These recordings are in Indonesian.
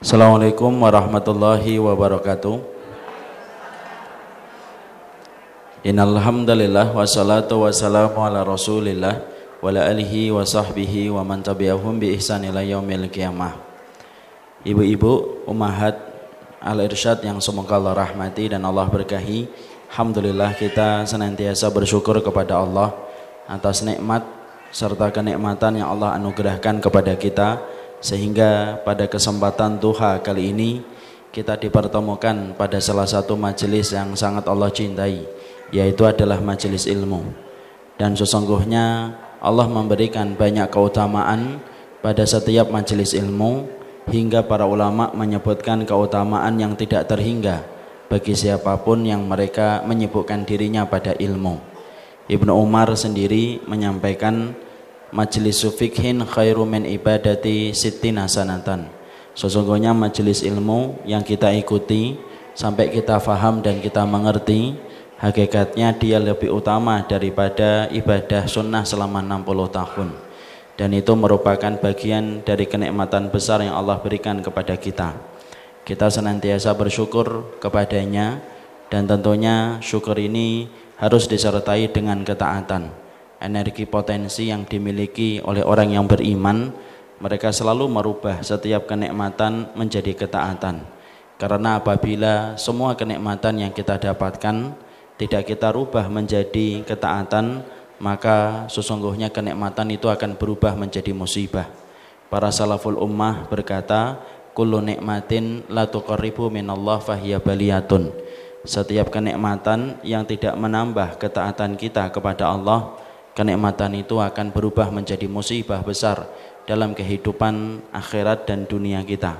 Assalamualaikum warahmatullahi wabarakatuh. Innalhamdulillah wassalatu wassalamu ala Rasulillah wa ala alihi wa sahbihi wa man tabi'ahum bi ihsan ila yaumil qiyamah. Ibu-ibu, umahat al-irsyad yang semoga Allah rahmati dan Allah berkahi. Alhamdulillah kita senantiasa bersyukur kepada Allah atas nikmat serta kenikmatan yang Allah anugerahkan kepada kita sehingga pada kesempatan duha kali ini kita dipertemukan pada salah satu majelis yang sangat Allah cintai yaitu adalah majelis ilmu. Dan sesungguhnya Allah memberikan banyak keutamaan pada setiap majelis ilmu hingga para ulama menyebutkan keutamaan yang tidak terhingga bagi siapa pun yang mereka menyibukkan dirinya pada ilmu. Ibnu Umar sendiri menyampaikan Majlis fikhin khairu min ibadati sittina sanatan. Sesungguhnya majelis ilmu yang kita ikuti sampai kita faham dan kita mengerti hakikatnya dia lebih utama daripada ibadah sunnah selama 60 tahun. Dan itu merupakan bagian dari kenikmatan besar yang Allah berikan kepada kita. Kita senantiasa bersyukur kepadanya dan tentunya syukur ini harus disertai dengan ketaatan energi potensi yang dimiliki oleh orang yang beriman mereka selalu merubah setiap kenikmatan menjadi ketaatan. Karena apabila semua kenikmatan yang kita dapatkan tidak kita rubah menjadi ketaatan maka sesungguhnya kenikmatan itu akan berubah menjadi musibah. Para salaful ummah berkata kullu nikmatin la tuqarribu minallah fahiya baliyatun. Setiap kenikmatan yang tidak menambah ketaatan kita kepada Allah kenikmatan itu akan berubah menjadi musibah besar dalam kehidupan akhirat dan dunia kita.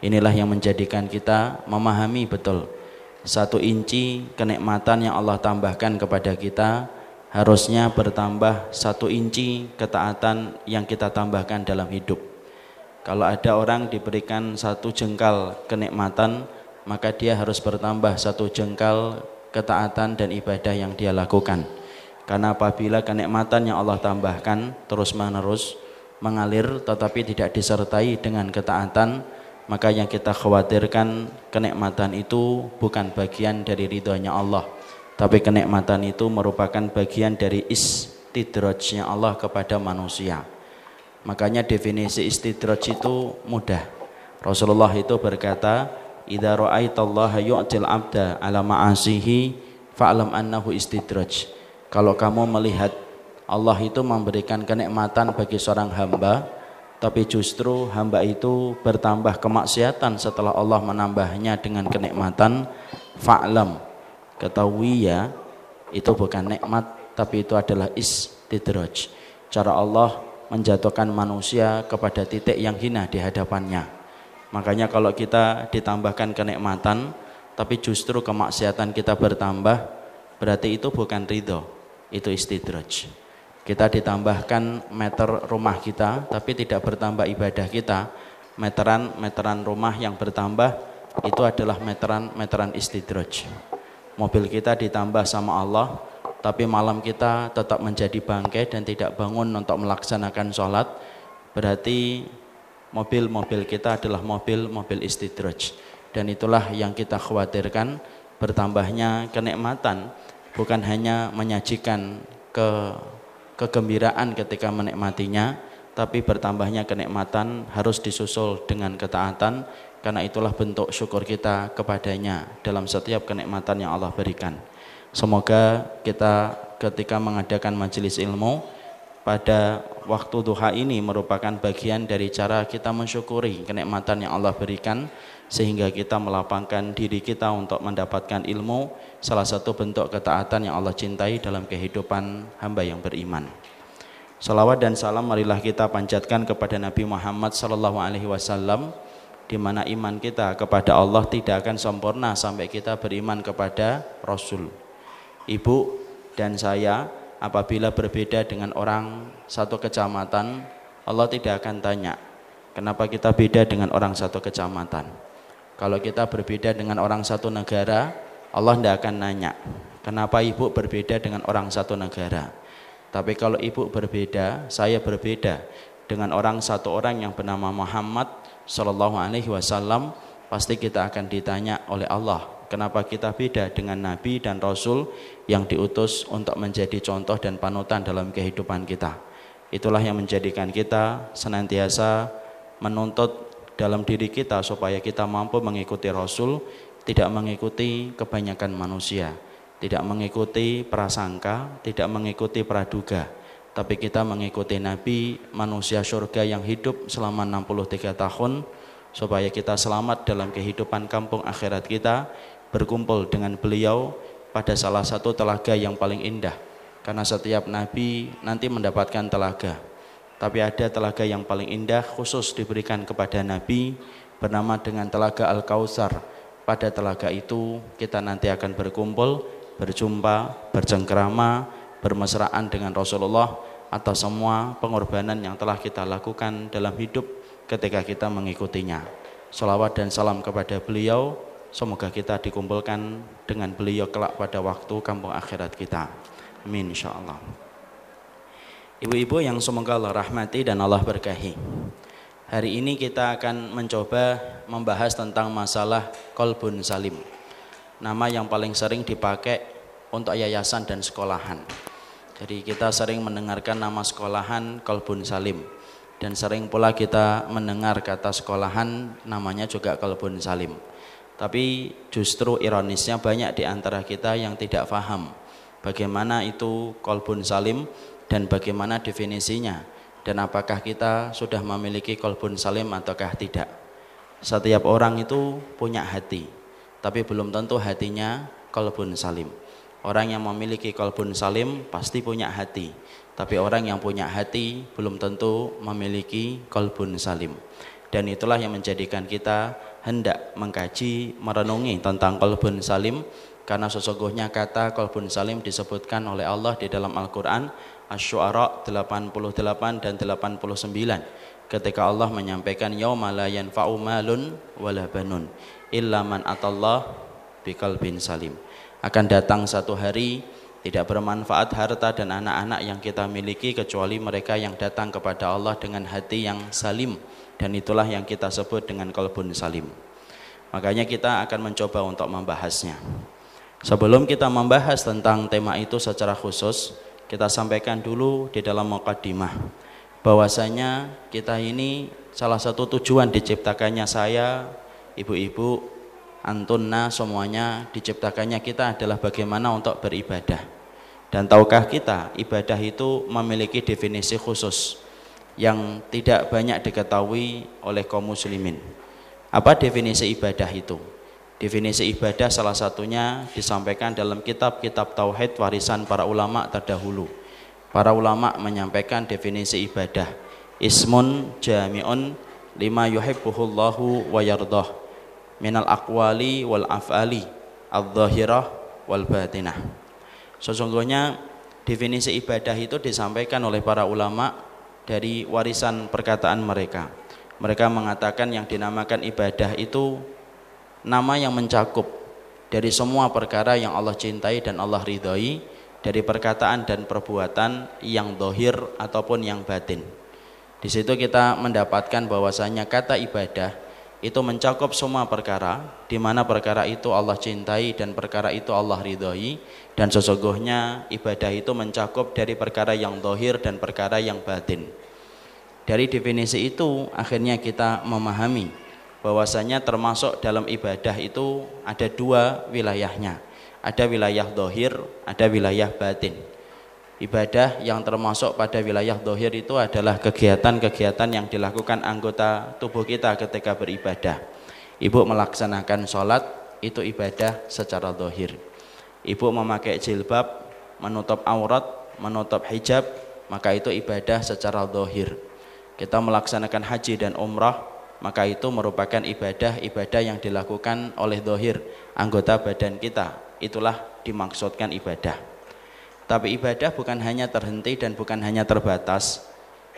Inilah yang menjadikan kita memahami betul satu inci kenikmatan yang Allah tambahkan kepada kita harusnya bertambah satu inci ketaatan yang kita tambahkan dalam hidup. Kalau ada orang diberikan satu jengkal kenikmatan, maka dia harus bertambah satu jengkal ketaatan dan ibadah yang dia lakukan. Karena apabila kenikmatan yang Allah tambahkan terus-menerus mengalir tetapi tidak disertai dengan ketaatan, maka yang kita khawatirkan kenikmatan itu bukan bagian dari ridhonya Allah, tapi kenikmatan itu merupakan bagian dari istidrajnya Allah kepada manusia. Makanya definisi istidraj itu mudah. Rasulullah itu berkata, "Idza ra'aitallaha yu'til 'abda 'ala ma'asihi fa'lam annahu istidraj." Kalau kamu melihat Allah itu memberikan kenikmatan bagi seorang hamba, tapi justru hamba itu bertambah kemaksiatan setelah Allah menambahnya dengan kenikmatan, fa'lam. Ketahui ya, itu bukan nikmat, tapi itu adalah istidraj. Cara Allah menjatuhkan manusia kepada titik yang hina di hadapannya. Makanya kalau kita ditambahkan kenikmatan, tapi justru kemaksiatan kita bertambah, berarti itu bukan ridho, itu istidraj. Kita ditambahkan meter rumah kita tapi tidak bertambah ibadah kita. Meteran-meteran rumah yang bertambah itu adalah meteran-meteran istidraj. Mobil kita ditambah sama Allah tapi malam kita tetap menjadi bangkai dan tidak bangun untuk melaksanakan sholat berarti mobil-mobil kita adalah mobil-mobil istidraj dan itulah yang kita khawatirkan bertambahnya kenikmatan bukan hanya menyajikan ke kegembiraan ketika menikmatinya tapi bertambahnya kenikmatan harus disusul dengan ketaatan karena itulah bentuk syukur kita kepadanya dalam setiap kenikmatan yang Allah berikan. Semoga kita ketika mengadakan majelis ilmu pada waktu duha ini merupakan bagian dari cara kita mensyukuri kenikmatan yang Allah berikan sehingga kita melapangkan diri kita untuk mendapatkan ilmu salah satu bentuk ketaatan yang Allah cintai dalam kehidupan hamba yang beriman. Salawat dan salam marilah kita panjatkan kepada Nabi Muhammad sallallahu alaihi wasallam di mana iman kita kepada Allah tidak akan sempurna sampai kita beriman kepada Rasul. Ibu dan saya apabila berbeda dengan orang satu kecamatan, Allah tidak akan tanya, kenapa kita beda dengan orang satu kecamatan kalau kita berbeda dengan orang satu negara, Allah tidak akan nanya, kenapa ibu berbeda dengan orang satu negara. Tapi kalau ibu berbeda, saya berbeda dengan orang satu orang yang bernama Muhammad Shallallahu Alaihi Wasallam pasti kita akan ditanya oleh Allah kenapa kita beda dengan Nabi dan Rasul yang diutus untuk menjadi contoh dan panutan dalam kehidupan kita itulah yang menjadikan kita senantiasa menuntut dalam diri kita supaya kita mampu mengikuti Rasul tidak mengikuti kebanyakan manusia tidak mengikuti prasangka tidak mengikuti praduga tapi kita mengikuti Nabi manusia surga yang hidup selama 63 tahun supaya kita selamat dalam kehidupan kampung akhirat kita berkumpul dengan beliau pada salah satu telaga yang paling indah. Karena setiap nabi nanti mendapatkan telaga tapi ada telaga yang paling indah khusus diberikan kepada nabi bernama dengan telaga Al-Kautsar pada telaga itu kita nanti akan berkumpul berjumpa bercengkrama bermesraan dengan Rasulullah atas semua pengorbanan yang telah kita lakukan dalam hidup ketika kita mengikutinya. Salawat dan salam kepada beliau, semoga kita dikumpulkan dengan beliau kelak pada waktu kampung akhirat kita. Amin insyaallah. Ibu-ibu yang semoga Allah rahmati dan Allah berkahi. Hari ini kita akan mencoba membahas tentang masalah kolbun salim. Nama yang paling sering dipakai untuk yayasan dan sekolahan. Jadi kita sering mendengarkan nama sekolahan Kolbun Salim dan sering pula kita mendengar kata sekolahan namanya juga Kolbun Salim. Tapi justru ironisnya banyak di antara kita yang tidak paham bagaimana itu Kolbun Salim dan bagaimana definisinya dan apakah kita sudah memiliki Kolbun Salim ataukah tidak. Setiap orang itu punya hati, tapi belum tentu hatinya Kolbun Salim. Orang yang memiliki kolbun salim pasti punya hati. Tapi orang yang punya hati belum tentu memiliki kolbun salim. Dan itulah yang menjadikan kita hendak mengkaji, merenungi tentang kolbun salim. Karena sesungguhnya kata kolbun salim disebutkan oleh Allah di dalam Al-Quran. Ash-Shu'ara 88 dan 89 ketika Allah menyampaikan yauma la yanfa'u malun wala banun illa man atallah biqalbin salim. Akan datang satu hari tidak bermanfaat harta dan anak-anak yang kita miliki kecuali mereka yang datang kepada Allah dengan hati yang salim. Dan itulah yang kita sebut dengan kolbun salim. Makanya kita akan mencoba untuk membahasnya. Sebelum kita membahas tentang tema itu secara khusus kita sampaikan dulu di dalam mukaddimah bahwasanya kita ini salah satu tujuan diciptakannya saya ibu-ibu antunna semuanya. Diciptakannya kita adalah bagaimana untuk beribadah. Dan tahukah kita ibadah itu memiliki definisi khusus yang tidak banyak diketahui oleh kaum muslimin. Apa definisi ibadah itu definisi ibadah salah satunya disampaikan dalam kitab-kitab tauhid warisan para ulama terdahulu. Para ulama menyampaikan definisi ibadah. Ismun jami'un lima yuhibbuhullahu wa yardah. Minal aqwali wal af'ali al-zahirah wal batinah. Sesungguhnya definisi ibadah itu disampaikan oleh para ulama dari warisan perkataan mereka. Mereka mengatakan yang dinamakan ibadah itu nama yang mencakup dari semua perkara yang Allah cintai dan Allah ridhoi dari perkataan dan perbuatan yang dohir ataupun yang batin. Di situ kita mendapatkan bahwasanya kata ibadah itu mencakup semua perkara di mana perkara itu Allah cintai dan perkara itu Allah ridhoi dan sesungguhnya ibadah itu mencakup dari perkara yang dohir dan perkara yang batin dari definisi itu akhirnya kita memahami bahwasanya termasuk dalam ibadah itu ada dua wilayahnya ada wilayah dohir ada wilayah batin ibadah yang termasuk pada wilayah dohir itu adalah kegiatan-kegiatan yang dilakukan anggota tubuh kita ketika beribadah. Ibu melaksanakan sholat itu ibadah secara dohir. Ibu memakai jilbab, menutup aurat, menutup hijab, maka itu ibadah secara dohir. Kita melaksanakan haji dan umrah, maka itu merupakan ibadah-ibadah yang dilakukan oleh dohir anggota badan kita. Itulah dimaksudkan ibadah. Tapi ibadah bukan hanya terhenti dan bukan hanya terbatas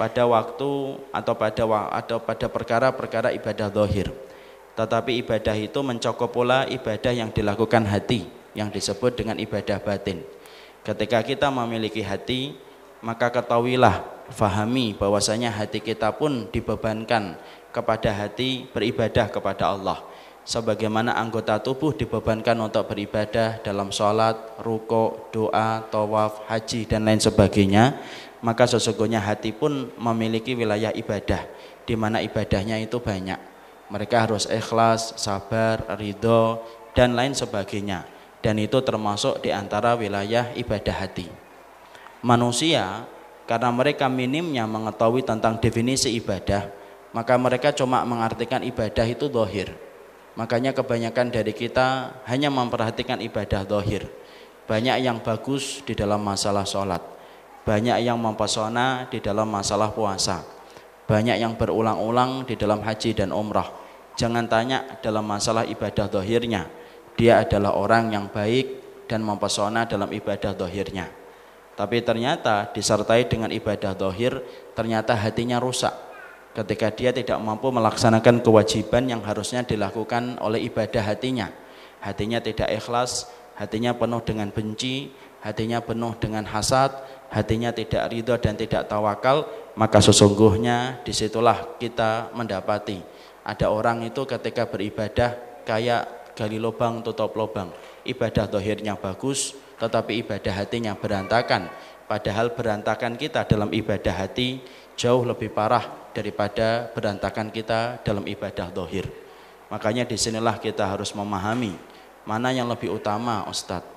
pada waktu atau pada atau pada perkara-perkara ibadah dohir. Tetapi ibadah itu mencakup pula ibadah yang dilakukan hati yang disebut dengan ibadah batin. Ketika kita memiliki hati, maka ketahuilah fahami bahwasanya hati kita pun dibebankan kepada hati beribadah kepada Allah. Sebagaimana anggota tubuh dibebankan untuk beribadah dalam sholat, ruko, doa, tawaf, haji dan lain sebagainya maka sesungguhnya hati pun memiliki wilayah ibadah di mana ibadahnya itu banyak. Mereka harus ikhlas, sabar, ridho dan lain sebagainya. Dan itu termasuk di antara wilayah ibadah hati. Manusia karena mereka minimnya mengetahui tentang definisi ibadah maka mereka cuma mengartikan ibadah itu dohir Makanya kebanyakan dari kita hanya memperhatikan ibadah dohir. Banyak yang bagus di dalam masalah sholat. Banyak yang mempesona di dalam masalah puasa. Banyak yang berulang-ulang di dalam haji dan umrah. Jangan tanya dalam masalah ibadah dohirnya. Dia adalah orang yang baik dan mempesona dalam ibadah dohirnya. Tapi ternyata disertai dengan ibadah dohir, ternyata hatinya rusak ketika dia tidak mampu melaksanakan kewajiban yang harusnya dilakukan oleh ibadah hatinya. Hatinya tidak ikhlas, hatinya penuh dengan benci, hatinya penuh dengan hasad, hatinya tidak ridho dan tidak tawakal, maka sesungguhnya di situlah kita mendapati ada orang itu ketika beribadah kayak gali lubang tutup lubang. Ibadah dohirnya bagus, tetapi ibadah hatinya berantakan. Padahal berantakan kita dalam ibadah hati jauh lebih parah daripada berantakan kita dalam ibadah dohir. Makanya di sinilah kita harus memahami mana yang lebih utama Ustadz.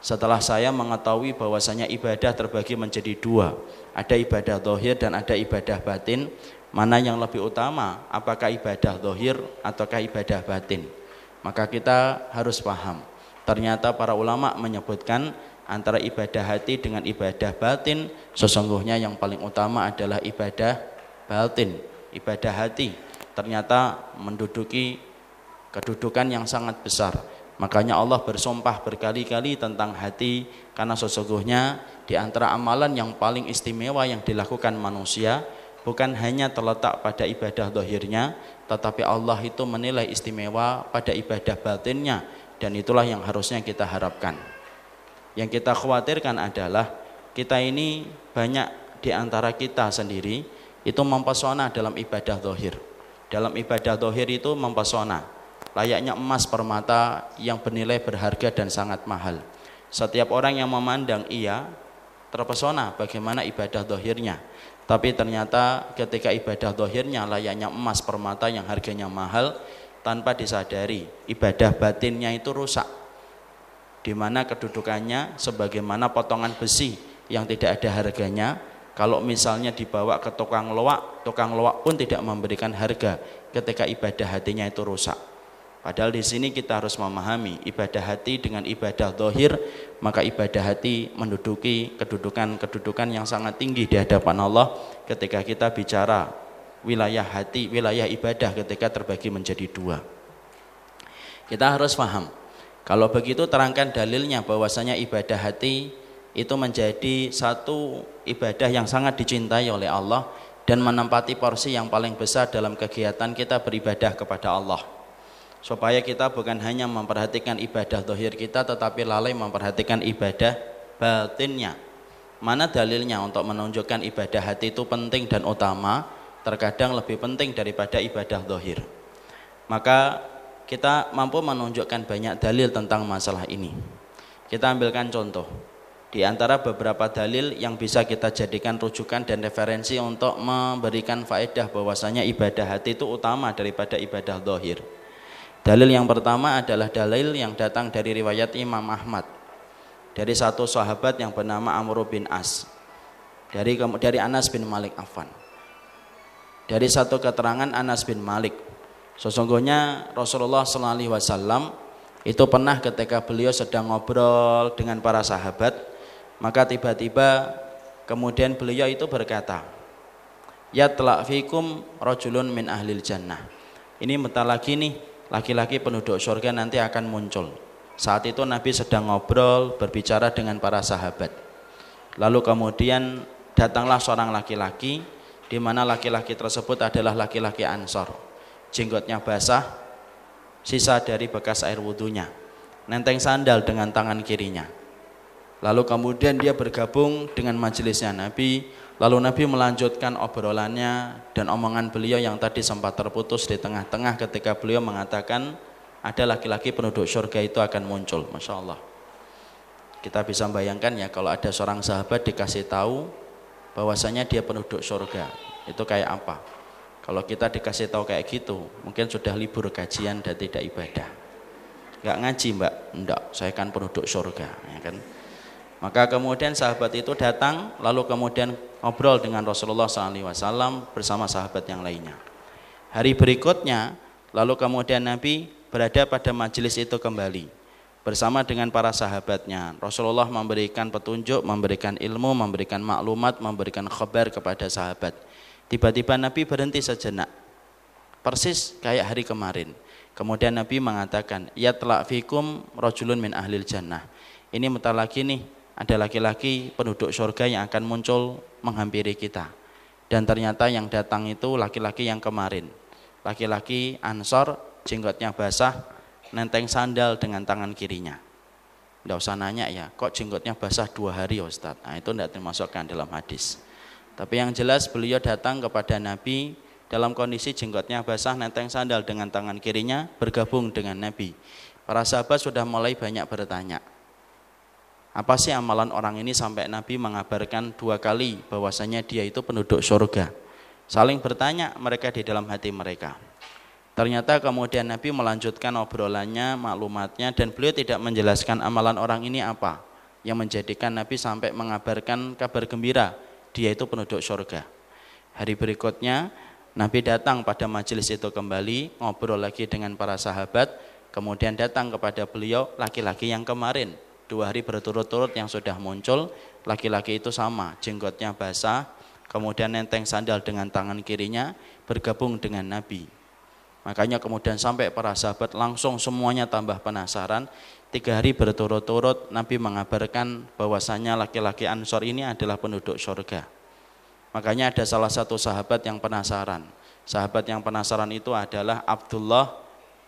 Setelah saya mengetahui bahwasanya ibadah terbagi menjadi dua, ada ibadah dohir dan ada ibadah batin, mana yang lebih utama, apakah ibadah dohir ataukah ibadah batin? Maka kita harus paham. Ternyata para ulama menyebutkan antara ibadah hati dengan ibadah batin, sesungguhnya yang paling utama adalah ibadah batin, ibadah hati ternyata menduduki kedudukan yang sangat besar. Makanya Allah bersumpah berkali-kali tentang hati karena sesungguhnya di antara amalan yang paling istimewa yang dilakukan manusia bukan hanya terletak pada ibadah dohirnya tetapi Allah itu menilai istimewa pada ibadah batinnya dan itulah yang harusnya kita harapkan. Yang kita khawatirkan adalah kita ini banyak di antara kita sendiri itu mempesona dalam ibadah dohir. Dalam ibadah dohir itu mempesona. Layaknya emas permata yang bernilai berharga dan sangat mahal. Setiap orang yang memandang ia terpesona bagaimana ibadah dohirnya. Tapi ternyata ketika ibadah dohirnya layaknya emas permata yang harganya mahal, tanpa disadari ibadah batinnya itu rusak. Di mana kedudukannya sebagaimana potongan besi yang tidak ada harganya, kalau misalnya dibawa ke tukang loak, tukang loak pun tidak memberikan harga ketika ibadah hatinya itu rusak. Padahal di sini kita harus memahami ibadah hati dengan ibadah dohir, maka ibadah hati menduduki kedudukan-kedudukan yang sangat tinggi di hadapan Allah ketika kita bicara wilayah hati, wilayah ibadah ketika terbagi menjadi dua. Kita harus paham. Kalau begitu terangkan dalilnya bahwasanya ibadah hati itu menjadi satu ibadah yang sangat dicintai oleh Allah dan menempati porsi yang paling besar dalam kegiatan kita beribadah kepada Allah. Supaya kita bukan hanya memperhatikan ibadah dohir kita tetapi lalai memperhatikan ibadah batinnya. Mana dalilnya untuk menunjukkan ibadah hati itu penting dan utama? Terkadang lebih penting daripada ibadah dohir maka kita mampu menunjukkan banyak dalil tentang masalah ini. Kita ambilkan contoh. Di antara beberapa dalil yang bisa kita jadikan rujukan dan referensi untuk memberikan faedah bahwasanya ibadah hati itu utama daripada ibadah dohir. Dalil yang pertama adalah dalil yang datang dari riwayat Imam Ahmad. Dari satu sahabat yang bernama Amr bin As. Dari dari Anas bin Malik Affan. Dari satu keterangan Anas bin Malik, sesungguhnya Rasulullah SAW itu pernah ketika beliau sedang ngobrol dengan para sahabat, maka tiba-tiba kemudian beliau itu berkata, Ya telah fikum rojulun min ahlil jannah. Ini bentar lagi nih, laki-laki penduduk surga nanti akan muncul. Saat itu Nabi sedang ngobrol, berbicara dengan para sahabat. Lalu kemudian datanglah seorang laki-laki, di mana laki-laki tersebut adalah laki-laki Ansor. Jenggotnya basah, sisa dari bekas air wudhunya. Nenteng sandal dengan tangan kirinya Lalu kemudian dia bergabung dengan majelisnya Nabi Lalu Nabi melanjutkan obrolannya dan omongan beliau yang tadi sempat terputus di tengah-tengah ketika beliau mengatakan ada laki-laki penduduk surga itu akan muncul. Masya Allah. Kita bisa bayangkan ya kalau ada seorang sahabat dikasih tahu bahwasanya dia penduduk surga. Itu kayak apa? Kalau kita dikasih tahu kayak gitu, mungkin sudah libur kajian dan tidak ibadah. Gak ngaji mbak? Enggak, saya kan penduduk surga. Ya kan? Maka kemudian sahabat itu datang, lalu kemudian ngobrol dengan Rasulullah SAW bersama sahabat yang lainnya. Hari berikutnya, lalu kemudian Nabi berada pada majelis itu kembali bersama dengan para sahabatnya. Rasulullah memberikan petunjuk, memberikan ilmu, memberikan maklumat, memberikan khabar kepada sahabat. Tiba-tiba Nabi berhenti sejenak. Persis kayak hari kemarin. Kemudian Nabi mengatakan, "Ya telak fikum rojulun min ahlil jannah." Ini mutar lagi nih, ada laki-laki penduduk surga yang akan muncul menghampiri kita. Dan ternyata yang datang itu laki-laki yang kemarin. Laki-laki Ansor, jenggotnya basah, nenteng sandal dengan tangan kirinya. Tidak usah nanya ya, kok jenggotnya basah dua hari Ustaz? Nah itu tidak termasukkan dalam hadis. Tapi yang jelas beliau datang kepada Nabi dalam kondisi jenggotnya basah, nenteng sandal dengan tangan kirinya, bergabung dengan Nabi. Para sahabat sudah mulai banyak bertanya, apa sih amalan orang ini sampai Nabi mengabarkan dua kali bahwasanya dia itu penduduk surga. Saling bertanya mereka di dalam hati mereka. Ternyata kemudian Nabi melanjutkan obrolannya, maklumatnya dan beliau tidak menjelaskan amalan orang ini apa yang menjadikan Nabi sampai mengabarkan kabar gembira dia itu penduduk surga. Hari berikutnya Nabi datang pada majelis itu kembali ngobrol lagi dengan para sahabat kemudian datang kepada beliau laki-laki yang kemarin dua hari berturut-turut yang sudah muncul laki-laki itu sama jenggotnya basah kemudian nenteng sandal dengan tangan kirinya bergabung dengan Nabi makanya kemudian sampai para sahabat langsung semuanya tambah penasaran tiga hari berturut-turut Nabi mengabarkan bahwasanya laki-laki Ansor ini adalah penduduk surga makanya ada salah satu sahabat yang penasaran sahabat yang penasaran itu adalah Abdullah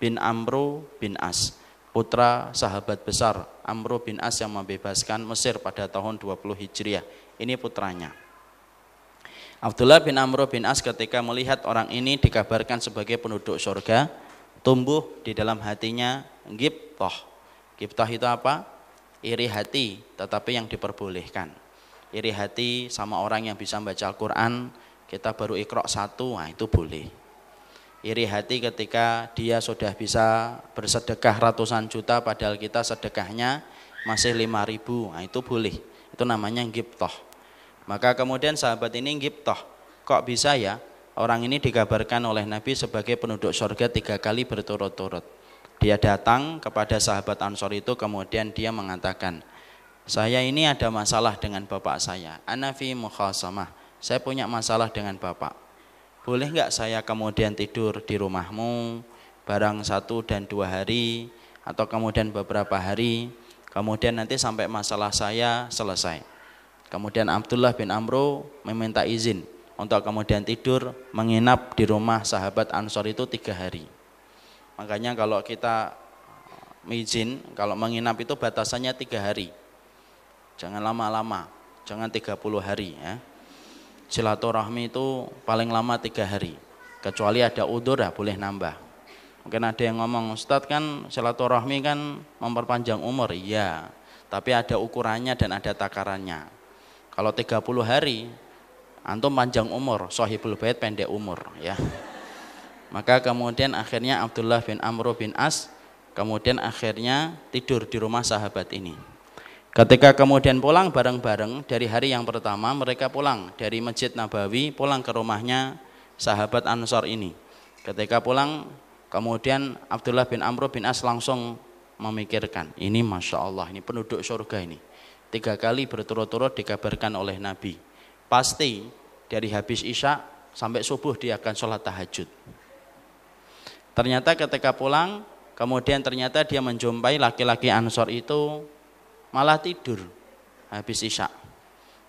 bin Amru bin As putra sahabat besar Amr bin As yang membebaskan Mesir pada tahun 20 Hijriah. Ini putranya. Abdullah bin Amr bin As ketika melihat orang ini dikabarkan sebagai penduduk surga, tumbuh di dalam hatinya giptoh. Giptoh itu apa? Iri hati, tetapi yang diperbolehkan. Iri hati sama orang yang bisa baca Al-Quran, kita baru ikrok satu, nah itu boleh. Iri hati ketika dia sudah bisa bersedekah ratusan juta padahal kita sedekahnya masih lima ribu nah, itu boleh. Itu namanya giptoh maka kemudian sahabat ini giptoh kok bisa ya? Orang ini dikabarkan oleh Nabi sebagai penduduk surga tiga kali berturut-turut dia datang kepada sahabat Ansor itu kemudian dia mengatakan saya ini ada masalah dengan bapak saya. Anafi mukhasamah. Saya punya masalah dengan bapak. Boleh nggak saya kemudian tidur di rumahmu barang satu dan dua hari atau kemudian beberapa hari kemudian nanti sampai masalah saya selesai? Kemudian Abdullah bin Amro meminta izin untuk kemudian tidur menginap di rumah sahabat Ansor itu tiga hari makanya kalau kita izin kalau menginap itu batasannya tiga hari. Jangan lama-lama jangan 30 hari ya. Silaturahmi itu paling lama tiga hari. Kecuali ada udur ya boleh nambah. Mungkin ada yang ngomong Ustadz kan silaturahmi kan memperpanjang umur. Iya tapi ada ukurannya dan ada takarannya. Kalau 30 hari antum panjang umur. Sahibul bait pendek umur ya maka kemudian akhirnya Abdullah bin Amr bin As kemudian akhirnya tidur di rumah sahabat ini Ketika kemudian pulang bareng-bareng dari hari yang pertama mereka pulang dari Masjid Nabawi pulang ke rumahnya sahabat Ansor ini. Ketika pulang kemudian Abdullah bin Amr bin As langsung memikirkan ini Masya Allah ini penduduk surga ini. Tiga kali berturut-turut dikabarkan oleh Nabi. Pasti dari habis Isya sampai subuh dia akan sholat tahajud. Ternyata ketika pulang kemudian ternyata dia menjumpai laki-laki Ansor itu malah tidur habis isya.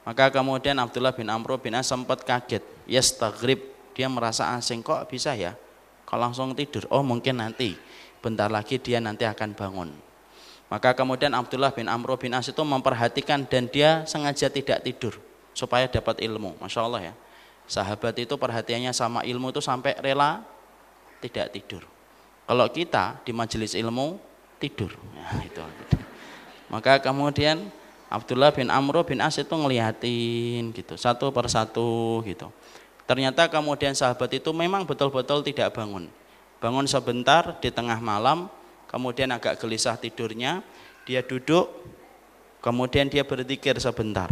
Maka kemudian Abdullah bin Amr bin As sempat kaget. Yes, tagrib. Dia merasa asing kok bisa ya? Kalau langsung tidur. Oh mungkin nanti. Bentar lagi dia nanti akan bangun. Maka kemudian Abdullah bin Amr bin As itu memperhatikan dan dia sengaja tidak tidur. supaya dapat ilmu. Masya Allah ya. Sahabat itu perhatiannya sama ilmu itu sampai rela tidak tidur. Kalau kita di majelis ilmu tidur. Ya, itu. Maka kemudian Abdullah bin Amr bin As itu ngeliatin gitu, satu persatu gitu. Ternyata kemudian sahabat itu memang betul-betul tidak bangun. Bangun sebentar di tengah malam, kemudian agak gelisah tidurnya, dia duduk, kemudian dia berzikir sebentar.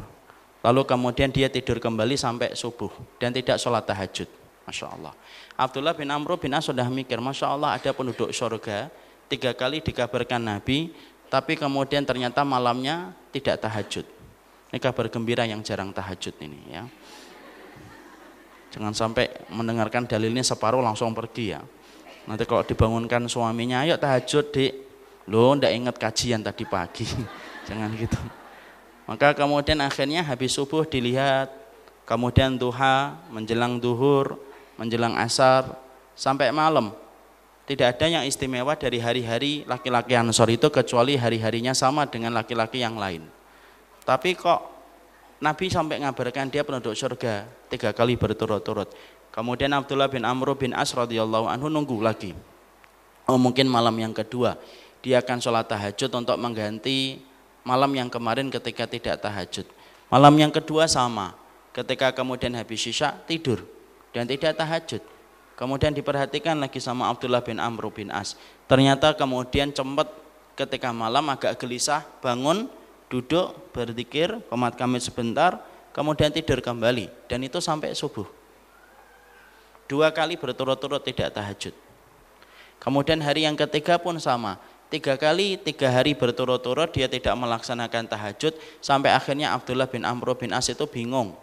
Lalu kemudian dia tidur kembali sampai subuh dan tidak sholat tahajud. Masya Allah. Abdullah bin Amr bin As sudah mikir, Masya Allah ada penduduk surga, tiga kali dikabarkan Nabi, tapi kemudian ternyata malamnya tidak tahajud. Ini kabar gembira yang jarang tahajud ini ya. Jangan sampai mendengarkan dalilnya separuh langsung pergi ya. Nanti kalau dibangunkan suaminya, ayo tahajud dik. Lo ndak ingat kajian tadi pagi. Jangan gitu. Maka kemudian akhirnya habis subuh dilihat, kemudian duha, menjelang duhur, menjelang asar, sampai malam. Tidak ada yang istimewa dari hari-hari laki-laki Ansor itu kecuali hari-harinya sama dengan laki-laki yang lain. Tapi kok Nabi sampai ngabarkan dia penduduk surga tiga kali berturut-turut. Kemudian Abdullah bin Amr bin As radhiyallahu anhu nunggu lagi. Oh mungkin malam yang kedua dia akan sholat tahajud untuk mengganti malam yang kemarin ketika tidak tahajud. Malam yang kedua sama, ketika kemudian habis sisa tidur dan tidak tahajud. Kemudian diperhatikan lagi sama Abdullah bin Amr bin As. Ternyata kemudian cepat ketika malam agak gelisah, bangun, duduk, berzikir, komat kami sebentar, kemudian tidur kembali dan itu sampai subuh. Dua kali berturut-turut tidak tahajud. Kemudian hari yang ketiga pun sama, Tiga kali, tiga hari berturut-turut dia tidak melaksanakan tahajud sampai akhirnya Abdullah bin Amr bin As itu bingung.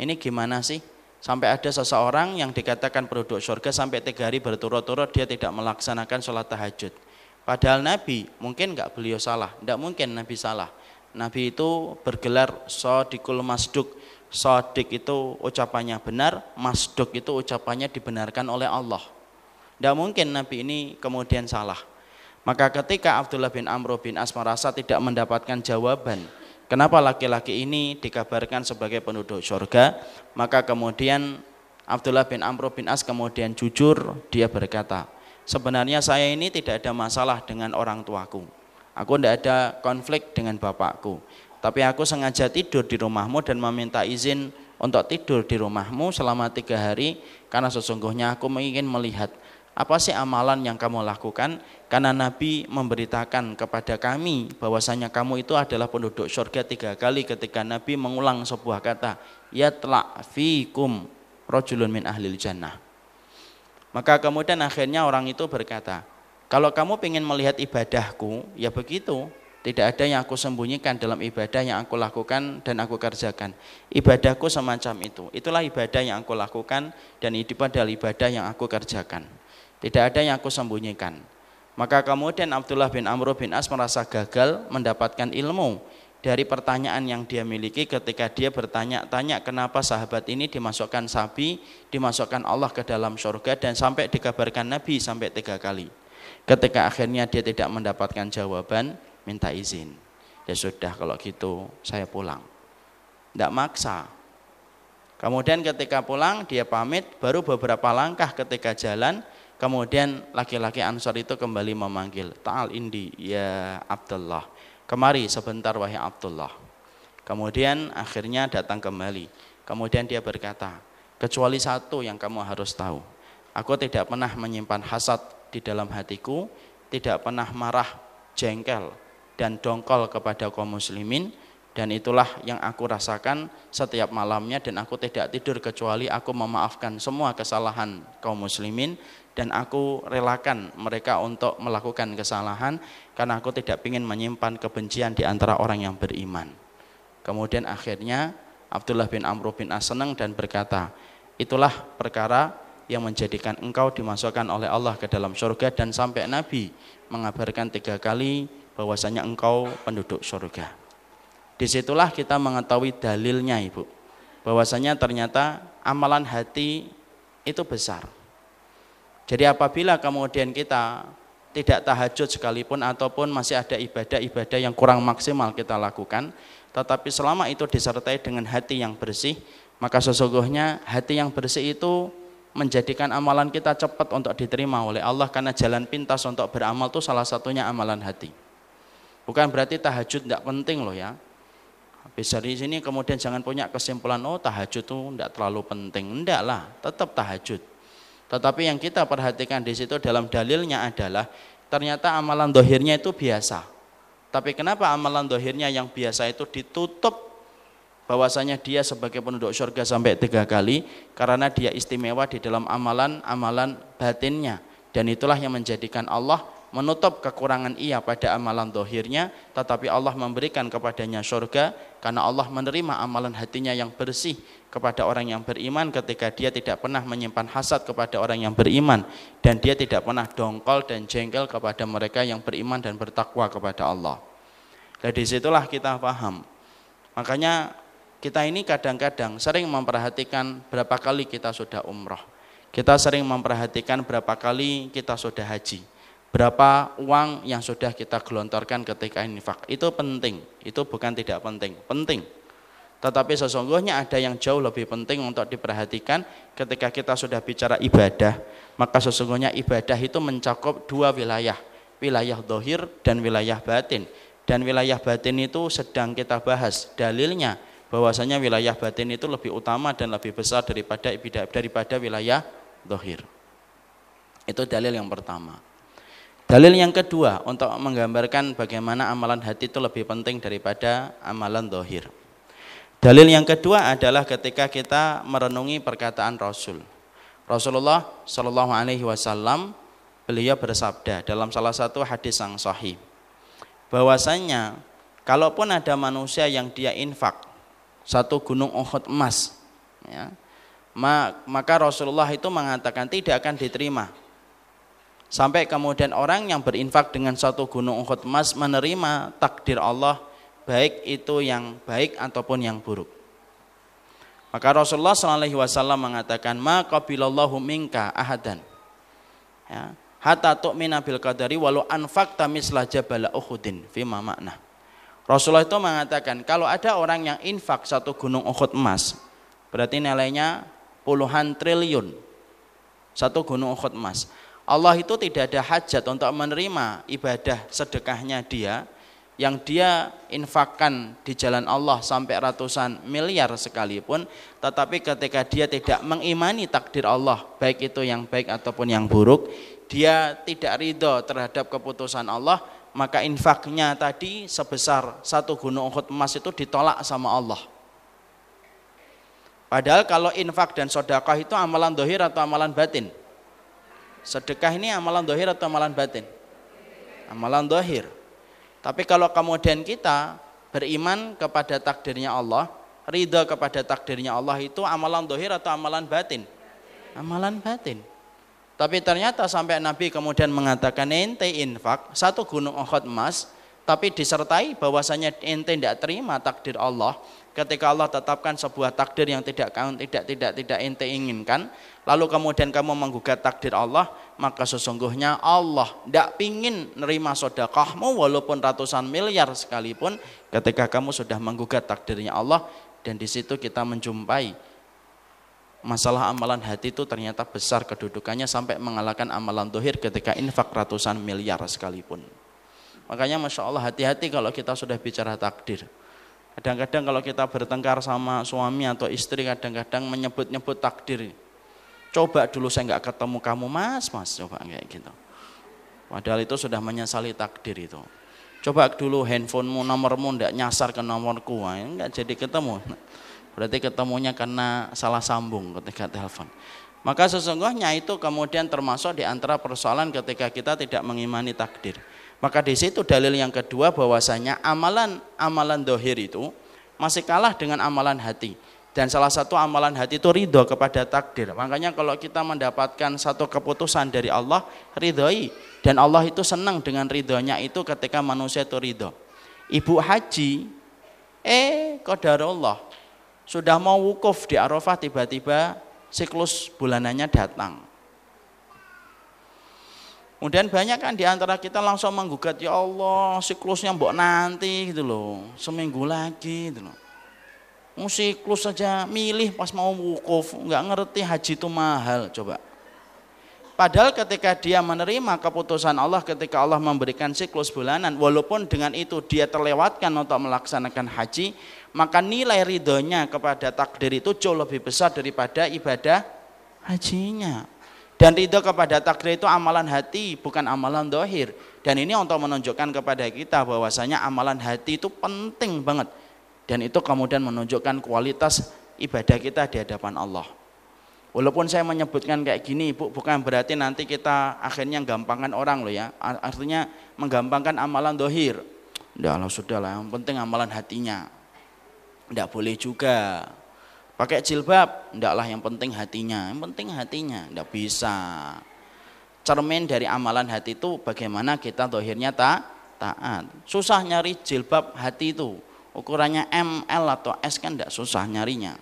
Ini gimana sih? Sampai ada seseorang yang dikatakan penduduk surga sampai tiga hari berturut-turut dia tidak melaksanakan sholat tahajud. Padahal Nabi mungkin nggak beliau salah, tidak mungkin Nabi salah. Nabi itu bergelar sodikul masduk. Sodik itu ucapannya benar, masduk itu ucapannya dibenarkan oleh Allah. Tidak mungkin Nabi ini kemudian salah. Maka ketika Abdullah bin Amr bin As merasa tidak mendapatkan jawaban, kenapa laki-laki ini dikabarkan sebagai penduduk surga, maka kemudian Abdullah bin Amr bin As kemudian jujur, dia berkata, sebenarnya saya ini tidak ada masalah dengan orang tuaku. Aku tidak ada konflik dengan bapakku. Tapi aku sengaja tidur di rumahmu dan meminta izin untuk tidur di rumahmu selama tiga hari karena sesungguhnya aku ingin melihat apa sih amalan yang kamu lakukan? Karena Nabi memberitakan kepada kami bahwasanya kamu itu adalah penduduk surga tiga kali ketika Nabi mengulang sebuah kata, ya telah fikum rojulun min ahlil jannah. Maka kemudian akhirnya orang itu berkata, kalau kamu ingin melihat ibadahku, ya begitu. Tidak ada yang aku sembunyikan dalam ibadah yang aku lakukan dan aku kerjakan. Ibadahku semacam itu. Itulah ibadah yang aku lakukan dan itu adalah ibadah yang aku kerjakan. Tidak ada yang aku sembunyikan. Maka kemudian Abdullah bin Amr bin As merasa gagal mendapatkan ilmu dari pertanyaan yang dia miliki ketika dia bertanya-tanya kenapa sahabat ini dimasukkan sapi, dimasukkan Allah ke dalam surga dan sampai dikabarkan Nabi sampai tiga kali. Ketika akhirnya dia tidak mendapatkan jawaban, minta izin. Ya sudah kalau gitu saya pulang. Tidak maksa. Kemudian ketika pulang dia pamit, baru beberapa langkah ketika jalan Kemudian laki-laki Ansor itu kembali memanggil, Ta'al indi ya Abdullah. Kemari sebentar wahai Abdullah. Kemudian akhirnya datang kembali. Kemudian dia berkata, kecuali satu yang kamu harus tahu. Aku tidak pernah menyimpan hasad di dalam hatiku, tidak pernah marah, jengkel, dan dongkol kepada kaum muslimin, dan itulah yang aku rasakan setiap malamnya dan aku tidak tidur kecuali aku memaafkan semua kesalahan kaum muslimin dan aku relakan mereka untuk melakukan kesalahan karena aku tidak ingin menyimpan kebencian di antara orang yang beriman. Kemudian akhirnya Abdullah bin Amr bin As senang dan berkata, itulah perkara yang menjadikan engkau dimasukkan oleh Allah ke dalam surga dan sampai Nabi mengabarkan tiga kali bahwasanya engkau penduduk surga. Di situlah kita mengetahui dalilnya ibu, bahwasanya ternyata amalan hati itu besar jadi apabila kemudian kita tidak tahajud sekalipun ataupun masih ada ibadah-ibadah yang kurang maksimal kita lakukan, tetapi selama itu disertai dengan hati yang bersih, maka sesungguhnya hati yang bersih itu menjadikan amalan kita cepat untuk diterima oleh Allah karena jalan pintas untuk beramal itu salah satunya amalan hati. Bukan berarti tahajud tidak penting loh ya. Habis dari sini kemudian jangan punya kesimpulan oh tahajud itu tidak terlalu penting. Tidak lah, tetap tahajud. Tetapi yang kita perhatikan di situ dalam dalilnya adalah ternyata amalan dohirnya itu biasa. Tapi kenapa amalan dohirnya yang biasa itu ditutup bahwasanya dia sebagai penduduk surga sampai tiga kali karena dia istimewa di dalam amalan-amalan batinnya dan itulah yang menjadikan Allah menutup kekurangan ia pada amalan dohirnya tetapi Allah memberikan kepadanya surga karena Allah menerima amalan hatinya yang bersih kepada orang yang beriman ketika dia tidak pernah menyimpan hasad kepada orang yang beriman dan dia tidak pernah dongkol dan jengkel kepada mereka yang beriman dan bertakwa kepada Allah. Dan di situlah kita paham. Makanya kita ini kadang-kadang sering memperhatikan berapa kali kita sudah umroh. Kita sering memperhatikan berapa kali kita sudah haji berapa uang yang sudah kita gelontorkan ketika infak. Itu penting, itu bukan tidak penting, penting. Tetapi sesungguhnya ada yang jauh lebih penting untuk diperhatikan ketika kita sudah bicara ibadah, maka sesungguhnya ibadah itu mencakup dua wilayah, wilayah dohir dan wilayah batin. Dan wilayah batin itu sedang kita bahas. Dalilnya bahwasanya wilayah batin itu lebih utama dan lebih besar daripada daripada wilayah dohir. Itu dalil yang pertama. Dalil yang kedua untuk menggambarkan bagaimana amalan hati itu lebih penting daripada amalan dohir. Dalil yang kedua adalah ketika kita merenungi perkataan Rasul. Rasulullah Shallallahu Alaihi Wasallam beliau bersabda dalam salah satu hadis yang sahih bahwasanya kalaupun ada manusia yang dia infak satu gunung Uhud emas ya, maka Rasulullah itu mengatakan tidak akan diterima Sampai kemudian orang yang berinfak dengan satu gunung Uhud emas menerima takdir Allah baik itu yang baik ataupun yang buruk. Maka Rasulullah SAW mengatakan, "Ma qabilallahu minka ahadan." Ya, hatta tu'mina bil qadari walau anfaqta misla jabal Uhudin fima makna. Rasulullah itu mengatakan, kalau ada orang yang infak satu gunung Uhud emas, berarti nilainya puluhan triliun. Satu gunung Uhud emas. Allah itu tidak ada hajat untuk menerima ibadah sedekahnya dia yang dia infakkan di jalan Allah sampai ratusan miliar sekalipun tetapi ketika dia tidak mengimani takdir Allah baik itu yang baik ataupun yang buruk dia tidak ridho terhadap keputusan Allah maka infaknya tadi sebesar satu gunung Uhud emas itu ditolak sama Allah. Padahal kalau infak dan sodakoh itu amalan dohir atau amalan batin Sedekah ini amalan dohir atau amalan batin? Amalan dohir. Tapi kalau kemudian kita beriman kepada takdirnya Allah, ridha kepada takdirnya Allah itu amalan dohir atau amalan batin? Amalan batin. Tapi ternyata sampai Nabi kemudian mengatakan ente infak satu gunung Uhud emas, tapi disertai bahwasanya ente tidak terima takdir Allah, ketika Allah tetapkan sebuah takdir yang tidak tidak tidak tidak ente inginkan lalu kemudian kamu menggugat takdir Allah maka sesungguhnya Allah tidak pingin nerima sodakahmu walaupun ratusan miliar sekalipun ketika kamu sudah menggugat takdirnya Allah. Dan di situ kita menjumpai masalah amalan hati itu ternyata besar kedudukannya sampai mengalahkan amalan dohir ketika infak ratusan miliar sekalipun. Makanya Masya Allah hati-hati kalau kita sudah bicara takdir Kadang-kadang kalau kita bertengkar sama suami atau istri kadang-kadang menyebut-nyebut takdir. Coba dulu saya nggak ketemu kamu mas, mas, coba kayak gitu. Padahal itu sudah menyesali takdir itu. Coba dulu handphonemu, nomormu ndak nyasar ke nomorku, nggak jadi ketemu. Berarti ketemunya karena salah sambung ketika telepon. Maka sesungguhnya itu kemudian termasuk di antara persoalan ketika kita tidak mengimani takdir. Maka di situ dalil yang kedua bahwasanya amalan amalan dohir itu masih kalah dengan amalan hati. Dan salah satu amalan hati itu ridho kepada takdir. Makanya kalau kita mendapatkan satu keputusan dari Allah, ridhoi. Dan Allah itu senang dengan ridhonya itu ketika manusia itu ridho. Ibu haji, eh kodarullah, sudah mau wukuf di Arafah tiba-tiba siklus bulanannya datang Kemudian banyak kan di antara kita langsung menggugat ya Allah siklusnya mbok nanti gitu loh seminggu lagi gitu loh. Siklus saja milih pas mau wukuf nggak ngerti haji itu mahal coba. Padahal ketika dia menerima keputusan Allah ketika Allah memberikan siklus bulanan walaupun dengan itu dia terlewatkan untuk melaksanakan haji maka nilai ridhonya kepada takdir itu jauh lebih besar daripada ibadah hajinya. Dan ridho kepada takdir itu amalan hati, bukan amalan dohir. Dan ini untuk menunjukkan kepada kita bahwasanya amalan hati itu penting banget. Dan itu kemudian menunjukkan kualitas ibadah kita di hadapan Allah. Walaupun saya menyebutkan kayak gini, Bu, bukan berarti nanti kita akhirnya gampangkan orang loh ya. Artinya menggampangkan amalan dohir. Ya Allah sudah lah, yang penting amalan hatinya. Tidak boleh juga. Pakai jilbab, ndaklah yang penting hatinya. Yang penting hatinya, ndak bisa. Cermin dari amalan hati itu bagaimana kita dohirnya tak taat. Susah nyari jilbab hati itu. Ukurannya M, L atau S kan ndak susah nyarinya.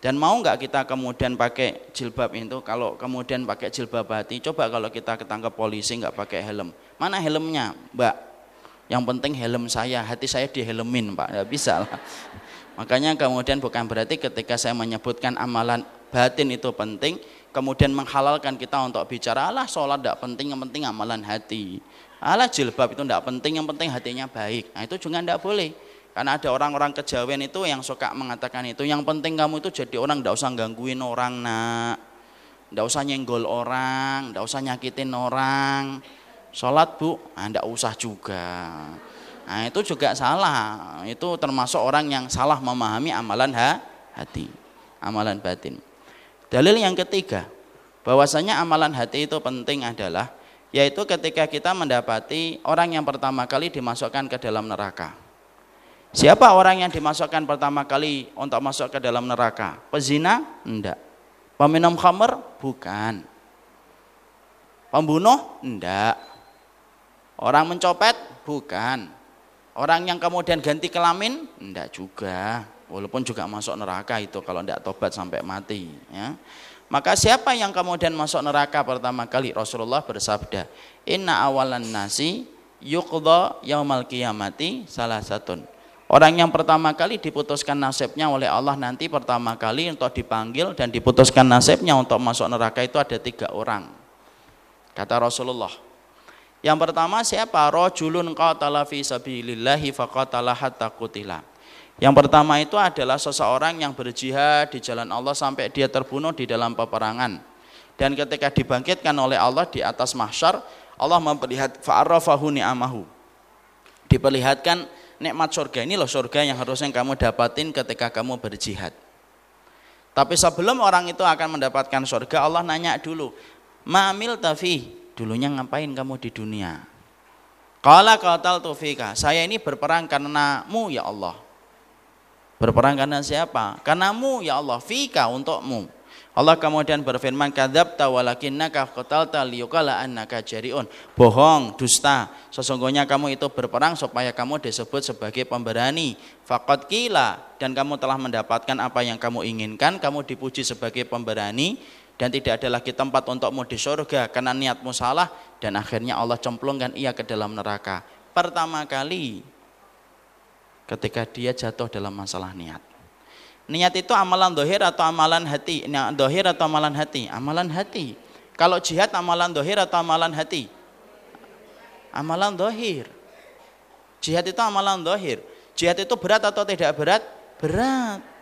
Dan mau nggak kita kemudian pakai jilbab itu? Kalau kemudian pakai jilbab hati, coba kalau kita ketangkep polisi nggak pakai helm, mana helmnya, Mbak? Yang penting helm saya, hati saya dihelemin, Pak. Ya bisa lah. Makanya kemudian bukan berarti ketika saya menyebutkan amalan batin itu penting, kemudian menghalalkan kita untuk bicara, Allah sholat tidak penting, yang penting amalan hati. Allah jilbab itu tidak penting, yang penting hatinya baik. Nah itu juga tidak boleh. Karena ada orang-orang kejawen itu yang suka mengatakan itu, yang penting kamu itu jadi orang tidak usah gangguin orang nak, tidak usah nyenggol orang, tidak usah nyakitin orang. Sholat bu, nah, usah juga. Nah, itu juga salah. Itu termasuk orang yang salah memahami amalan ha, hati, amalan batin. Dalil yang ketiga, bahwasanya amalan hati itu penting adalah yaitu ketika kita mendapati orang yang pertama kali dimasukkan ke dalam neraka. Siapa orang yang dimasukkan pertama kali untuk masuk ke dalam neraka? Pezina? Enggak. Peminum khamr? Bukan. Pembunuh? Enggak. Orang mencopet? Bukan. Orang yang kemudian ganti kelamin, enggak juga. Walaupun juga masuk neraka itu kalau enggak tobat sampai mati. Ya. Maka siapa yang kemudian masuk neraka pertama kali? Rasulullah bersabda, Inna awalan nasi yuqda yaumal qiyamati salah satun. Orang yang pertama kali diputuskan nasibnya oleh Allah nanti pertama kali untuk dipanggil dan diputuskan nasibnya untuk masuk neraka itu ada tiga orang. Kata Rasulullah, yang pertama siapa? Rajulun qatala fi sabilillahi faqatala hatta qutila. Yang pertama itu adalah seseorang yang berjihad di jalan Allah sampai dia terbunuh di dalam peperangan. Dan ketika dibangkitkan oleh Allah di atas mahsyar, Allah memperlihat fa'arrafahu ni'amahu. Diperlihatkan nikmat surga ini loh surga yang harusnya kamu dapatin ketika kamu berjihad. Tapi sebelum orang itu akan mendapatkan surga, Allah nanya dulu, "Ma'amil tafi?" Dulunya ngapain kamu di dunia? Kala qatal tufika, saya ini berperang karenamu ya Allah. Berperang karena siapa? Karenamu ya Allah, fika untukmu. Allah kemudian berfirman kadzabta walakinnaka qatalta liyuqala annaka jariun. Bohong, dusta. Sesungguhnya kamu itu berperang supaya kamu disebut sebagai pemberani. Faqad kila dan kamu telah mendapatkan apa yang kamu inginkan, kamu dipuji sebagai pemberani dan tidak ada lagi tempat untukmu di surga karena niatmu salah dan akhirnya Allah cemplungkan ia ke dalam neraka. Pertama kali ketika dia jatuh dalam masalah niat. Niat itu amalan dohir atau amalan hati? Niat dohir atau amalan hati? Amalan hati. Kalau jihad amalan dohir atau amalan hati? Amalan dohir. Jihad itu amalan dohir. Jihad itu berat atau tidak berat? Berat.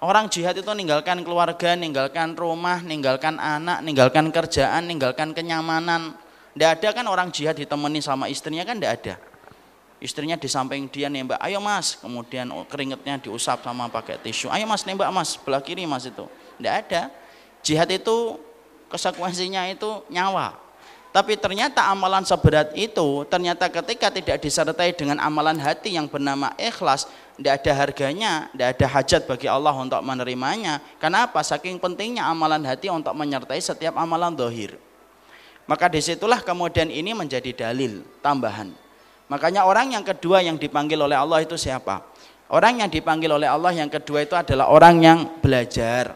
Orang jihad itu ninggalkan keluarga, ninggalkan rumah, ninggalkan anak, ninggalkan kerjaan, ninggalkan kenyamanan. Tidak ada kan orang jihad ditemani sama istrinya kan tidak ada. Istrinya di samping dia nembak, ayo mas. Kemudian keringetnya diusap sama pakai tisu. Ayo mas nembak mas, belah kiri mas itu. Tidak ada. Jihad itu konsekuensinya itu nyawa. Tapi ternyata amalan seberat itu, ternyata ketika tidak disertai dengan amalan hati yang bernama ikhlas, tidak ada harganya, tidak ada hajat bagi Allah untuk menerimanya. Kenapa? Saking pentingnya amalan hati untuk menyertai setiap amalan dohir. Maka di situlah kemudian ini menjadi dalil tambahan. Makanya orang yang kedua yang dipanggil oleh Allah itu siapa? Orang yang dipanggil oleh Allah yang kedua itu adalah orang yang belajar.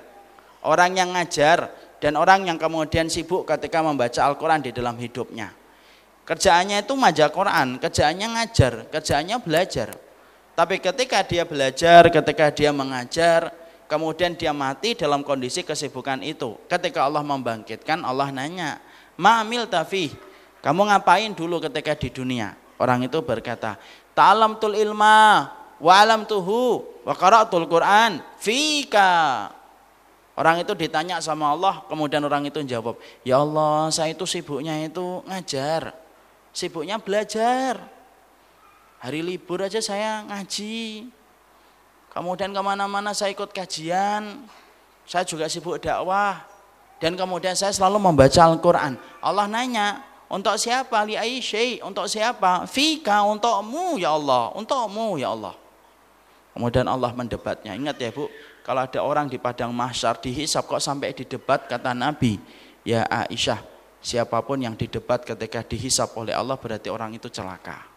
Orang yang ngajar dan orang yang kemudian sibuk ketika membaca Al-Quran di dalam hidupnya. Kerjaannya itu maja Quran, kerjaannya ngajar, kerjaannya belajar. Tapi ketika dia belajar, ketika dia mengajar, kemudian dia mati dalam kondisi kesibukan itu. Ketika Allah membangkitkan, Allah nanya, Ma'amil tafih, kamu ngapain dulu ketika di dunia? Orang itu berkata, Ta'alam tul ilma, wa alam tuhu, wa qara'tul Qur'an, fika. Orang itu ditanya sama Allah, kemudian orang itu jawab, Ya Allah, saya itu sibuknya itu ngajar, sibuknya belajar. Hari libur aja saya ngaji. Kemudian ke mana-mana saya ikut kajian, saya juga sibuk dakwah. Dan kemudian saya selalu membaca Al-Quran. Allah nanya, untuk siapa? Li aisyai, untuk siapa? Fika, untukmu ya Allah, untukmu ya Allah. Kemudian Allah mendebatnya. Ingat ya Bu, kalau ada orang di padang mahsyar dihisap kok sampai di debat kata Nabi, ya Aisyah, siapa pun yang didebat ketika dihisap oleh Allah berarti orang itu celaka.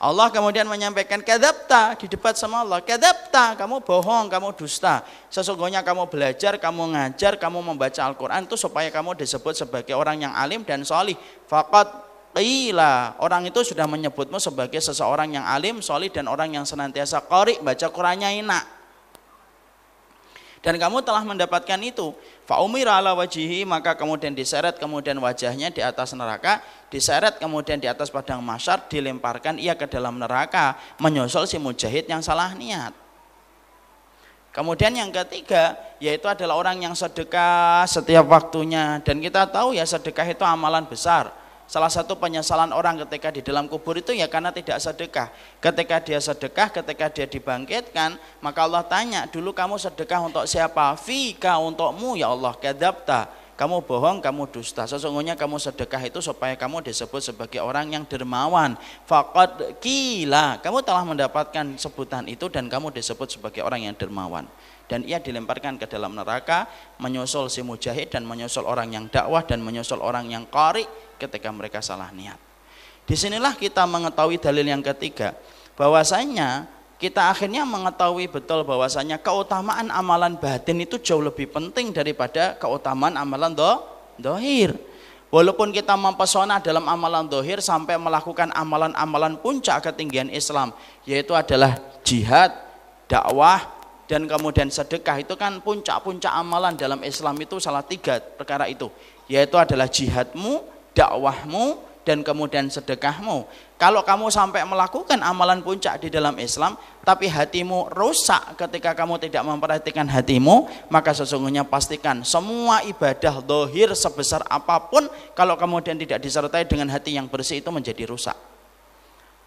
Allah kemudian menyampaikan kadapta di debat sama Allah. Kadapta, kamu bohong, kamu dusta. Sesungguhnya kamu belajar, kamu ngajar, kamu membaca Al-Quran itu supaya kamu disebut sebagai orang yang alim dan solih. Fakat Qila, orang itu sudah menyebutmu sebagai seseorang yang alim, solid dan orang yang senantiasa qari, baca Qur'annya enak. Dan kamu telah mendapatkan itu. Fa'umira ala wajihi, maka kemudian diseret kemudian wajahnya di atas neraka, diseret kemudian di atas padang masyar, dilemparkan ia ke dalam neraka, menyusul si mujahid yang salah niat. Kemudian yang ketiga yaitu adalah orang yang sedekah setiap waktunya dan kita tahu ya sedekah itu amalan besar. Salah satu penyesalan orang ketika di dalam kubur itu ya karena tidak sedekah. Ketika dia sedekah, ketika dia dibangkitkan, maka Allah tanya, dulu kamu sedekah untuk siapa? Fika untukmu ya Allah, kadabta. Kamu bohong, kamu dusta. Sesungguhnya kamu sedekah itu supaya kamu disebut sebagai orang yang dermawan. Fakat kila, kamu telah mendapatkan sebutan itu dan kamu disebut sebagai orang yang dermawan dan ia dilemparkan ke dalam neraka menyusul si mujahid dan menyusul orang yang dakwah dan menyusul orang yang qari ketika mereka salah niat. Di sinilah kita mengetahui dalil yang ketiga bahwasanya kita akhirnya mengetahui betul bahwasanya keutamaan amalan batin itu jauh lebih penting daripada keutamaan amalan do, dohir. Walaupun kita mempesona dalam amalan dohir sampai melakukan amalan-amalan puncak ketinggian Islam, yaitu adalah jihad, dakwah, dan kemudian sedekah itu kan puncak-puncak amalan dalam Islam itu salah tiga perkara itu yaitu adalah jihadmu, dakwahmu dan kemudian sedekahmu. Kalau kamu sampai melakukan amalan puncak di dalam Islam tapi hatimu rusak ketika kamu tidak memperhatikan hatimu, maka sesungguhnya pastikan semua ibadah dohir sebesar apa pun kalau kemudian tidak disertai dengan hati yang bersih itu menjadi rusak.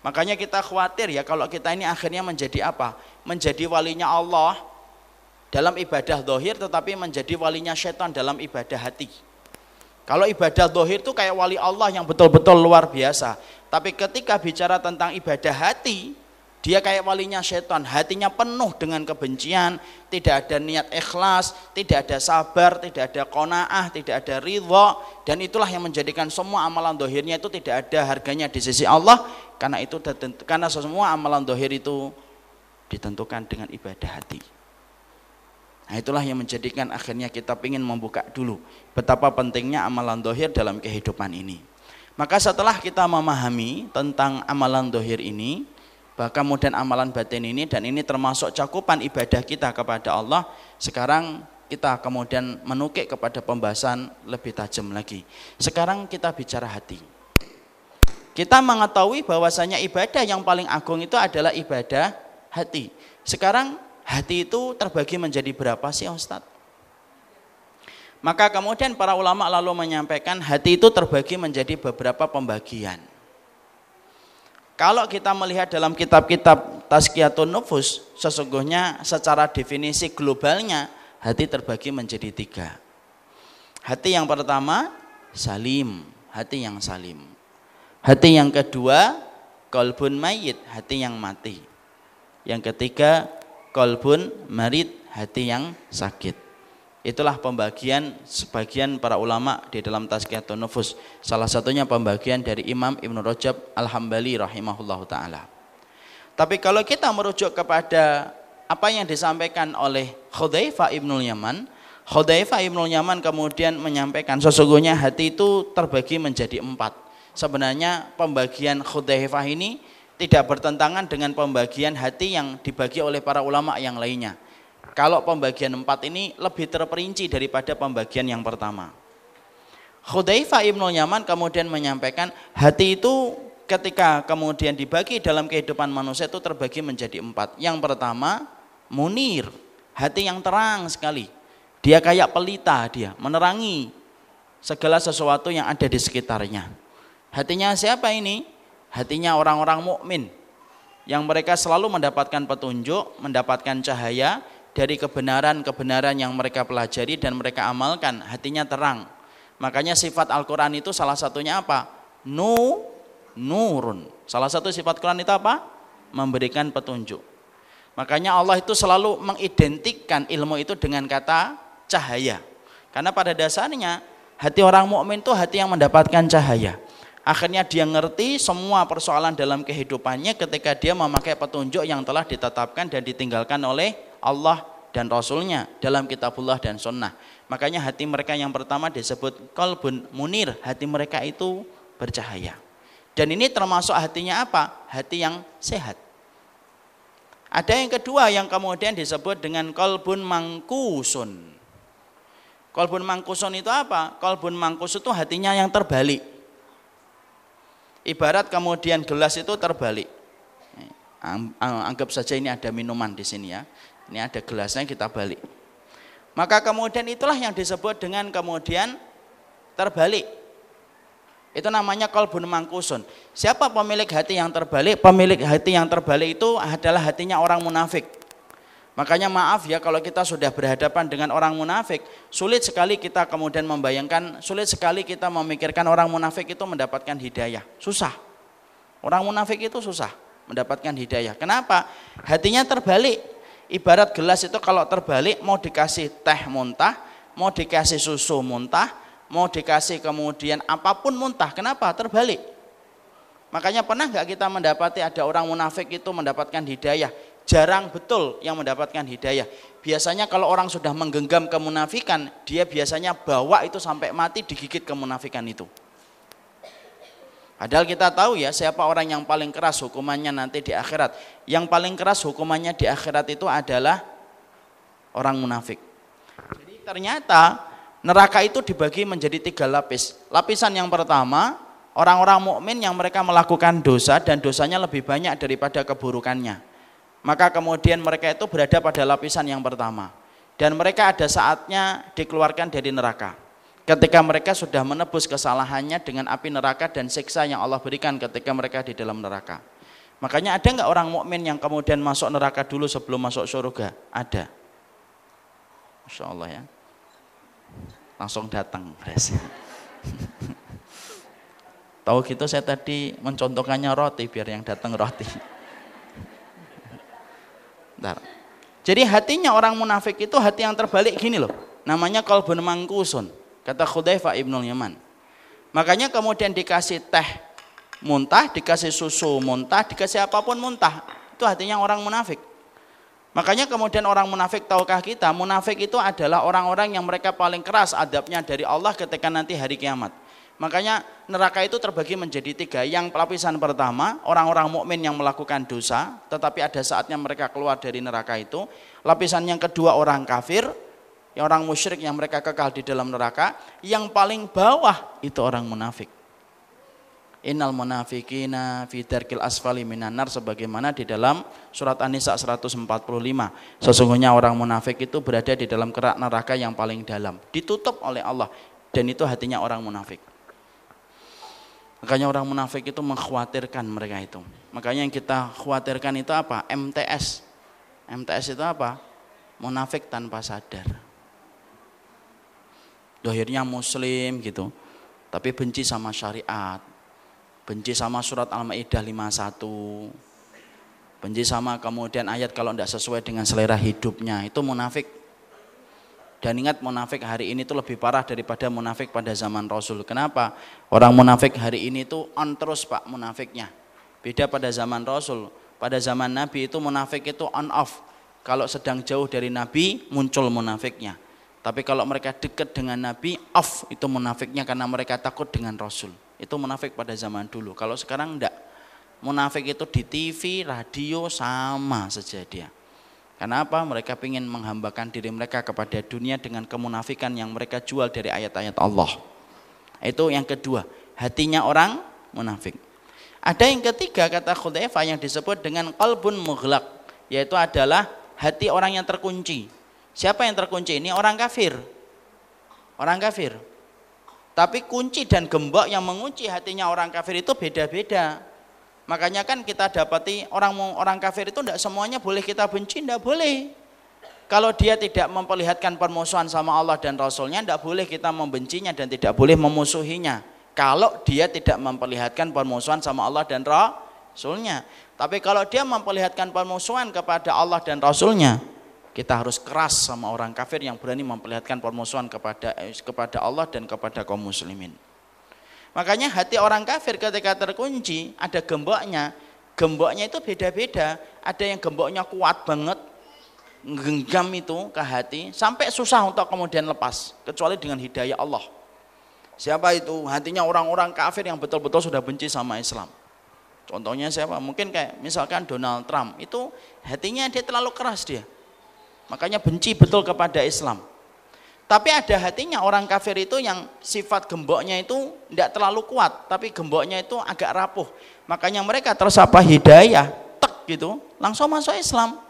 Makanya kita khawatir ya kalau kita ini akhirnya menjadi apa? Menjadi walinya Allah dalam ibadah dohir tetapi menjadi walinya setan dalam ibadah hati. Kalau ibadah dohir itu kayak wali Allah yang betul-betul luar biasa. Tapi ketika bicara tentang ibadah hati, dia kayak walinya setan, hatinya penuh dengan kebencian, tidak ada niat ikhlas, tidak ada sabar, tidak ada kona'ah, tidak ada ridho, dan itulah yang menjadikan semua amalan dohirnya itu tidak ada harganya di sisi Allah, karena itu karena semua amalan dohir itu ditentukan dengan ibadah hati. Nah itulah yang menjadikan akhirnya kita ingin membuka dulu betapa pentingnya amalan dohir dalam kehidupan ini. Maka setelah kita memahami tentang amalan dohir ini, bahkan kemudian amalan batin ini dan ini termasuk cakupan ibadah kita kepada Allah sekarang kita kemudian menukik kepada pembahasan lebih tajam lagi sekarang kita bicara hati kita mengetahui bahwasanya ibadah yang paling agung itu adalah ibadah hati sekarang hati itu terbagi menjadi berapa sih Ustadz? Maka kemudian para ulama lalu menyampaikan hati itu terbagi menjadi beberapa pembagian. Kalau kita melihat dalam kitab-kitab Tazkiyatun Nufus, sesungguhnya secara definisi globalnya hati terbagi menjadi tiga. Hati yang pertama, salim, hati yang salim. Hati yang kedua, kolbun mayit, hati yang mati. Yang ketiga, kolbun marid, hati yang sakit. Itulah pembagian sebagian para ulama di dalam Tazkiyatun Nufus. Salah satunya pembagian dari Imam Ibn Rajab Al-Hambali rahimahullah taala. Tapi kalau kita merujuk kepada apa yang disampaikan oleh Khudzaifah ibnul Yaman Khudzaifah ibnul Yaman kemudian menyampaikan sesungguhnya hati itu terbagi menjadi empat sebenarnya pembagian Khudzaifah ini tidak bertentangan dengan pembagian hati yang dibagi oleh para ulama yang lainnya kalau pembagian empat ini lebih terperinci daripada pembagian yang pertama Khudzaifah ibnul Yaman kemudian menyampaikan hati itu ketika kemudian dibagi dalam kehidupan manusia itu terbagi menjadi empat. Yang pertama, munir, hati yang terang sekali. Dia kayak pelita dia, menerangi segala sesuatu yang ada di sekitarnya. Hatinya siapa ini? Hatinya orang-orang mukmin yang mereka selalu mendapatkan petunjuk, mendapatkan cahaya dari kebenaran-kebenaran yang mereka pelajari dan mereka amalkan. Hatinya terang. Makanya sifat Al-Quran itu salah satunya apa? Nu nurun. Salah satu sifat Quran itu apa? Memberikan petunjuk. Makanya Allah itu selalu mengidentikan ilmu itu dengan kata cahaya. Karena pada dasarnya hati orang mukmin itu hati yang mendapatkan cahaya. Akhirnya dia ngerti semua persoalan dalam kehidupannya ketika dia memakai petunjuk yang telah ditetapkan dan ditinggalkan oleh Allah dan Rasulnya dalam kitabullah dan sunnah. Makanya hati mereka yang pertama disebut kolbun munir, hati mereka itu bercahaya. Dan ini termasuk hatinya apa? Hati yang sehat. Ada yang kedua yang kemudian disebut dengan kolbun mangkusun. Kolbun mangkusun itu apa? Kolbun mangkus itu hatinya yang terbalik. Ibarat kemudian gelas itu terbalik. Anggap saja ini ada minuman di sini ya. Ini ada gelasnya kita balik. Maka kemudian itulah yang disebut dengan kemudian terbalik. Itu namanya kolbun mangkusun. Siapa pemilik hati yang terbalik? Pemilik hati yang terbalik itu adalah hatinya orang munafik. Makanya maaf ya kalau kita sudah berhadapan dengan orang munafik, sulit sekali kita kemudian membayangkan, sulit sekali kita memikirkan orang munafik itu mendapatkan hidayah. Susah. Orang munafik itu susah mendapatkan hidayah. Kenapa? Hatinya terbalik. Ibarat gelas itu kalau terbalik mau dikasih teh muntah, mau dikasih susu muntah, mau dikasih kemudian apa pun muntah. Kenapa? Terbalik. Makanya pernah nggak kita mendapati ada orang munafik itu mendapatkan hidayah? Jarang betul yang mendapatkan hidayah. Biasanya kalau orang sudah menggenggam kemunafikan, dia biasanya bawa itu sampai mati digigit kemunafikan itu. Padahal kita tahu ya siapa orang yang paling keras hukumannya nanti di akhirat. Yang paling keras hukumannya di akhirat itu adalah orang munafik. Jadi ternyata neraka itu dibagi menjadi tiga lapis. Lapisan yang pertama, orang-orang mukmin yang mereka melakukan dosa dan dosanya lebih banyak daripada keburukannya. Maka kemudian mereka itu berada pada lapisan yang pertama. Dan mereka ada saatnya dikeluarkan dari neraka. Ketika mereka sudah menebus kesalahannya dengan api neraka dan siksa yang Allah berikan ketika mereka di dalam neraka. Makanya ada nggak orang mukmin yang kemudian masuk neraka dulu sebelum masuk surga? Ada. Masya Allah ya langsung datang tahu gitu saya tadi mencontohkannya roti biar yang datang roti Bentar. jadi hatinya orang munafik itu hati yang terbalik gini loh. Namanya kalbun mangkusun. Kata Khudaifa ibnul Yaman. Makanya kemudian dikasih teh muntah dikasih susu muntah dikasih apa pun muntah. Itu hatinya orang munafik. Makanya kemudian orang munafik tahukah kita, munafik itu adalah orang-orang yang mereka paling keras adabnya dari Allah ketika nanti hari kiamat. Makanya neraka itu terbagi menjadi tiga. Yang lapisan pertama, orang-orang mukmin yang melakukan dosa, tetapi ada saatnya mereka keluar dari neraka itu. Lapisan yang kedua orang kafir, yang orang musyrik yang mereka kekal di dalam neraka. Yang paling bawah itu orang munafik. Innal munafikina fi darkil asfali minan nar sebagaimana di dalam surat An-Nisa 145. Sesungguhnya orang munafik itu berada di dalam kerak neraka yang paling dalam, ditutup oleh Allah dan itu hatinya orang munafik. Makanya orang munafik itu mengkhawatirkan mereka itu. Makanya yang kita khawatirkan itu apa? MTS. MTS itu apa? Munafik tanpa sadar. Dohirnya muslim gitu. Tapi benci sama syariat benci sama surat Al-Maidah 51 benci sama kemudian ayat kalau tidak sesuai dengan selera hidupnya itu munafik dan ingat munafik hari ini itu lebih parah daripada munafik pada zaman Rasul kenapa? orang munafik hari ini itu on terus pak munafiknya beda pada zaman Rasul pada zaman Nabi itu munafik itu on off kalau sedang jauh dari Nabi muncul munafiknya. Tapi kalau mereka dekat dengan Nabi, off itu munafiknya karena mereka takut dengan Rasul. Itu munafik pada zaman dulu. Kalau sekarang enggak. Munafik itu di TV, radio sama saja dia. Kenapa? Mereka ingin menghambakan diri mereka kepada dunia dengan kemunafikan yang mereka jual dari ayat-ayat Allah. Itu yang kedua, hatinya orang munafik. Ada yang ketiga kata Khudaifa yang disebut dengan qalbun mughlaq, yaitu adalah hati orang yang terkunci. Siapa yang terkunci? Ini orang kafir. Orang kafir. Tapi kunci dan gembok yang mengunci hatinya orang kafir itu beda-beda. Makanya kan kita dapati orang orang kafir itu tidak semuanya boleh kita benci, tidak boleh. Kalau dia tidak memperlihatkan permusuhan sama Allah dan Rasulnya, tidak boleh kita membencinya dan tidak boleh memusuhinya. Kalau dia tidak memperlihatkan permusuhan sama Allah dan Rasulnya. Tapi kalau dia memperlihatkan permusuhan kepada Allah dan Rasulnya, kita harus keras sama orang kafir yang berani memperlihatkan permusuhan kepada kepada Allah dan kepada kaum muslimin. Makanya hati orang kafir ketika terkunci ada gemboknya. Gemboknya itu beda-beda. Ada yang gemboknya kuat banget, genggam itu ke hati sampai susah untuk kemudian lepas kecuali dengan hidayah Allah. Siapa itu? Hatinya orang-orang kafir yang betul-betul sudah benci sama Islam. Contohnya siapa? Mungkin kayak misalkan Donald Trump. Itu hatinya dia terlalu keras dia. Makanya benci betul kepada Islam. Tapi ada hatinya orang kafir itu yang sifat gemboknya itu tidak terlalu kuat, tapi gemboknya itu agak rapuh. Makanya mereka tersapa hidayah, tek gitu, langsung masuk Islam.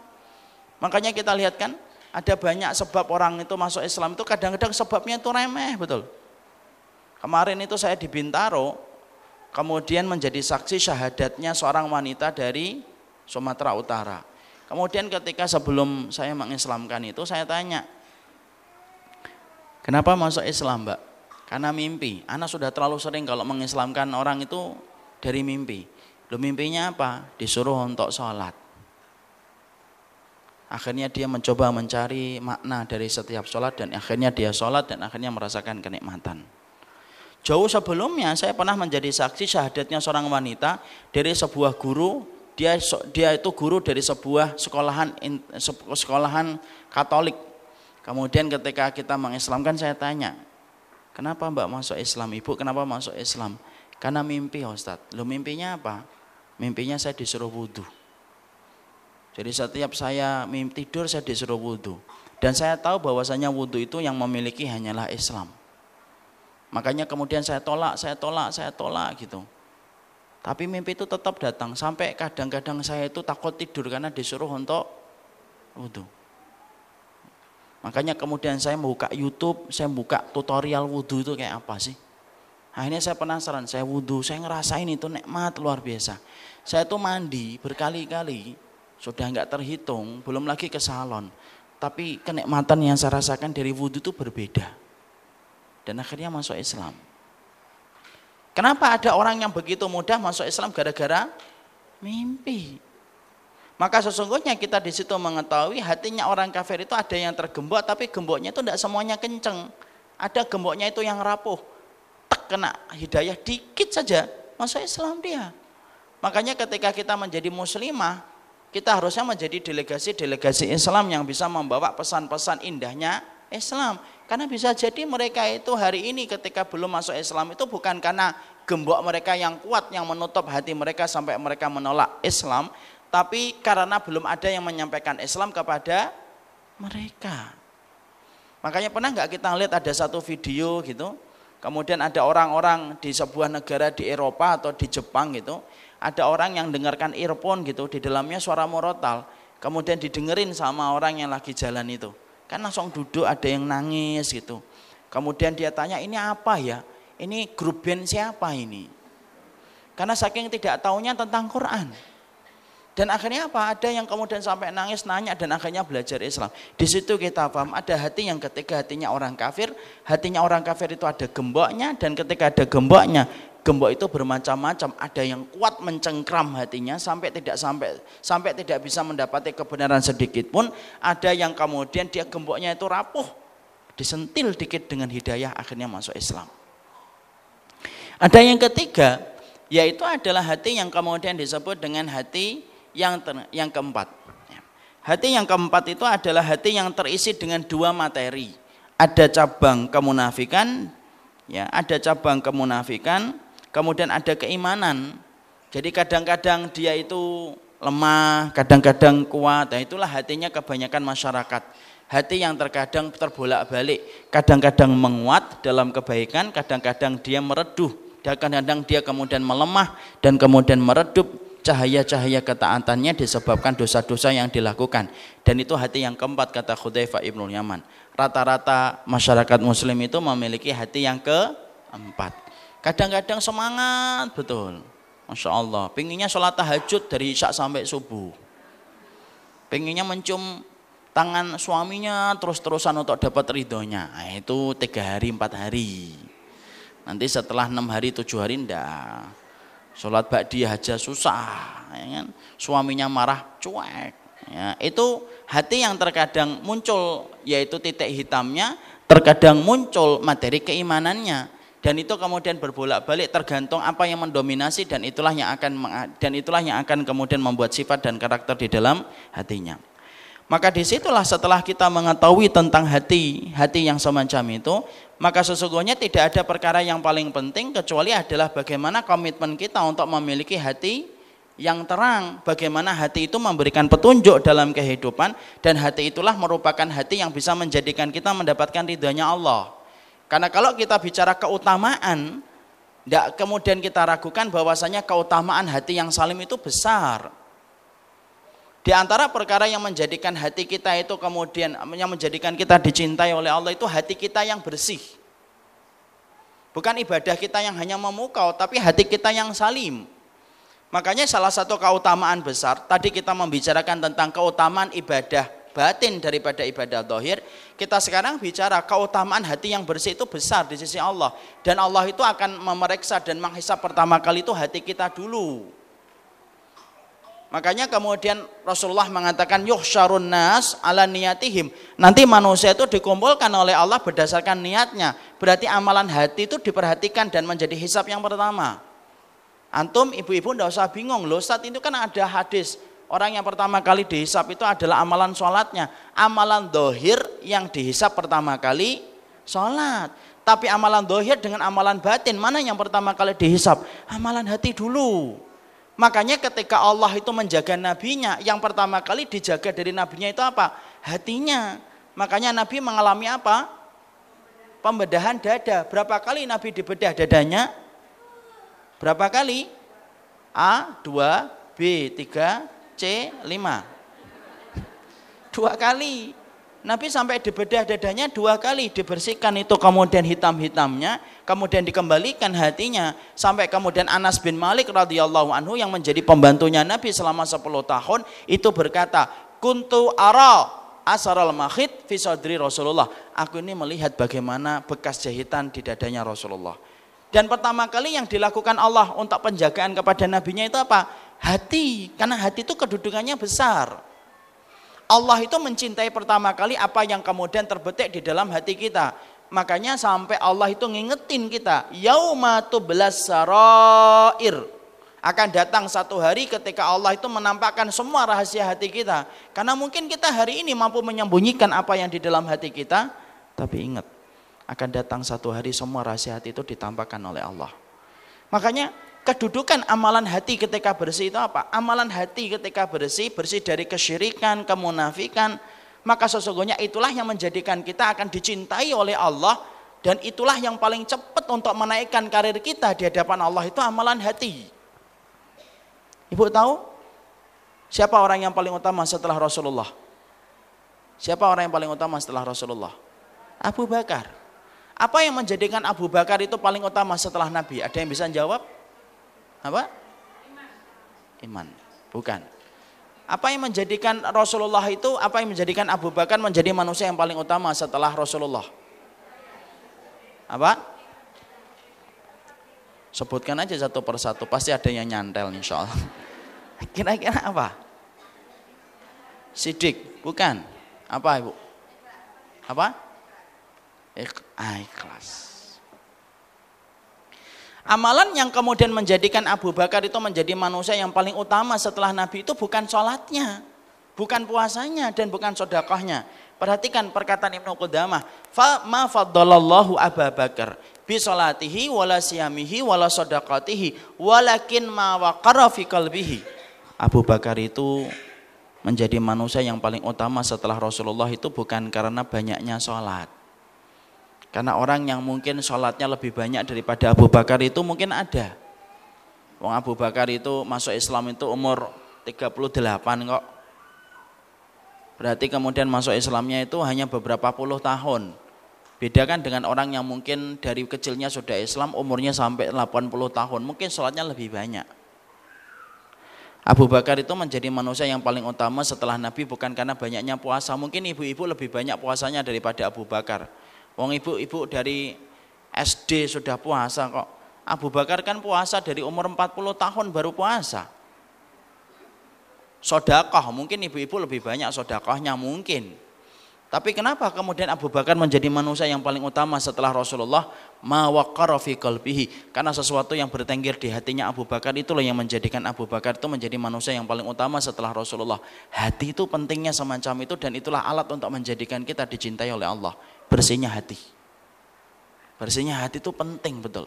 Makanya kita lihat kan, ada banyak sebab orang itu masuk Islam itu kadang-kadang sebabnya itu remeh betul. Kemarin itu saya di Bintaro, kemudian menjadi saksi syahadatnya seorang wanita dari Sumatera Utara. Kemudian ketika sebelum saya mengislamkan itu saya tanya, kenapa masuk Islam mbak? Karena mimpi. Anak sudah terlalu sering kalau mengislamkan orang itu dari mimpi. Lu mimpinya apa? Disuruh untuk sholat. Akhirnya dia mencoba mencari makna dari setiap sholat dan akhirnya dia sholat dan akhirnya merasakan kenikmatan. Jauh sebelumnya saya pernah menjadi saksi syahadatnya seorang wanita dari sebuah guru dia dia itu guru dari sebuah sekolahan sekolahan Katolik. Kemudian ketika kita mengislamkan saya tanya, kenapa Mbak masuk Islam? Ibu kenapa masuk Islam? Karena mimpi Ustadz. Lo mimpinya apa? Mimpinya saya disuruh wudhu. Jadi setiap saya mimpi tidur saya disuruh wudhu. Dan saya tahu bahwasanya wudhu itu yang memiliki hanyalah Islam. Makanya kemudian saya tolak, saya tolak, saya tolak gitu. Tapi mimpi itu tetap datang sampai kadang-kadang saya itu takut tidur karena disuruh untuk wudhu. Makanya kemudian saya membuka YouTube, saya buka tutorial wudhu itu kayak apa sih? Akhirnya saya penasaran, saya wudhu, saya ngerasain itu nikmat luar biasa. Saya tuh mandi berkali-kali, sudah nggak terhitung, belum lagi ke salon. Tapi kenikmatan yang saya rasakan dari wudhu itu berbeda. Dan akhirnya masuk Islam. Kenapa ada orang yang begitu mudah masuk Islam gara-gara mimpi? Maka sesungguhnya kita di situ mengetahui hatinya orang kafir itu ada yang tergembok tapi gemboknya itu tidak semuanya kenceng. Ada gemboknya itu yang rapuh. Tak kena hidayah dikit saja masuk Islam dia. Makanya ketika kita menjadi muslimah, kita harusnya menjadi delegasi-delegasi Islam yang bisa membawa pesan-pesan indahnya Islam. Karena bisa jadi mereka itu hari ini ketika belum masuk Islam itu bukan karena gembok mereka yang kuat yang menutup hati mereka sampai mereka menolak Islam, tapi karena belum ada yang menyampaikan Islam kepada mereka. Makanya pernah nggak kita lihat ada satu video gitu, kemudian ada orang-orang di sebuah negara di Eropa atau di Jepang gitu, ada orang yang dengarkan earphone gitu, di dalamnya suara morotal, kemudian didengerin sama orang yang lagi jalan itu Kan langsung duduk ada yang nangis gitu. Kemudian dia tanya ini apa ya? Ini grup band siapa ini? Karena saking tidak tahunya tentang Quran. Dan akhirnya apa? Ada yang kemudian sampai nangis, nanya dan akhirnya belajar Islam. Di situ kita paham ada hati yang ketika hatinya orang kafir, hatinya orang kafir itu ada gemboknya dan ketika ada gemboknya, gembok itu bermacam-macam ada yang kuat mencengkram hatinya sampai tidak sampai sampai tidak bisa mendapati kebenaran sedikit pun ada yang kemudian dia gemboknya itu rapuh disentil dikit dengan hidayah akhirnya masuk Islam ada yang ketiga yaitu adalah hati yang kemudian disebut dengan hati yang ter, yang keempat Hati yang keempat itu adalah hati yang terisi dengan dua materi. Ada cabang kemunafikan, ya, ada cabang kemunafikan, kemudian ada keimanan. Jadi kadang-kadang dia itu lemah, kadang-kadang kuat. Nah, itulah hatinya kebanyakan masyarakat. Hati yang terkadang terbolak-balik, kadang-kadang menguat dalam kebaikan, kadang-kadang dia mereduh, kadang-kadang dia kemudian melemah dan kemudian meredup cahaya-cahaya ketaatannya disebabkan dosa-dosa yang dilakukan. Dan itu hati yang keempat kata Khudaifah Ibnu Yaman. Rata-rata masyarakat muslim itu memiliki hati yang keempat. Kadang-kadang semangat betul. Masya Allah. Pinginnya sholat tahajud dari isya sampai subuh. Pinginnya mencium tangan suaminya terus-terusan untuk dapat ridhonya. Nah, itu tiga hari, empat hari. Nanti setelah enam hari, tujuh hari enggak Sholat ba'diyah aja susah, ya kan? Suaminya marah, cuek. Ya, itu hati yang terkadang muncul yaitu titik hitamnya, terkadang muncul materi keimanannya dan itu kemudian berbolak-balik tergantung apa yang mendominasi dan itulah yang akan dan itulah yang akan kemudian membuat sifat dan karakter di dalam hatinya. Maka di situlah setelah kita mengetahui tentang hati, hati yang semacam itu, maka sesungguhnya tidak ada perkara yang paling penting kecuali adalah bagaimana komitmen kita untuk memiliki hati yang terang, bagaimana hati itu memberikan petunjuk dalam kehidupan dan hati itulah merupakan hati yang bisa menjadikan kita mendapatkan ridhonya Allah. Karena kalau kita bicara keutamaan, tidak kemudian kita ragukan bahwasanya keutamaan hati yang salim itu besar. Di antara perkara yang menjadikan hati kita itu kemudian yang menjadikan kita dicintai oleh Allah itu hati kita yang bersih. Bukan ibadah kita yang hanya memukau, tapi hati kita yang salim. Makanya salah satu keutamaan besar, tadi kita membicarakan tentang keutamaan ibadah batin daripada ibadah dohir, kita sekarang bicara keutamaan hati yang bersih itu besar di sisi Allah. Dan Allah itu akan memeriksa dan menghisap pertama kali itu hati kita dulu. Makanya kemudian Rasulullah mengatakan yuhsyarun nas ala niyatihim. Nanti manusia itu dikumpulkan oleh Allah berdasarkan niatnya. Berarti amalan hati itu diperhatikan dan menjadi hisap yang pertama. Antum ibu-ibu ndak usah bingung loh, saat itu kan ada hadis. Orang yang pertama kali dihisap itu adalah amalan sholatnya. Amalan dohir yang dihisap pertama kali sholat. Tapi amalan dohir dengan amalan batin, mana yang pertama kali dihisap? Amalan hati dulu. Makanya ketika Allah itu menjaga nabinya, yang pertama kali dijaga dari nabinya itu apa? Hatinya. Makanya Nabi mengalami apa? Pembedahan dada. Berapa kali Nabi dibedah dadanya? Berapa kali? A, 2, B, 3, C, 5. Dua kali. Nabi sampai dibedah dadanya dua kali dibersihkan itu kemudian hitam-hitamnya kemudian dikembalikan hatinya sampai kemudian Anas bin Malik radhiyallahu anhu yang menjadi pembantunya Nabi selama 10 tahun itu berkata kuntu ara asaral mahid fi sadri Rasulullah. Aku ini melihat bagaimana bekas jahitan di dadanya Rasulullah. Dan pertama kali yang dilakukan Allah untuk penjagaan kepada nabinya itu apa? Hati karena hati itu kedudukannya besar Allah itu mencintai pertama kali apa yang kemudian terbetik di dalam hati kita. Makanya sampai Allah itu ngingetin kita, yaumatu belas sarair. Akan datang satu hari ketika Allah itu menampakkan semua rahasia hati kita. Karena mungkin kita hari ini mampu menyembunyikan apa yang di dalam hati kita, tapi ingat, akan datang satu hari semua rahasia hati itu ditampakkan oleh Allah. Makanya kedudukan amalan hati ketika bersih itu apa? Amalan hati ketika bersih, bersih dari kesyirikan, kemunafikan, maka sesungguhnya itulah yang menjadikan kita akan dicintai oleh Allah dan itulah yang paling cepat untuk menaikkan karir kita di hadapan Allah itu amalan hati. Ibu tahu siapa orang yang paling utama setelah Rasulullah? Siapa orang yang paling utama setelah Rasulullah? Abu Bakar. Apa yang menjadikan Abu Bakar itu paling utama setelah Nabi? Ada yang bisa jawab? Apa? Iman. Bukan. Apa yang menjadikan Rasulullah itu, apa yang menjadikan Abu Bakar menjadi manusia yang paling utama setelah Rasulullah? Apa? Sebutkan aja satu persatu, pasti ada yang nyantel insya Allah. Kira-kira apa? Sidik, bukan. Apa ibu? Apa? Ikhlas. Amalan yang kemudian menjadikan Abu Bakar itu menjadi manusia yang paling utama setelah Nabi itu bukan sholatnya. Bukan puasanya dan bukan sodakohnya. Perhatikan perkataan Ibnu Qudamah. Fa ma faddalallahu Abu Bakar bi salatihi wala siyamihi wala walakin ma waqara fi qalbihi. Abu Bakar itu menjadi manusia yang paling utama setelah Rasulullah itu bukan karena banyaknya sholat. Karena orang yang mungkin sholatnya lebih banyak daripada Abu Bakar itu mungkin ada. Wong Abu Bakar itu masuk Islam itu umur 38 kok. Berarti kemudian masuk Islamnya itu hanya beberapa puluh tahun. Beda kan dengan orang yang mungkin dari kecilnya sudah Islam umurnya sampai 80 tahun. Mungkin sholatnya lebih banyak. Abu Bakar itu menjadi manusia yang paling utama setelah Nabi bukan karena banyaknya puasa. Mungkin ibu-ibu lebih banyak puasanya daripada Abu Bakar. Wong ibu-ibu dari SD sudah puasa kok. Abu Bakar kan puasa dari umur 40 tahun baru puasa. Sodakoh mungkin ibu-ibu lebih banyak sodakohnya mungkin. Tapi kenapa kemudian Abu Bakar menjadi manusia yang paling utama setelah Rasulullah? Mawaqara fi qalbihi. Karena sesuatu yang bertengger di hatinya Abu Bakar itulah yang menjadikan Abu Bakar itu menjadi manusia yang paling utama setelah Rasulullah. Hati itu pentingnya semacam itu dan itulah alat untuk menjadikan kita dicintai oleh Allah bersihnya hati bersihnya hati itu penting betul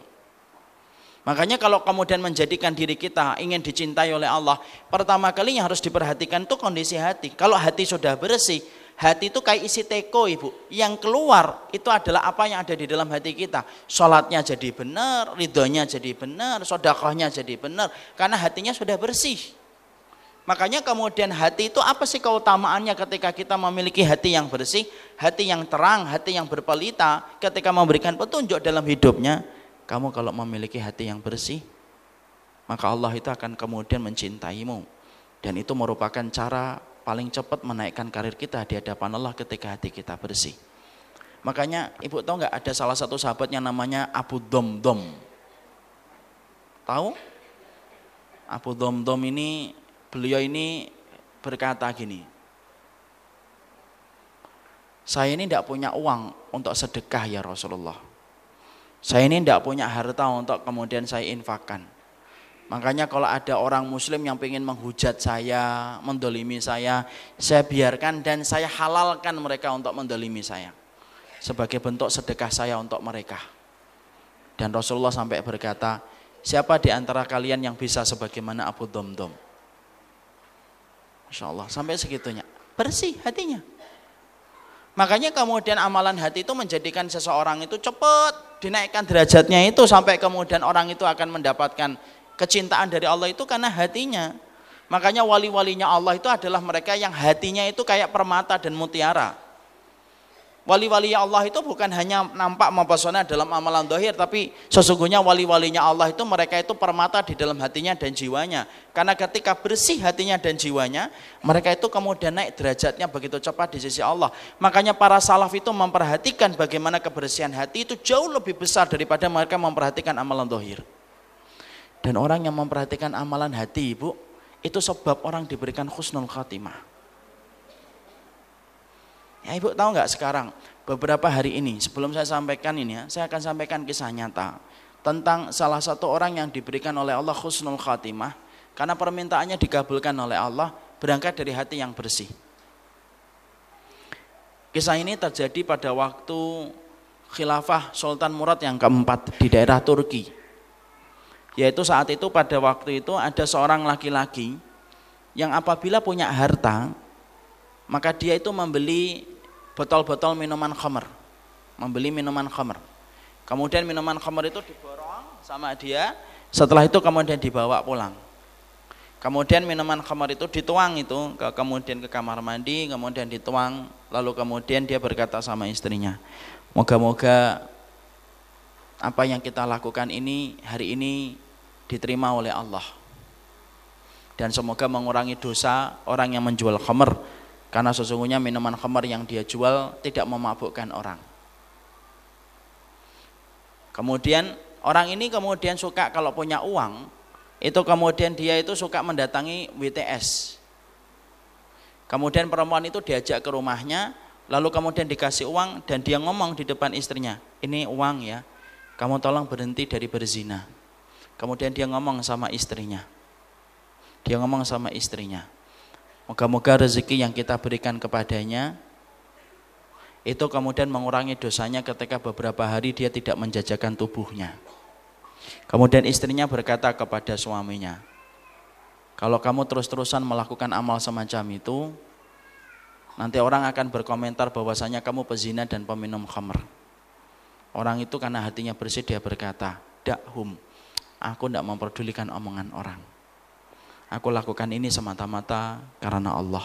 Makanya kalau kemudian menjadikan diri kita ingin dicintai oleh Allah, pertama kali yang harus diperhatikan itu kondisi hati. Kalau hati sudah bersih, hati itu kayak isi teko ibu. Yang keluar itu adalah apa yang ada di dalam hati kita. Sholatnya jadi benar, ridhonya jadi benar, sodakohnya jadi benar. Karena hatinya sudah bersih. Makanya kemudian hati itu apa sih keutamaannya ketika kita memiliki hati yang bersih, hati yang terang, hati yang berpelita, ketika memberikan petunjuk dalam hidupnya, kamu kalau memiliki hati yang bersih, maka Allah itu akan kemudian mencintaimu. Dan itu merupakan cara paling cepat menaikkan karir kita di hadapan Allah ketika hati kita bersih. Makanya ibu tahu nggak ada salah satu sahabat yang namanya Abu Domdom. Tahu? Abu Domdom ini beliau ini berkata gini. Saya ini tidak punya uang untuk sedekah ya Rasulullah. Saya ini tidak punya harta untuk kemudian saya infakkan. Makanya kalau ada orang muslim yang ingin menghujat saya, mendolimi saya, saya biarkan dan saya halalkan mereka untuk mendolimi saya. Sebagai bentuk sedekah saya untuk mereka. Dan Rasulullah sampai berkata, siapa di antara kalian yang bisa sebagaimana Abu Domdom? Masya Allah, sampai segitunya. Bersih hatinya. Makanya kemudian amalan hati itu menjadikan seseorang itu cepat dinaikkan derajatnya itu sampai kemudian orang itu akan mendapatkan kecintaan dari Allah itu karena hatinya. Makanya wali-walinya Allah itu adalah mereka yang hatinya itu kayak permata dan mutiara. Wali-wali Allah itu bukan hanya nampak mempesona dalam amalan dohir, tapi sesungguhnya wali-walinya Allah itu mereka itu permata di dalam hatinya dan jiwanya. Karena ketika bersih hatinya dan jiwanya, mereka itu kemudian naik derajatnya begitu cepat di sisi Allah. Makanya para salaf itu memperhatikan bagaimana kebersihan hati itu jauh lebih besar daripada mereka memperhatikan amalan dohir. Dan orang yang memperhatikan amalan hati ibu, itu sebab orang diberikan khusnul khatimah. Ya ibu tahu nggak sekarang beberapa hari ini sebelum saya sampaikan ini ya, saya akan sampaikan kisah nyata tentang salah satu orang yang diberikan oleh Allah khusnul khatimah karena permintaannya dikabulkan oleh Allah berangkat dari hati yang bersih. Kisah ini terjadi pada waktu khilafah Sultan Murad yang keempat di daerah Turki. Yaitu saat itu pada waktu itu ada seorang laki-laki yang apabila punya harta maka dia itu membeli botol-botol minuman khamr. Membeli minuman khamr. Kemudian minuman khamr itu diborong sama dia. Setelah itu kemudian dibawa pulang. Kemudian minuman khamr itu dituang itu ke kemudian ke kamar mandi kemudian dituang. Lalu kemudian dia berkata sama istrinya moga-moga apa yang kita lakukan ini hari ini diterima oleh Allah. Dan semoga mengurangi dosa orang yang menjual khamr karena sesungguhnya minuman khamar yang dia jual tidak memabukkan orang. Kemudian orang ini kemudian suka kalau punya uang, itu kemudian dia itu suka mendatangi WTS. Kemudian perempuan itu diajak ke rumahnya, lalu kemudian dikasih uang dan dia ngomong di depan istrinya, ini uang ya, kamu tolong berhenti dari berzina. Kemudian dia ngomong sama istrinya, dia ngomong sama istrinya, Moga-moga rezeki yang kita berikan kepadanya itu kemudian mengurangi dosanya ketika beberapa hari dia tidak menjajakan tubuhnya. Kemudian istrinya berkata kepada suaminya, kalau kamu terus-terusan melakukan amal semacam itu, nanti orang akan berkomentar bahwasanya kamu pezina dan peminum khamr. Orang itu karena hatinya bersih dia berkata, dakhum, aku tidak memperdulikan omongan orang. Aku lakukan ini semata-mata karena Allah.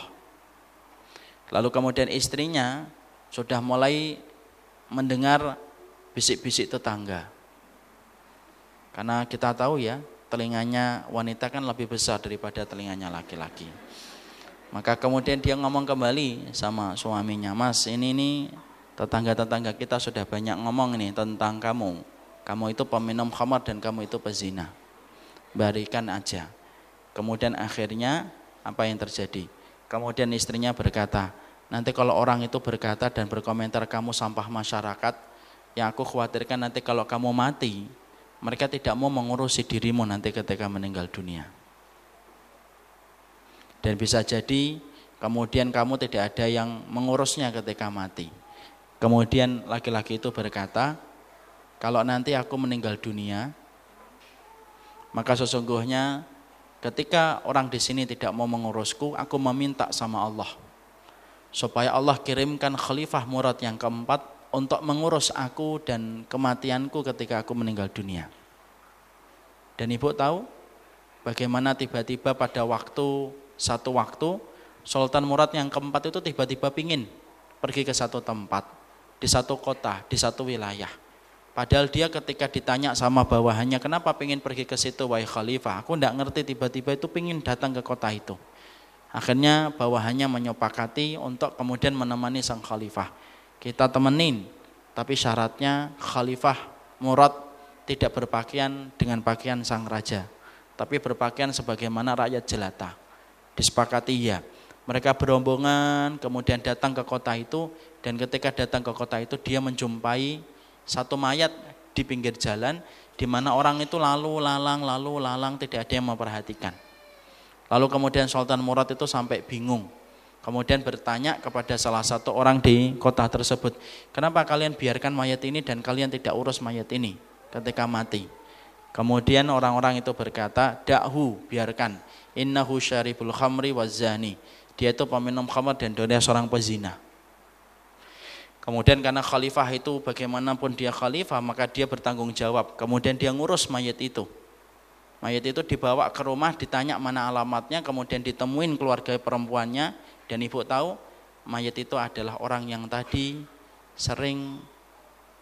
Lalu kemudian istrinya sudah mulai mendengar bisik-bisik tetangga. Karena kita tahu ya, telinganya wanita kan lebih besar daripada telinganya laki-laki. Maka kemudian dia ngomong kembali sama suaminya, Mas ini nih tetangga-tetangga kita sudah banyak ngomong ini tentang kamu. Kamu itu peminum khamar dan kamu itu pezina. Barikan aja. Kemudian akhirnya apa yang terjadi? Kemudian istrinya berkata, Nanti kalau orang itu berkata dan berkomentar kamu sampah masyarakat, yang aku khawatirkan nanti kalau kamu mati, mereka tidak mau mengurusi dirimu nanti ketika meninggal dunia. Dan bisa jadi kemudian kamu tidak ada yang mengurusnya ketika mati. Kemudian laki-laki itu berkata, kalau nanti aku meninggal dunia, maka sesungguhnya ketika orang di sini tidak mau mengurusku, aku meminta sama Allah supaya Allah kirimkan khalifah murad yang keempat untuk mengurus aku dan kematianku ketika aku meninggal dunia. Dan ibu tahu bagaimana tiba-tiba pada waktu satu waktu Sultan Murad yang keempat itu tiba-tiba pingin pergi ke satu tempat di satu kota di satu wilayah. Padahal dia ketika ditanya sama bawahannya kenapa pingin pergi ke situ wahai khalifah, aku tidak ngerti tiba-tiba itu pingin datang ke kota itu. Akhirnya bawahannya menyepakati untuk kemudian menemani sang khalifah. Kita temenin, tapi syaratnya khalifah murad tidak berpakaian dengan pakaian sang raja, tapi berpakaian sebagaimana rakyat jelata. Disepakati ya. Mereka berombongan kemudian datang ke kota itu dan ketika datang ke kota itu dia menjumpai satu mayat di pinggir jalan di mana orang itu lalu lalang lalu lalang tidak ada yang memperhatikan. Lalu kemudian Sultan Murad itu sampai bingung. Kemudian bertanya kepada salah satu orang di kota tersebut, kenapa kalian biarkan mayat ini dan kalian tidak urus mayat ini ketika mati? Kemudian orang-orang itu berkata, dakhu, biarkan. Innahu syaribul khamri wazani. Dia itu peminum khamr dan dia seorang pezina. Kemudian karena khalifah itu bagaimanapun dia khalifah, maka dia bertanggung jawab. Kemudian dia ngurus mayat itu. Mayat itu dibawa ke rumah, ditanya mana alamatnya, kemudian ditemuin keluarga perempuannya, dan ibu tahu mayat itu adalah orang yang tadi sering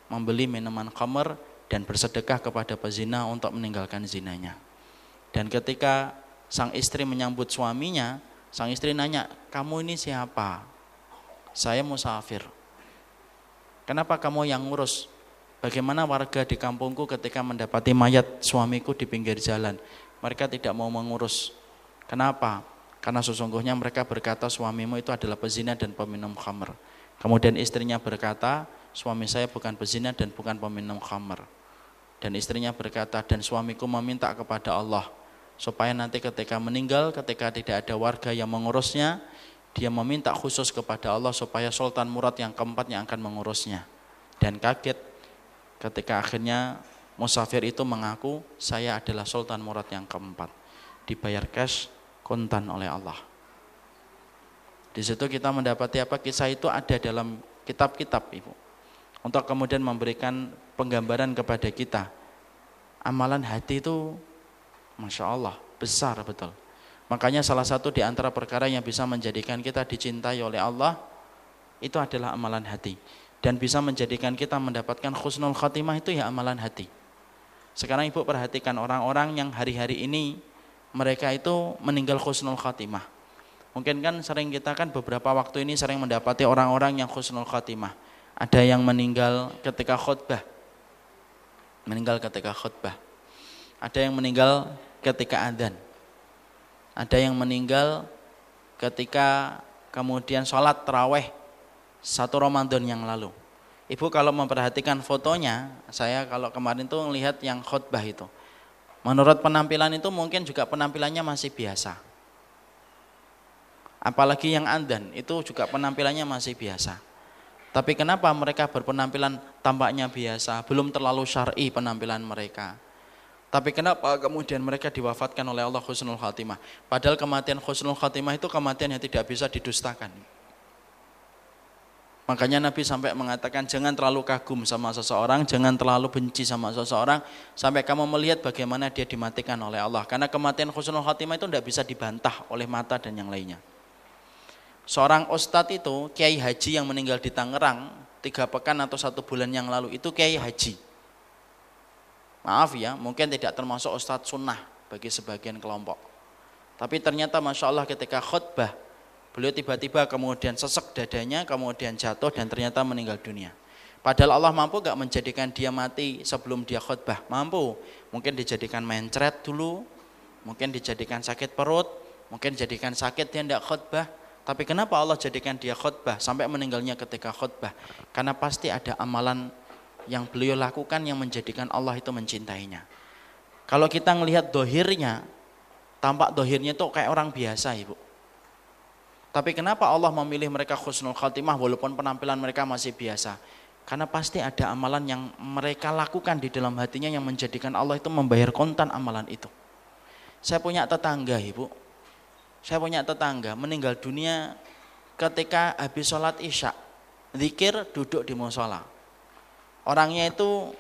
membeli minuman khamr dan bersedekah kepada pezina untuk meninggalkan zinanya. Dan ketika sang istri menyambut suaminya, sang istri nanya, kamu ini siapa? Saya musafir. Kenapa kamu yang ngurus? Bagaimana warga di kampungku ketika mendapati mayat suamiku di pinggir jalan? Mereka tidak mau mengurus. Kenapa? Karena sesungguhnya mereka berkata suamimu itu adalah pezina dan peminum khamr. Kemudian istrinya berkata, suami saya bukan pezina dan bukan peminum khamr. Dan istrinya berkata, dan suamiku meminta kepada Allah, supaya nanti ketika meninggal, ketika tidak ada warga yang mengurusnya, dia meminta khusus kepada Allah supaya Sultan Murad yang keempat yang akan mengurusnya. Dan kaget ketika akhirnya musafir itu mengaku saya adalah sultan murad yang keempat. Dibayar cash kontan oleh Allah. Di situ kita mendapati apa kisah itu ada dalam kitab-kitab ibu. Untuk kemudian memberikan penggambaran kepada kita. Amalan hati itu masya Allah besar betul makanya salah satu di antara perkara yang bisa menjadikan kita dicintai oleh Allah itu adalah amalan hati dan bisa menjadikan kita mendapatkan khusnul khatimah itu ya amalan hati. Sekarang Ibu perhatikan orang-orang yang hari-hari ini mereka itu meninggal khusnul khatimah. Mungkin kan sering kita kan beberapa waktu ini sering mendapati orang-orang yang khusnul khatimah. Ada yang meninggal ketika khutbah. Meninggal ketika khutbah. Ada yang meninggal ketika adzan. Ada yang meninggal ketika kemudian sholat terawih satu Ramadan yang lalu. Ibu kalau memperhatikan fotonya, saya kalau kemarin tuh melihat yang khutbah itu. Menurut penampilan itu mungkin juga penampilannya masih biasa. Apalagi yang andan itu juga penampilannya masih biasa. Tapi kenapa mereka berpenampilan tampaknya biasa, belum terlalu syar'i penampilan mereka. Tapi kenapa kemudian mereka diwafatkan oleh Allah khusnul khatimah? Padahal kematian khusnul khatimah itu kematian yang tidak bisa didustakan. Makanya Nabi sampai mengatakan jangan terlalu kagum sama seseorang, jangan terlalu benci sama seseorang sampai kamu melihat bagaimana dia dimatikan oleh Allah. Karena kematian khusnul khatimah itu tidak bisa dibantah oleh mata dan yang lainnya. Seorang ustadz itu, kiai haji yang meninggal di Tangerang, tiga pekan atau satu bulan yang lalu, itu kiai haji. Maaf ya, mungkin tidak termasuk ustadz sunnah bagi sebagian kelompok. Tapi ternyata Masya Allah ketika khutbah, Beliau tiba-tiba kemudian sesek dadanya, kemudian jatuh dan ternyata meninggal dunia. Padahal Allah mampu gak menjadikan dia mati sebelum dia khutbah? Mampu. Mungkin dijadikan mencret dulu, mungkin dijadikan sakit perut, mungkin dijadikan sakit dia tidak khutbah. Tapi kenapa Allah jadikan dia khutbah sampai meninggalnya ketika khutbah? Karena pasti ada amalan yang beliau lakukan yang menjadikan Allah itu mencintainya. Kalau kita melihat dohirnya, tampak dohirnya itu kayak orang biasa ibu tapi kenapa Allah memilih mereka khusnul khatimah walaupun penampilan mereka masih biasa? Karena pasti ada amalan yang mereka lakukan di dalam hatinya yang menjadikan Allah itu membayar kontan amalan itu. Saya punya tetangga ibu, saya punya tetangga meninggal dunia ketika habis sholat isya, zikir duduk di musola. Orangnya itu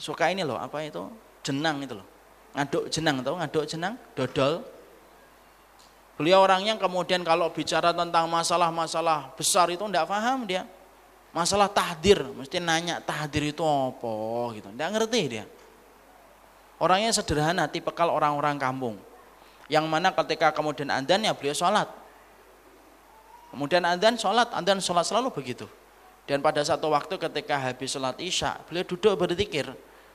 suka ini loh, apa itu jenang itu loh, ngaduk jenang tahu ngaduk jenang, dodol, Beliau orang yang kemudian kalau bicara tentang masalah-masalah besar itu tidak paham dia. Masalah tahdir, mesti nanya tahdir itu apa gitu. Tidak ngerti dia. Orangnya sederhana, tipe kalau orang-orang kampung. Yang mana ketika kemudian andan ya beliau sholat. Kemudian andan sholat, andan sholat selalu begitu. Dan pada satu waktu ketika habis sholat isya, beliau duduk berzikir.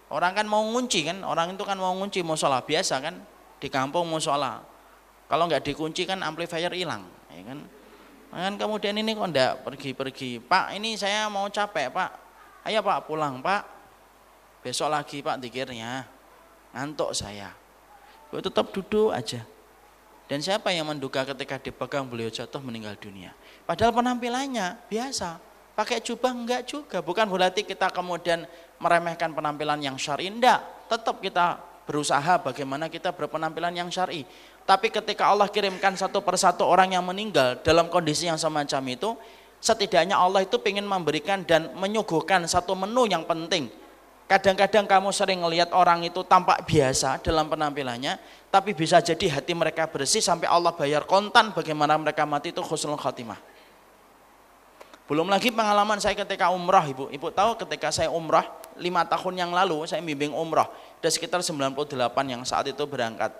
Orang kan mau ngunci kan, orang itu kan mau ngunci sholat biasa kan, di kampung mau sholat kalau nggak dikunci kan amplifier hilang, ya kan? Kan kemudian ini kok enggak pergi-pergi. Pak, ini saya mau capek, Pak. Ayo Pak pulang, Pak. Besok lagi Pak dikirnya. Ngantuk saya. Gue tetap duduk aja. Dan siapa yang menduga ketika dipegang beliau jatuh meninggal dunia? Padahal penampilannya biasa. Pakai jubah enggak juga. Bukan berarti kita kemudian meremehkan penampilan yang syar'i. Enggak. Tetap kita berusaha bagaimana kita berpenampilan yang syar'i. Tapi ketika Allah kirimkan satu persatu orang yang meninggal dalam kondisi yang semacam itu, setidaknya Allah itu ingin memberikan dan menyuguhkan satu menu yang penting. Kadang-kadang kamu sering melihat orang itu tampak biasa dalam penampilannya, tapi bisa jadi hati mereka bersih sampai Allah bayar kontan bagaimana mereka mati itu khusnul khatimah. Belum lagi pengalaman saya ketika umrah ibu. Ibu tahu ketika saya umrah lima tahun yang lalu saya bimbing umrah. Ada sekitar 98 yang saat itu berangkat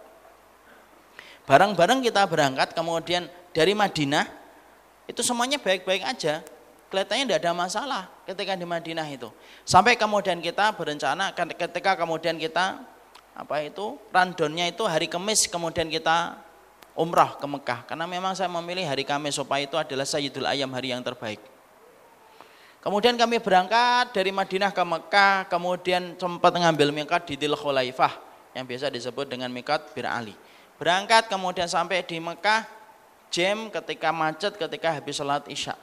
Barang-barang kita berangkat kemudian dari Madinah itu semuanya baik-baik aja. Kelihatannya tidak ada masalah ketika di Madinah itu. Sampai kemudian kita berencana ketika kemudian kita apa itu randonnya itu hari Kamis kemudian kita umrah ke Mekah karena memang saya memilih hari Kamis supaya itu adalah Sayyidul Ayam hari yang terbaik. Kemudian kami berangkat dari Madinah ke Mekah, kemudian sempat mengambil mikat di Dil Khulaifah yang biasa disebut dengan mikat Bir Ali. Berangkat kemudian sampai di Mekah, jam ketika macet ketika habis sholat isya.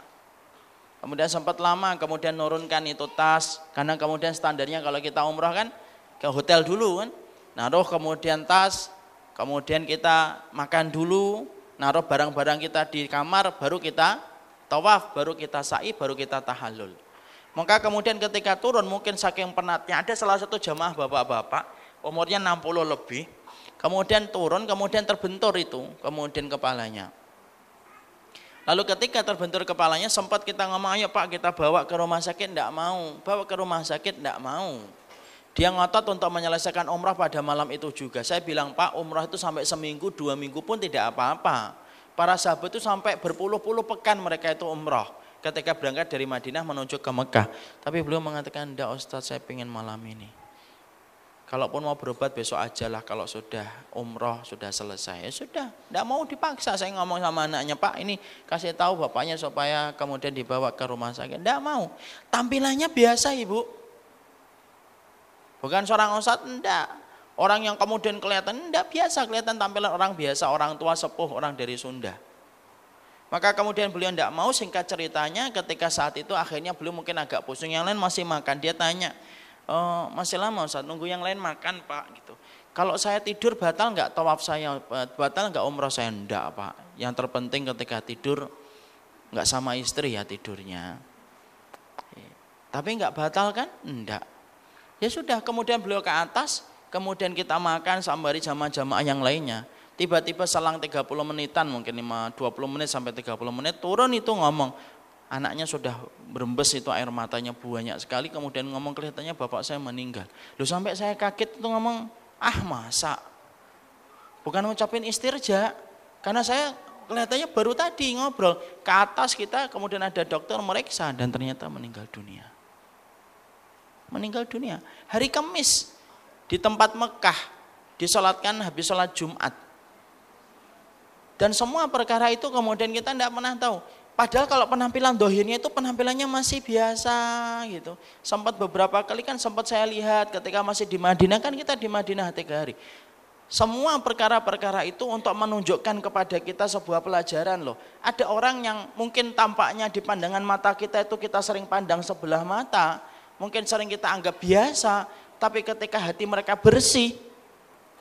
Kemudian sempat lama, kemudian nurunkan itu tas, karena kemudian standarnya kalau kita umroh kan ke hotel dulu kan, naruh kemudian tas, kemudian kita makan dulu, naruh barang-barang kita di kamar, baru kita tawaf, baru kita sa'i, baru kita tahalul. Maka kemudian ketika turun mungkin saking penatnya, ada salah satu jamaah bapak-bapak, umurnya 60 lebih, Kemudian turun, kemudian terbentur itu, kemudian kepalanya. Lalu ketika terbentur kepalanya sempat kita ngomong, ayo Pak kita bawa ke rumah sakit, tidak mau. Bawa ke rumah sakit, tidak mau. Dia ngotot untuk menyelesaikan umrah pada malam itu juga. Saya bilang, Pak umrah itu sampai seminggu, dua minggu pun tidak apa-apa. Para sahabat itu sampai berpuluh-puluh pekan mereka itu umrah. Ketika berangkat dari Madinah menuju ke Mekah. Tapi beliau mengatakan, tidak Ustaz saya ingin malam ini. Kalaupun mau berobat besok aja lah kalau sudah umroh sudah selesai. Ya sudah, tidak mau dipaksa. Saya ngomong sama anaknya, Pak ini kasih tahu bapaknya supaya kemudian dibawa ke rumah sakit. Tidak mau. Tampilannya biasa ibu. Bukan seorang ustad, enggak. Orang yang kemudian kelihatan, enggak biasa kelihatan tampilan orang biasa, orang tua sepuh, orang dari Sunda. Maka kemudian beliau tidak mau singkat ceritanya ketika saat itu akhirnya beliau mungkin agak pusing. Yang lain masih makan. Dia tanya, oh, masih lama Ustaz nunggu yang lain makan Pak gitu. Kalau saya tidur batal nggak tawaf saya, batal nggak umroh saya enggak Pak. Yang terpenting ketika tidur nggak sama istri ya tidurnya. Tapi nggak batal kan? Enggak. Ya sudah, kemudian beliau ke atas, kemudian kita makan sambari jamaah-jamaah yang lainnya. Tiba-tiba selang 30 menitan mungkin 5, 20 menit sampai 30 menit turun itu ngomong anaknya sudah berembes itu air matanya banyak sekali kemudian ngomong kelihatannya bapak saya meninggal. Lu sampai saya kaget itu ngomong ah masa bukan ngucapin istirja karena saya kelihatannya baru tadi ngobrol ke atas kita kemudian ada dokter meriksa dan ternyata meninggal dunia. Meninggal dunia hari Kamis di tempat Mekah disolatkan habis sholat Jumat dan semua perkara itu kemudian kita tidak pernah tahu. Padahal kalau penampilan dohirnya itu penampilannya masih biasa gitu. Sempat beberapa kali kan sempat saya lihat ketika masih di Madinah kan kita di Madinah tiga hari. Semua perkara-perkara itu untuk menunjukkan kepada kita sebuah pelajaran loh. Ada orang yang mungkin tampaknya di pandangan mata kita itu kita sering pandang sebelah mata. Mungkin sering kita anggap biasa. Tapi ketika hati mereka bersih,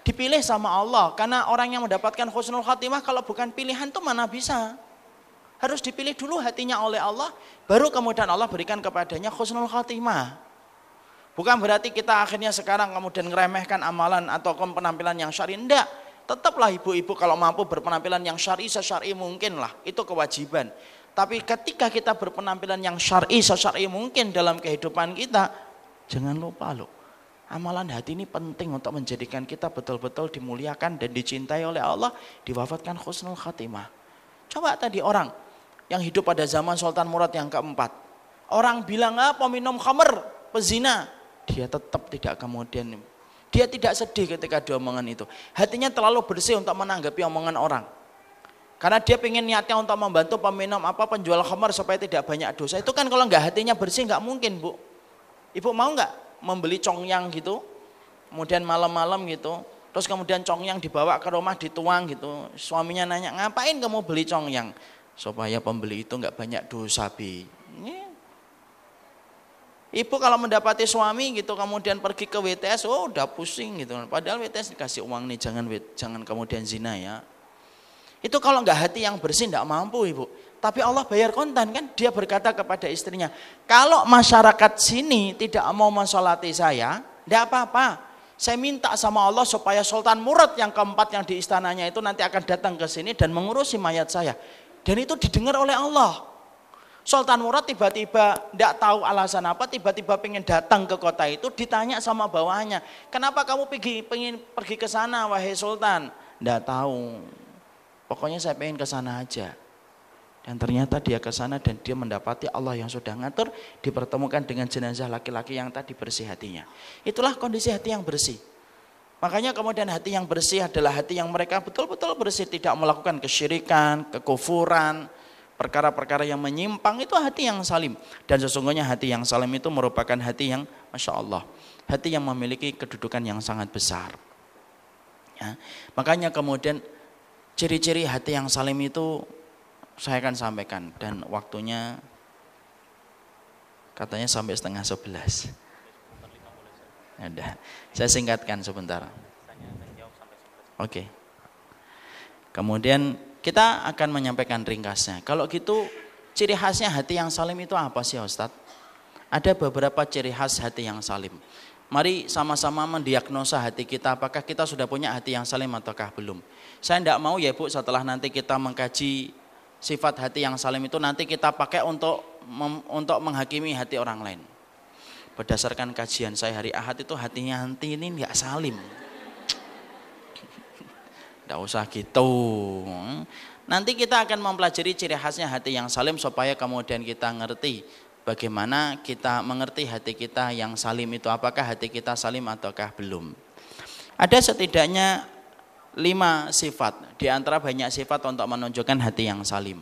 dipilih sama Allah. Karena orang yang mendapatkan husnul khatimah kalau bukan pilihan tuh mana bisa? Harus dipilih dulu hatinya oleh Allah baru kemudian Allah berikan kepadanya husnul khatimah. Bukan berarti kita akhirnya sekarang kemudian ngeremehkan amalan atau penampilan yang syari. Enggak tetaplah ibu-ibu kalau mampu berpenampilan yang syari sesyari mungkin lah. Itu kewajiban. Tapi ketika kita berpenampilan yang syari sesyari mungkin dalam kehidupan kita jangan lupa loh Amalan hati ini penting untuk menjadikan kita betul-betul dimuliakan dan dicintai oleh Allah, diwafatkan khusnul khatimah. Coba tadi orang yang hidup pada zaman Sultan Murad yang keempat. Orang bilang apa minum khamer, pezina. Dia tetap tidak kemudian dia tidak sedih ketika diomongan itu. Hatinya terlalu bersih untuk menanggapi omongan orang. Karena dia ingin niatnya untuk membantu peminum apa penjual khamar supaya tidak banyak dosa. Itu kan kalau nggak hatinya bersih nggak mungkin bu. Ibu mau nggak membeli congyang gitu, kemudian malam-malam gitu, terus kemudian congyang dibawa ke rumah dituang gitu, suaminya nanya ngapain kamu beli congyang? Supaya pembeli itu nggak banyak dosa bi. Ibu kalau mendapati suami gitu kemudian pergi ke WTS, oh udah pusing gitu. Padahal WTS dikasih uang nih, jangan jangan kemudian zina ya. Itu kalau nggak hati yang bersih nggak mampu ibu. Tapi Allah bayar kontan kan, dia berkata kepada istrinya, kalau masyarakat sini tidak mau mensolati saya, tidak apa-apa. Saya minta sama Allah supaya Sultan Murad yang keempat yang di istananya itu nanti akan datang ke sini dan mengurusi mayat saya. Dan itu didengar oleh Allah. Sultan Murad tiba-tiba tidak tahu alasan apa, tiba-tiba pengen datang ke kota itu, ditanya sama bawahnya, kenapa kamu pergi, pengen pergi ke sana wahai Sultan? Tidak tahu, pokoknya saya pengen ke sana aja. Dan ternyata dia ke sana dan dia mendapati Allah yang sudah ngatur dipertemukan dengan jenazah laki-laki yang tadi bersih hatinya. Itulah kondisi hati yang bersih. Makanya kemudian hati yang bersih adalah hati yang mereka betul-betul bersih, tidak melakukan kesyirikan, kekufuran, perkara-perkara yang menyimpang itu hati yang salim. Dan sesungguhnya hati yang salim itu merupakan hati yang Masya Allah. Hati yang memiliki kedudukan yang sangat besar. Ya. Makanya kemudian ciri-ciri hati yang salim itu saya akan sampaikan dan waktunya katanya sampai setengah sebelas. Ya saya singkatkan sebentar. Oke. Kemudian kita akan menyampaikan ringkasnya. Kalau gitu ciri khasnya hati yang salim itu apa sih Ustadz? Ada beberapa ciri khas hati yang salim. Mari sama-sama mendiagnosa hati kita apakah kita sudah punya hati yang salim ataukah belum. Saya tidak mau ya Bu setelah nanti kita mengkaji sifat hati yang salim itu nanti kita pakai untuk mem, untuk menghakimi hati orang lain. Berdasarkan kajian saya hari Ahad itu hatinya hati ini nggak salim. Tidak usah gitu. Nanti kita akan mempelajari ciri khasnya hati yang salim supaya kemudian kita ngerti bagaimana kita mengerti hati kita yang salim itu apakah hati kita salim ataukah belum. Ada setidaknya lima sifat di antara banyak sifat untuk menunjukkan hati yang salim.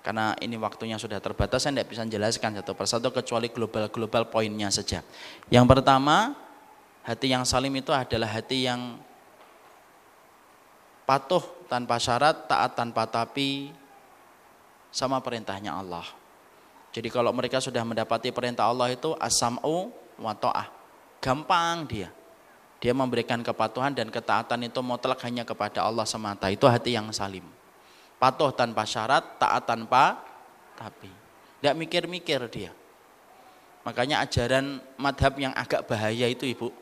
Karena ini waktunya sudah terbatas, saya tidak bisa menjelaskan satu persatu kecuali global-global poinnya saja. Yang pertama, hati yang salim itu adalah hati yang patuh tanpa syarat, taat tanpa tapi, sama perintahnya Allah. Jadi kalau mereka sudah mendapati perintah Allah itu asam'u wa ta'ah. Gampang dia. Dia memberikan kepatuhan dan ketaatan itu mutlak hanya kepada Allah semata. Itu hati yang salim. Patuh tanpa syarat, taat tanpa tapi. Tidak mikir-mikir dia. Makanya ajaran madhab yang agak bahaya itu ibu.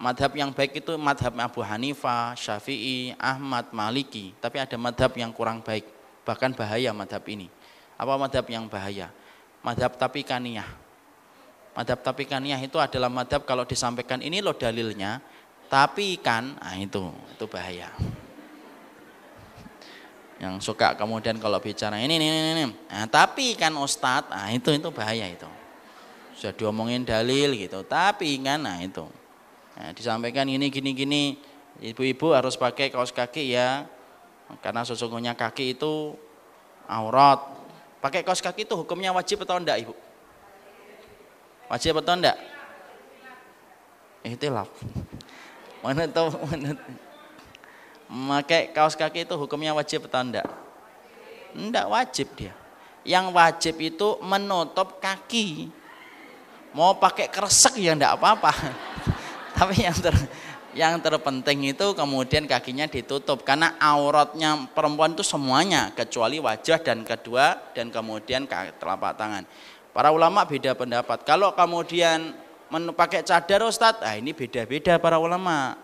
Madhab yang baik itu madhab Abu Hanifah, Syafi'i, Ahmad, Maliki. Tapi ada madhab yang kurang baik. Bahkan bahaya madhab ini. Apa madhab yang bahaya? Madhab tapi kaniyah. Madhab tapi kaniyah itu adalah madhab kalau disampaikan ini loh dalilnya. Tapi kan, nah itu, itu bahaya. Yang suka kemudian kalau bicara ini ini ini, ini. Nah, tapi kan ustadz nah itu itu bahaya itu. Sudah diomongin dalil gitu. Tapi kan nah itu. Nah, disampaikan ini gini gini. Ibu-ibu harus pakai kaos kaki ya. Karena sesungguhnya kaki itu aurat. Pakai kaos kaki itu hukumnya wajib atau enggak ibu wajib atau enggak ihtilaf mana tahu mana Memakai kaos kaki itu hukumnya wajib atau enggak? Enggak wajib dia. Yang wajib itu menutup kaki. Mau pakai kresek ya enggak apa-apa. Tapi yang ter, yang terpenting itu kemudian kakinya ditutup karena auratnya perempuan itu semuanya kecuali wajah dan kedua dan kemudian telapak tangan. Para ulama beda pendapat. Kalau kemudian pakai cadar Ustadz, ah ini beda-beda para ulama.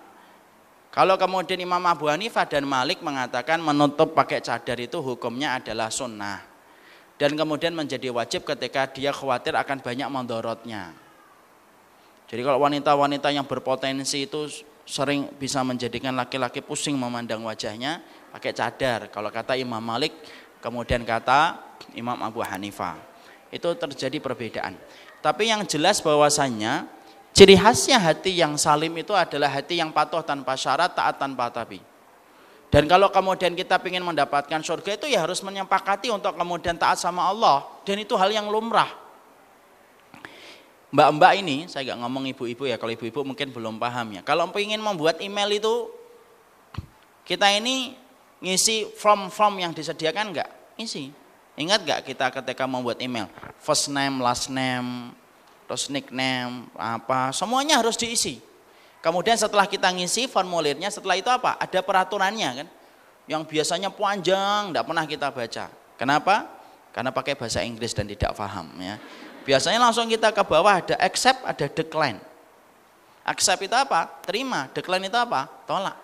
Kalau kemudian Imam Abu Hanifah dan Malik mengatakan menutup pakai cadar itu hukumnya adalah sunnah. Dan kemudian menjadi wajib ketika dia khawatir akan banyak mandorotnya. Jadi kalau wanita-wanita yang berpotensi itu sering bisa menjadikan laki-laki pusing memandang wajahnya pakai cadar. Kalau kata Imam Malik, kemudian kata Imam Abu Hanifah. Itu terjadi perbedaan. Tapi yang jelas bahwasannya Ciri khasnya hati yang salim itu adalah hati yang patuh tanpa syarat, taat tanpa tapi. Dan kalau kemudian kita ingin mendapatkan surga itu ya harus menyepakati untuk kemudian taat sama Allah. Dan itu hal yang lumrah. Mbak-mbak ini, saya nggak ngomong ibu-ibu ya, kalau ibu-ibu mungkin belum paham ya. Kalau ingin membuat email itu, kita ini ngisi form-form yang disediakan nggak? Ngisi. Ingat nggak kita ketika membuat email? First name, last name, terus nickname, apa, semuanya harus diisi. Kemudian setelah kita ngisi formulirnya, setelah itu apa? Ada peraturannya kan? Yang biasanya panjang, tidak pernah kita baca. Kenapa? Karena pakai bahasa Inggris dan tidak paham ya. Biasanya langsung kita ke bawah ada accept, ada decline. Accept itu apa? Terima. Decline itu apa? Tolak.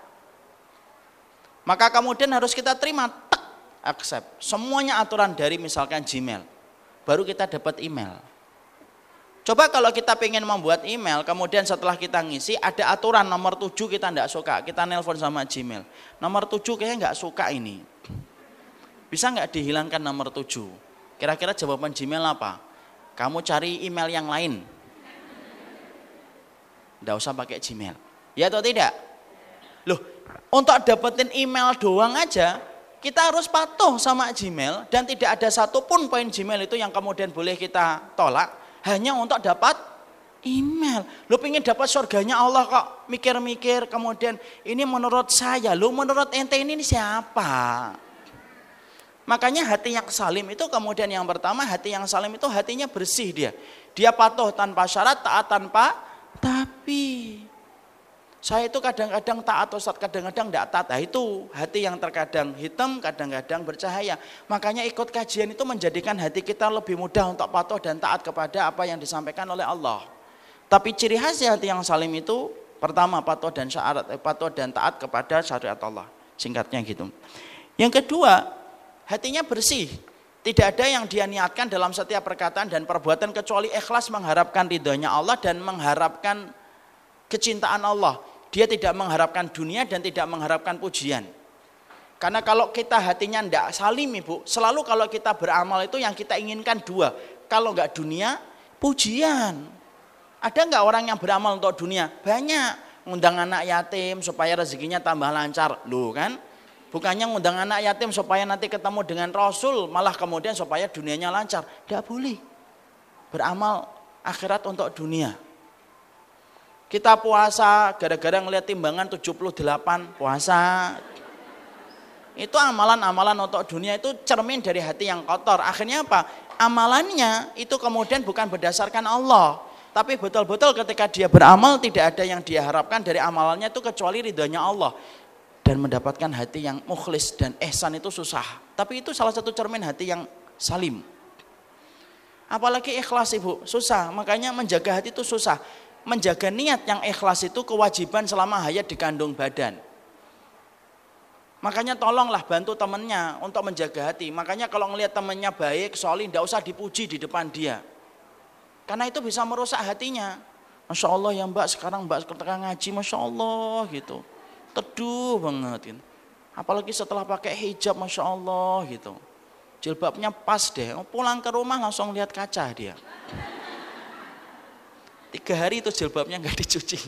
Maka kemudian harus kita terima, accept. Semuanya aturan dari misalkan Gmail. Baru kita dapat email. Coba kalau kita pengen membuat email, kemudian setelah kita ngisi ada aturan nomor 7 kita tidak suka, kita nelpon sama Gmail. Nomor 7 kayaknya nggak suka ini. Bisa nggak dihilangkan nomor 7? Kira-kira jawaban Gmail apa? Kamu cari email yang lain. Tidak usah pakai Gmail. Ya atau tidak? Loh, untuk dapetin email doang aja, kita harus patuh sama Gmail dan tidak ada satupun poin Gmail itu yang kemudian boleh kita tolak hanya untuk dapat email. Lu pengen dapat surganya Allah kok mikir-mikir kemudian ini menurut saya, lu menurut ente ini, ini siapa? Makanya hati yang salim itu kemudian yang pertama hati yang salim itu hatinya bersih dia. Dia patuh tanpa syarat, taat tanpa tapi. Saya itu kadang-kadang taat Ustaz, kadang-kadang tidak taat. Nah, itu hati yang terkadang hitam, kadang-kadang bercahaya. Makanya ikut kajian itu menjadikan hati kita lebih mudah untuk patuh dan taat kepada apa yang disampaikan oleh Allah. Tapi ciri khas hati yang salim itu pertama patuh dan syarat, eh, patuh dan taat kepada syariat Allah. Singkatnya gitu. Yang kedua, hatinya bersih. Tidak ada yang dia niatkan dalam setiap perkataan dan perbuatan kecuali ikhlas mengharapkan ridhonya Allah dan mengharapkan kecintaan Allah dia tidak mengharapkan dunia dan tidak mengharapkan pujian. Karena kalau kita hatinya tidak salim ibu, selalu kalau kita beramal itu yang kita inginkan dua. Kalau nggak dunia, pujian. Ada nggak orang yang beramal untuk dunia? Banyak. Ngundang anak yatim supaya rezekinya tambah lancar. Loh kan? Bukannya ngundang anak yatim supaya nanti ketemu dengan Rasul, malah kemudian supaya dunianya lancar. Tidak boleh. Beramal akhirat untuk dunia. Kita puasa gara-gara ngeliat timbangan 78 puasa. Itu amalan-amalan untuk dunia itu cermin dari hati yang kotor. Akhirnya apa? Amalannya itu kemudian bukan berdasarkan Allah. Tapi betul-betul ketika dia beramal tidak ada yang dia harapkan dari amalannya itu kecuali ridhonya Allah. Dan mendapatkan hati yang mukhlis dan ihsan itu susah. Tapi itu salah satu cermin hati yang salim. Apalagi ikhlas ibu, susah. Makanya menjaga hati itu susah. Menjaga niat yang ikhlas itu kewajiban selama hayat di kandung badan. Makanya tolonglah bantu temannya untuk menjaga hati. Makanya kalau ngelihat temannya baik, solih, tidak usah dipuji di depan dia. Karena itu bisa merusak hatinya. Masya Allah ya mbak, sekarang mbak ketika ngaji, Masya Allah gitu. Teduh banget. Gitu. Apalagi setelah pakai hijab, Masya Allah gitu. Jilbabnya pas deh, pulang ke rumah langsung lihat kaca dia. Tiga hari itu jilbabnya nggak dicuci.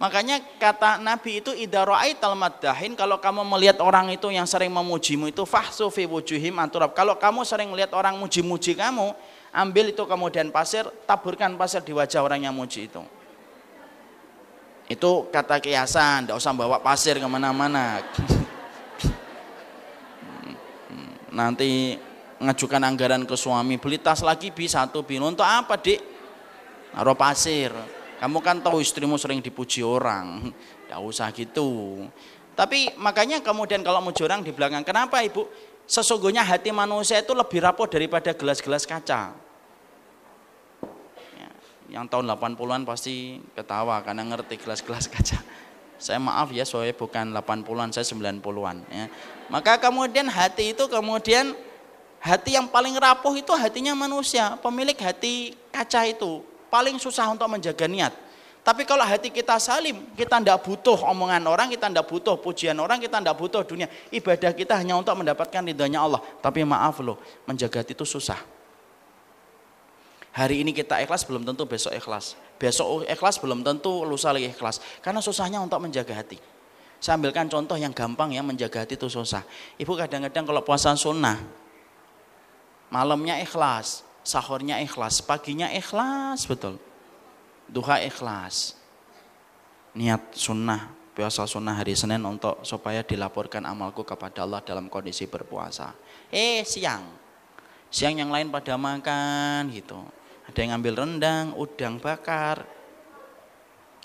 Makanya kata Nabi itu idaro'ai talmaddahin kalau kamu melihat orang itu yang sering memujimu itu fahsu fi wujuhim anturab. Kalau kamu sering melihat orang muji-muji kamu, ambil itu kemudian pasir, taburkan pasir di wajah orang yang muji itu. Itu kata kiasan, tidak usah bawa pasir ke mana-mana. Nanti ngajukan anggaran ke suami, beli tas lagi bisa satu bin. Untuk apa dik? Naruh pasir kamu kan tahu istrimu sering dipuji orang. Tidak usah gitu. Tapi makanya kemudian kalau muji orang di belakang, kenapa ibu? Sesungguhnya hati manusia itu lebih rapuh daripada gelas-gelas kaca. Ya, yang tahun 80-an pasti ketawa karena ngerti gelas-gelas kaca. Saya maaf ya, soalnya bukan 80-an, saya 90-an. Ya. Maka kemudian hati itu kemudian hati yang paling rapuh itu hatinya manusia, pemilik hati kaca itu paling susah untuk menjaga niat. Tapi kalau hati kita salim, kita tidak butuh omongan orang, kita tidak butuh pujian orang, kita tidak butuh dunia. Ibadah kita hanya untuk mendapatkan ridhonya Allah. Tapi maaf loh, menjaga hati itu susah. Hari ini kita ikhlas belum tentu besok ikhlas. Besok ikhlas belum tentu lusa lagi ikhlas. Karena susahnya untuk menjaga hati. Saya ambilkan contoh yang gampang ya menjaga hati itu susah. Ibu kadang-kadang kalau puasa sunnah, malamnya ikhlas, sahurnya ikhlas, paginya ikhlas betul. Duha ikhlas. Niat sunnah, puasa sunnah hari Senin untuk supaya dilaporkan amalku kepada Allah dalam kondisi berpuasa. Eh siang, siang yang lain pada makan gitu. Ada yang ngambil rendang, udang bakar.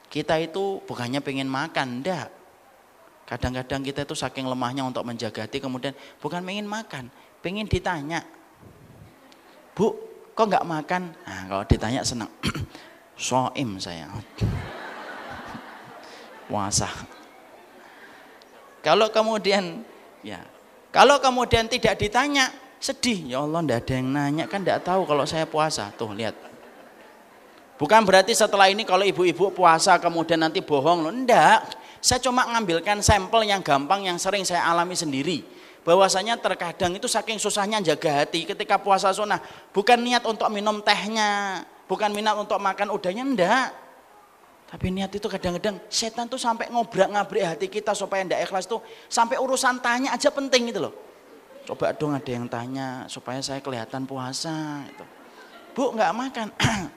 Kita itu bukannya pengen makan, ndak. Kadang-kadang kita itu saking lemahnya untuk menjaga hati, kemudian bukan pengen makan, pengen ditanya, Bu, kok nggak makan? Nah, kalau ditanya senang. Soim saya. Puasa. Kalau kemudian ya, kalau kemudian tidak ditanya, sedih. Ya Allah, ndak ada yang nanya kan ndak tahu kalau saya puasa. Tuh, lihat. Bukan berarti setelah ini kalau ibu-ibu puasa kemudian nanti bohong loh. Enggak. Saya cuma ngambilkan sampel yang gampang yang sering saya alami sendiri bahwasanya terkadang itu saking susahnya jaga hati ketika puasa sunnah. Bukan niat untuk minum tehnya bukan minat untuk makan udahnya enggak tapi niat itu kadang-kadang setan tuh sampai ngobrak ngabrik hati kita supaya enggak ikhlas tuh sampai urusan tanya aja penting itu loh. Coba dong ada yang tanya supaya saya kelihatan puasa gitu. bu nggak makan?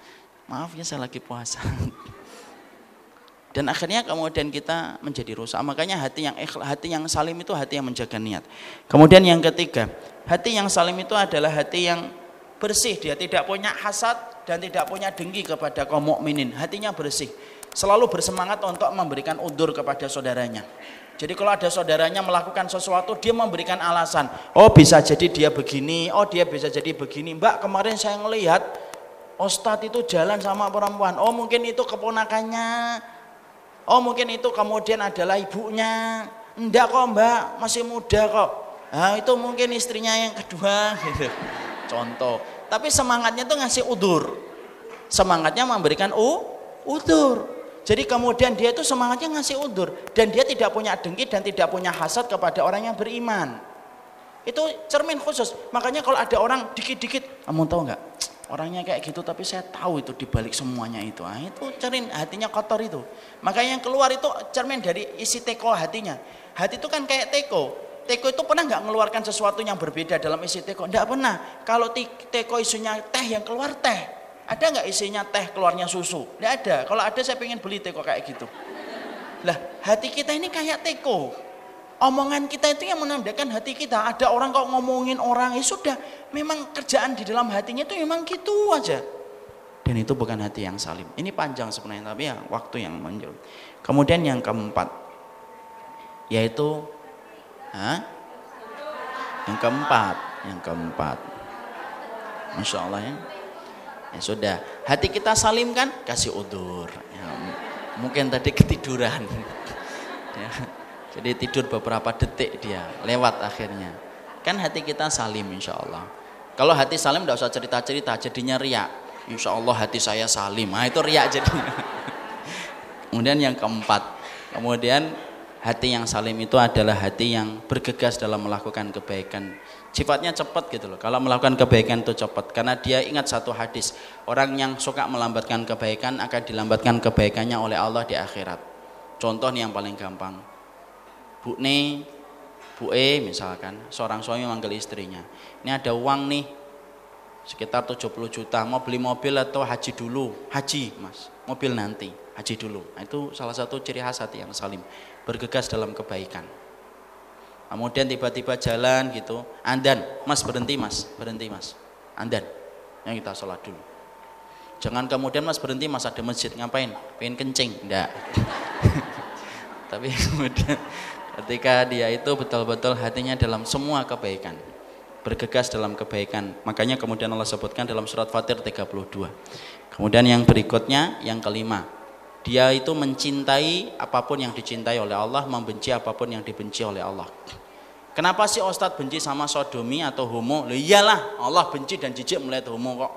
Maaf ya saya lagi puasa dan akhirnya kemudian kita menjadi rusak. Makanya hati yang hati yang salim itu hati yang menjaga niat. Kemudian yang ketiga hati yang salim itu adalah hati yang bersih. Dia tidak punya hasad dan tidak punya dengki kepada kaum mukminin. Hatinya bersih. Selalu bersemangat untuk memberikan undur kepada saudaranya. Jadi kalau ada saudaranya melakukan sesuatu dia memberikan alasan. Oh bisa jadi dia begini. Oh dia bisa jadi begini. Mbak kemarin saya melihat Ustadz itu jalan sama perempuan. Oh mungkin itu keponakannya Oh mungkin itu kemudian adalah ibunya. Enggak kok mbak, masih muda kok. Nah, itu mungkin istrinya yang kedua gitu. Contoh. Tapi semangatnya itu ngasih udur. Semangatnya memberikan u, udur. Jadi kemudian dia itu semangatnya ngasih udur. Dan dia tidak punya dengki dan tidak punya hasad kepada orang yang beriman. Itu cermin khusus. Makanya kalau ada orang dikit-dikit, kamu tahu nggak? Orangnya kayak gitu tapi saya tahu itu dibalik semuanya itu. Ah, itu cermin hatinya kotor itu. Makanya yang keluar itu cermin dari isi teko hatinya. Hati itu kan kayak teko. Teko itu pernah nggak mengeluarkan sesuatu yang berbeda dalam isi teko? Nggak pernah. Kalau teko isinya teh yang keluar teh. Ada nggak isinya teh keluarnya susu? Nggak ada. Kalau ada saya pengen beli teko kayak gitu. Lah hati kita ini kayak teko. Omongan kita itu yang menandakan hati kita. Ada orang kok ngomongin orang, ya sudah. Memang kerjaan di dalam hatinya itu memang gitu aja. Dan itu bukan hati yang salim. Ini panjang sebenarnya, tapi ya waktu yang menjauh. Kemudian yang keempat, yaitu, ha? yang keempat, yang keempat. Masya Allah ya. Ya sudah, hati kita salim kan, kasih udur. Ya, mungkin tadi ketiduran. ya jadi tidur beberapa detik dia, lewat akhirnya. Kan hati kita salim insya Allah. Kalau hati salim tidak usah cerita-cerita, jadinya riak. Insya Allah hati saya salim. Nah itu riak jadinya. kemudian yang keempat, kemudian hati yang salim itu adalah hati yang bergegas dalam melakukan kebaikan. Sifatnya cepat gitu loh. Kalau melakukan kebaikan itu cepat. Karena dia ingat satu hadis. Orang yang suka melambatkan kebaikan akan dilambatkan kebaikannya oleh Allah di akhirat. Contoh nih yang paling gampang Bu Ne, Bu E misalkan, seorang suami manggil istrinya. Ini ada uang nih, sekitar 70 juta, mau beli mobil atau haji dulu? Haji mas, mobil nanti, haji dulu. Nah, itu salah satu ciri khas hati yang salim, bergegas dalam kebaikan. Kemudian tiba-tiba jalan gitu, andan, mas berhenti mas, berhenti mas, andan, yang kita sholat dulu. Jangan kemudian mas berhenti mas ada masjid ngapain? Pengen kencing, enggak. Tapi kemudian ketika dia itu betul-betul hatinya dalam semua kebaikan bergegas dalam kebaikan. Makanya kemudian Allah sebutkan dalam surat Fatir 32 kemudian yang berikutnya yang kelima. Dia itu mencintai apa pun yang dicintai oleh Allah membenci apa pun yang dibenci oleh Allah. Kenapa sih Ustadz benci sama sodomi atau homo? Loh, iyalah Allah benci dan jijik melihat homo kok.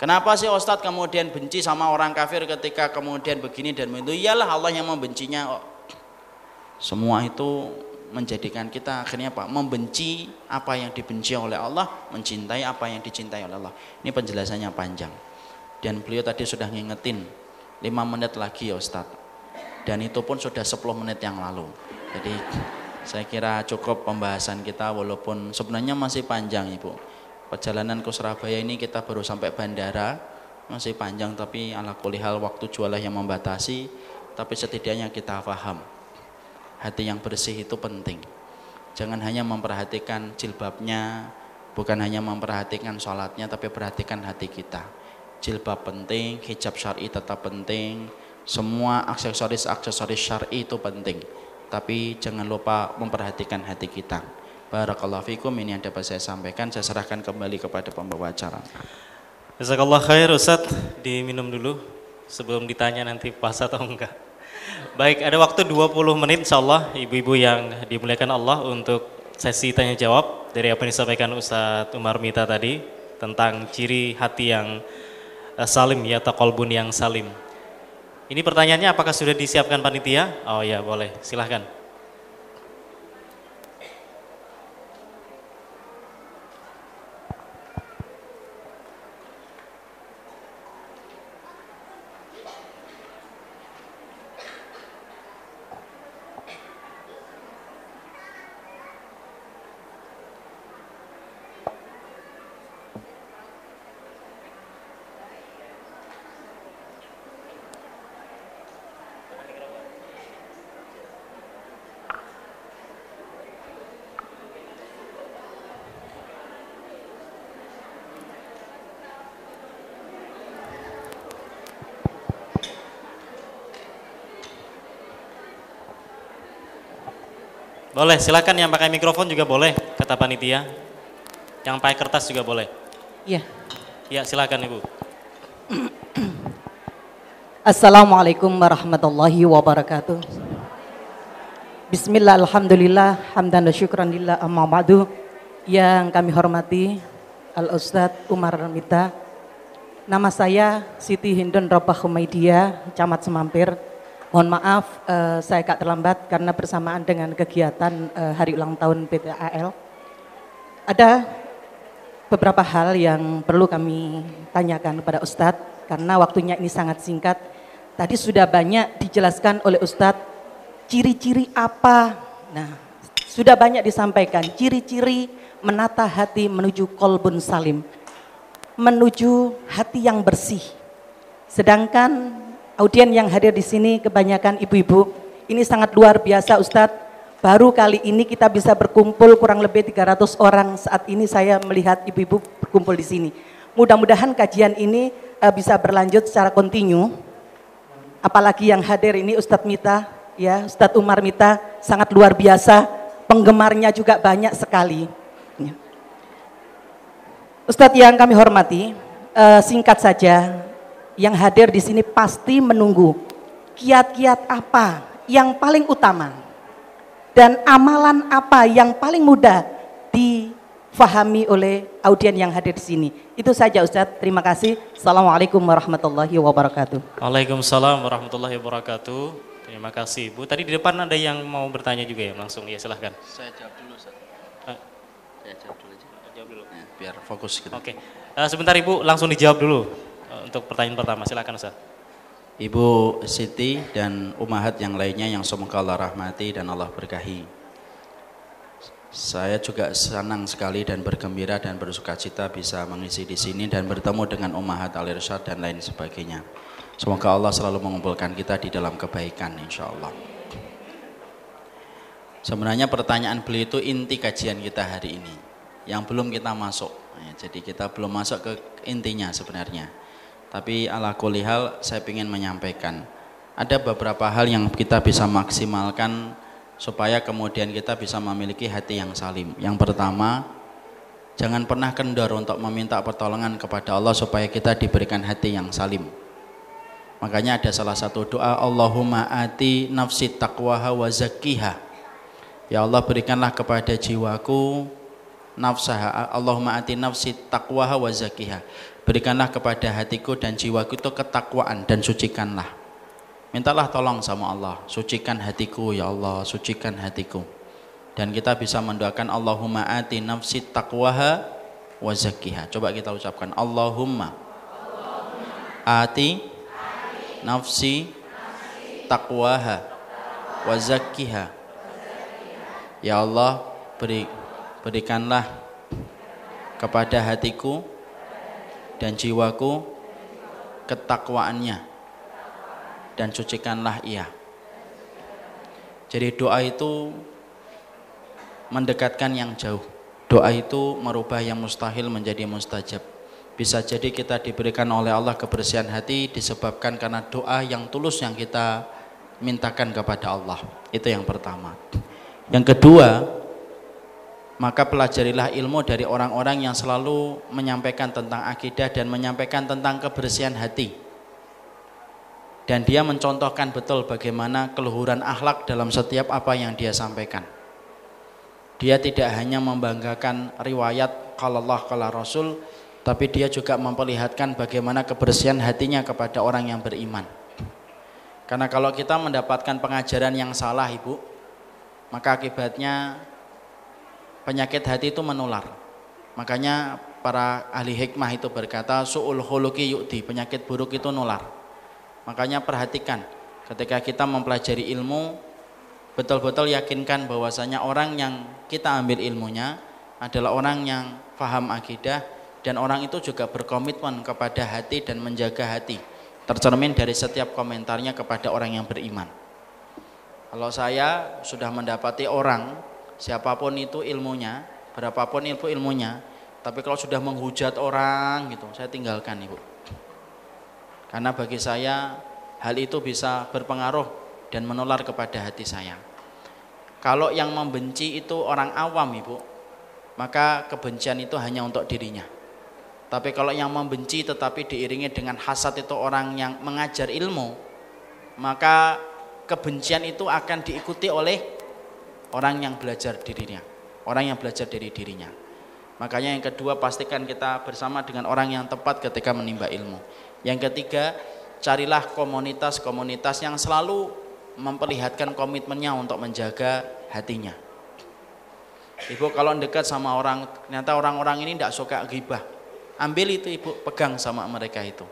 Kenapa sih Ustadz kemudian benci sama orang kafir ketika kemudian begini dan begitu? Iyalah Allah yang membencinya kok. Semua itu menjadikan kita akhirnya apa? Membenci apa yang dibenci oleh Allah, mencintai apa yang dicintai oleh Allah. Ini penjelasannya panjang. Dan beliau tadi sudah ngingetin 5 menit lagi ya Ustaz. Dan itu pun sudah 10 menit yang lalu. Jadi saya kira cukup pembahasan kita walaupun sebenarnya masih panjang Ibu. Perjalanan ke Surabaya ini kita baru sampai bandara, masih panjang tapi ala kulihal waktu jualah yang membatasi, tapi setidaknya kita paham hati yang bersih itu penting. Jangan hanya memperhatikan jilbabnya, bukan hanya memperhatikan sholatnya, tapi perhatikan hati kita. Jilbab penting, hijab syari tetap penting, semua aksesoris-aksesoris syari itu penting. Tapi jangan lupa memperhatikan hati kita. Barakallahu fikum ini yang dapat saya sampaikan. Saya serahkan kembali kepada pembawa acara. Jazakallah khair Ustaz, diminum dulu sebelum ditanya nanti pas atau enggak. Baik, ada waktu 20 menit insya Allah ibu-ibu yang dimuliakan Allah untuk sesi tanya jawab dari apa yang disampaikan Ustadz Umar Mita tadi tentang ciri hati yang uh, salim ya atau kolbun yang salim. Ini pertanyaannya apakah sudah disiapkan panitia? Oh ya boleh, silahkan. Boleh, silakan yang pakai mikrofon juga boleh, kata panitia. Yang pakai kertas juga boleh. Iya. Iya, silakan Ibu. Assalamualaikum warahmatullahi wabarakatuh. Bismillah, alhamdulillah, hamdan dan syukran lillah amma ba'du. Yang kami hormati Al Ustadz Umar Mita. Nama saya Siti Hindun Robah Humaidiyah, Camat Semampir, Mohon maaf uh, saya agak terlambat karena bersamaan dengan kegiatan uh, hari ulang tahun PTAL. Ada beberapa hal yang perlu kami tanyakan kepada Ustadz karena waktunya ini sangat singkat. Tadi sudah banyak dijelaskan oleh Ustadz ciri-ciri apa. Nah, sudah banyak disampaikan ciri-ciri menata hati menuju kolbun salim. Menuju hati yang bersih. Sedangkan Audien yang hadir di sini kebanyakan ibu-ibu. Ini sangat luar biasa Ustadz. Baru kali ini kita bisa berkumpul kurang lebih 300 orang saat ini saya melihat ibu-ibu berkumpul di sini. Mudah-mudahan kajian ini uh, bisa berlanjut secara kontinu. Apalagi yang hadir ini Ustadz Mita, ya Ustadz Umar Mita sangat luar biasa, penggemarnya juga banyak sekali. Ustadz yang kami hormati, uh, singkat saja, yang hadir di sini pasti menunggu kiat-kiat apa yang paling utama dan amalan apa yang paling mudah difahami oleh audien yang hadir di sini. Itu saja Ustaz. Terima kasih. Assalamualaikum warahmatullahi wabarakatuh. Waalaikumsalam warahmatullahi wabarakatuh. Terima kasih Bu. Tadi di depan ada yang mau bertanya juga ya langsung ya silahkan. Saya jawab dulu Ustaz. Ah. Saya jawab dulu aja. Jawab dulu. Ya, biar fokus gitu. Oke. Uh, sebentar Ibu langsung dijawab dulu untuk pertanyaan pertama. Silakan Ustaz. Ibu Siti dan umahat yang lainnya yang semoga Allah rahmati dan Allah berkahi. Saya juga senang sekali dan bergembira dan bersuka cita bisa mengisi di sini dan bertemu dengan umahat al dan lain sebagainya. Semoga Allah selalu mengumpulkan kita di dalam kebaikan insya Allah. Sebenarnya pertanyaan beliau itu inti kajian kita hari ini yang belum kita masuk. jadi kita belum masuk ke intinya sebenarnya. Tapi ala kulihal saya ingin menyampaikan ada beberapa hal yang kita bisa maksimalkan supaya kemudian kita bisa memiliki hati yang salim. Yang pertama, jangan pernah kendor untuk meminta pertolongan kepada Allah supaya kita diberikan hati yang salim. Makanya ada salah satu doa Allahumma ati nafsi taqwaha wa zakkiha. Ya Allah berikanlah kepada jiwaku nafsaha Allahumma ati nafsi taqwaha wa zakkiha berikanlah kepada hatiku dan jiwaku itu ketakwaan dan sucikanlah. Mintalah tolong sama Allah. Sucikan hatiku ya Allah sucikan hatiku. Dan kita bisa mendoakan Allahumma ati nafsi taqwaha wa zakkiha. Coba kita ucapkan Allahumma ati nafsi taqwaha wa zakkiha. Ya Allah beri berikanlah kepada hatiku dan jiwaku ketakwaannya dan sucikanlah ia. Jadi doa itu mendekatkan yang jauh. Doa itu merubah yang mustahil menjadi mustajab. Bisa jadi kita diberikan oleh Allah kebersihan hati disebabkan karena doa yang tulus yang kita mintakan kepada Allah. Itu yang pertama. Yang kedua, maka pelajarilah ilmu dari orang-orang yang selalu menyampaikan tentang akidah dan menyampaikan tentang kebersihan hati. Dan dia mencontohkan betul bagaimana keluhuran akhlak dalam setiap apa yang dia sampaikan. Dia tidak hanya membanggakan riwayat kalau Allah kalau Rasul, tapi dia juga memperlihatkan bagaimana kebersihan hatinya kepada orang yang beriman. Karena kalau kita mendapatkan pengajaran yang salah, Ibu, maka akibatnya penyakit hati itu menular. Makanya para ahli hikmah itu berkata su'ul khuluqi yu'ti, penyakit buruk itu nular. Makanya perhatikan ketika kita mempelajari ilmu betul-betul yakinkan bahwasanya orang yang kita ambil ilmunya adalah orang yang faham akidah dan orang itu juga berkomitmen kepada hati dan menjaga hati tercermin dari setiap komentarnya kepada orang yang beriman kalau saya sudah mendapati orang siapa pun itu ilmunya, berapapun ilmu ilmunya, tapi kalau sudah menghujat orang gitu, saya tinggalkan ibu. Karena bagi saya hal itu bisa berpengaruh dan menular kepada hati saya. Kalau yang membenci itu orang awam ibu, maka kebencian itu hanya untuk dirinya. Tapi kalau yang membenci tetapi diiringi dengan hasad itu orang yang mengajar ilmu, maka kebencian itu akan diikuti oleh orang yang belajar dirinya, orang yang belajar dari dirinya. Makanya yang kedua pastikan kita bersama dengan orang yang tepat ketika menimba ilmu. Yang ketiga, carilah komunitas-komunitas yang selalu memperlihatkan komitmennya untuk menjaga hatinya. Ibu kalau dekat sama orang, ternyata orang-orang ini tidak suka ghibah. Ambil itu ibu, pegang sama mereka itu.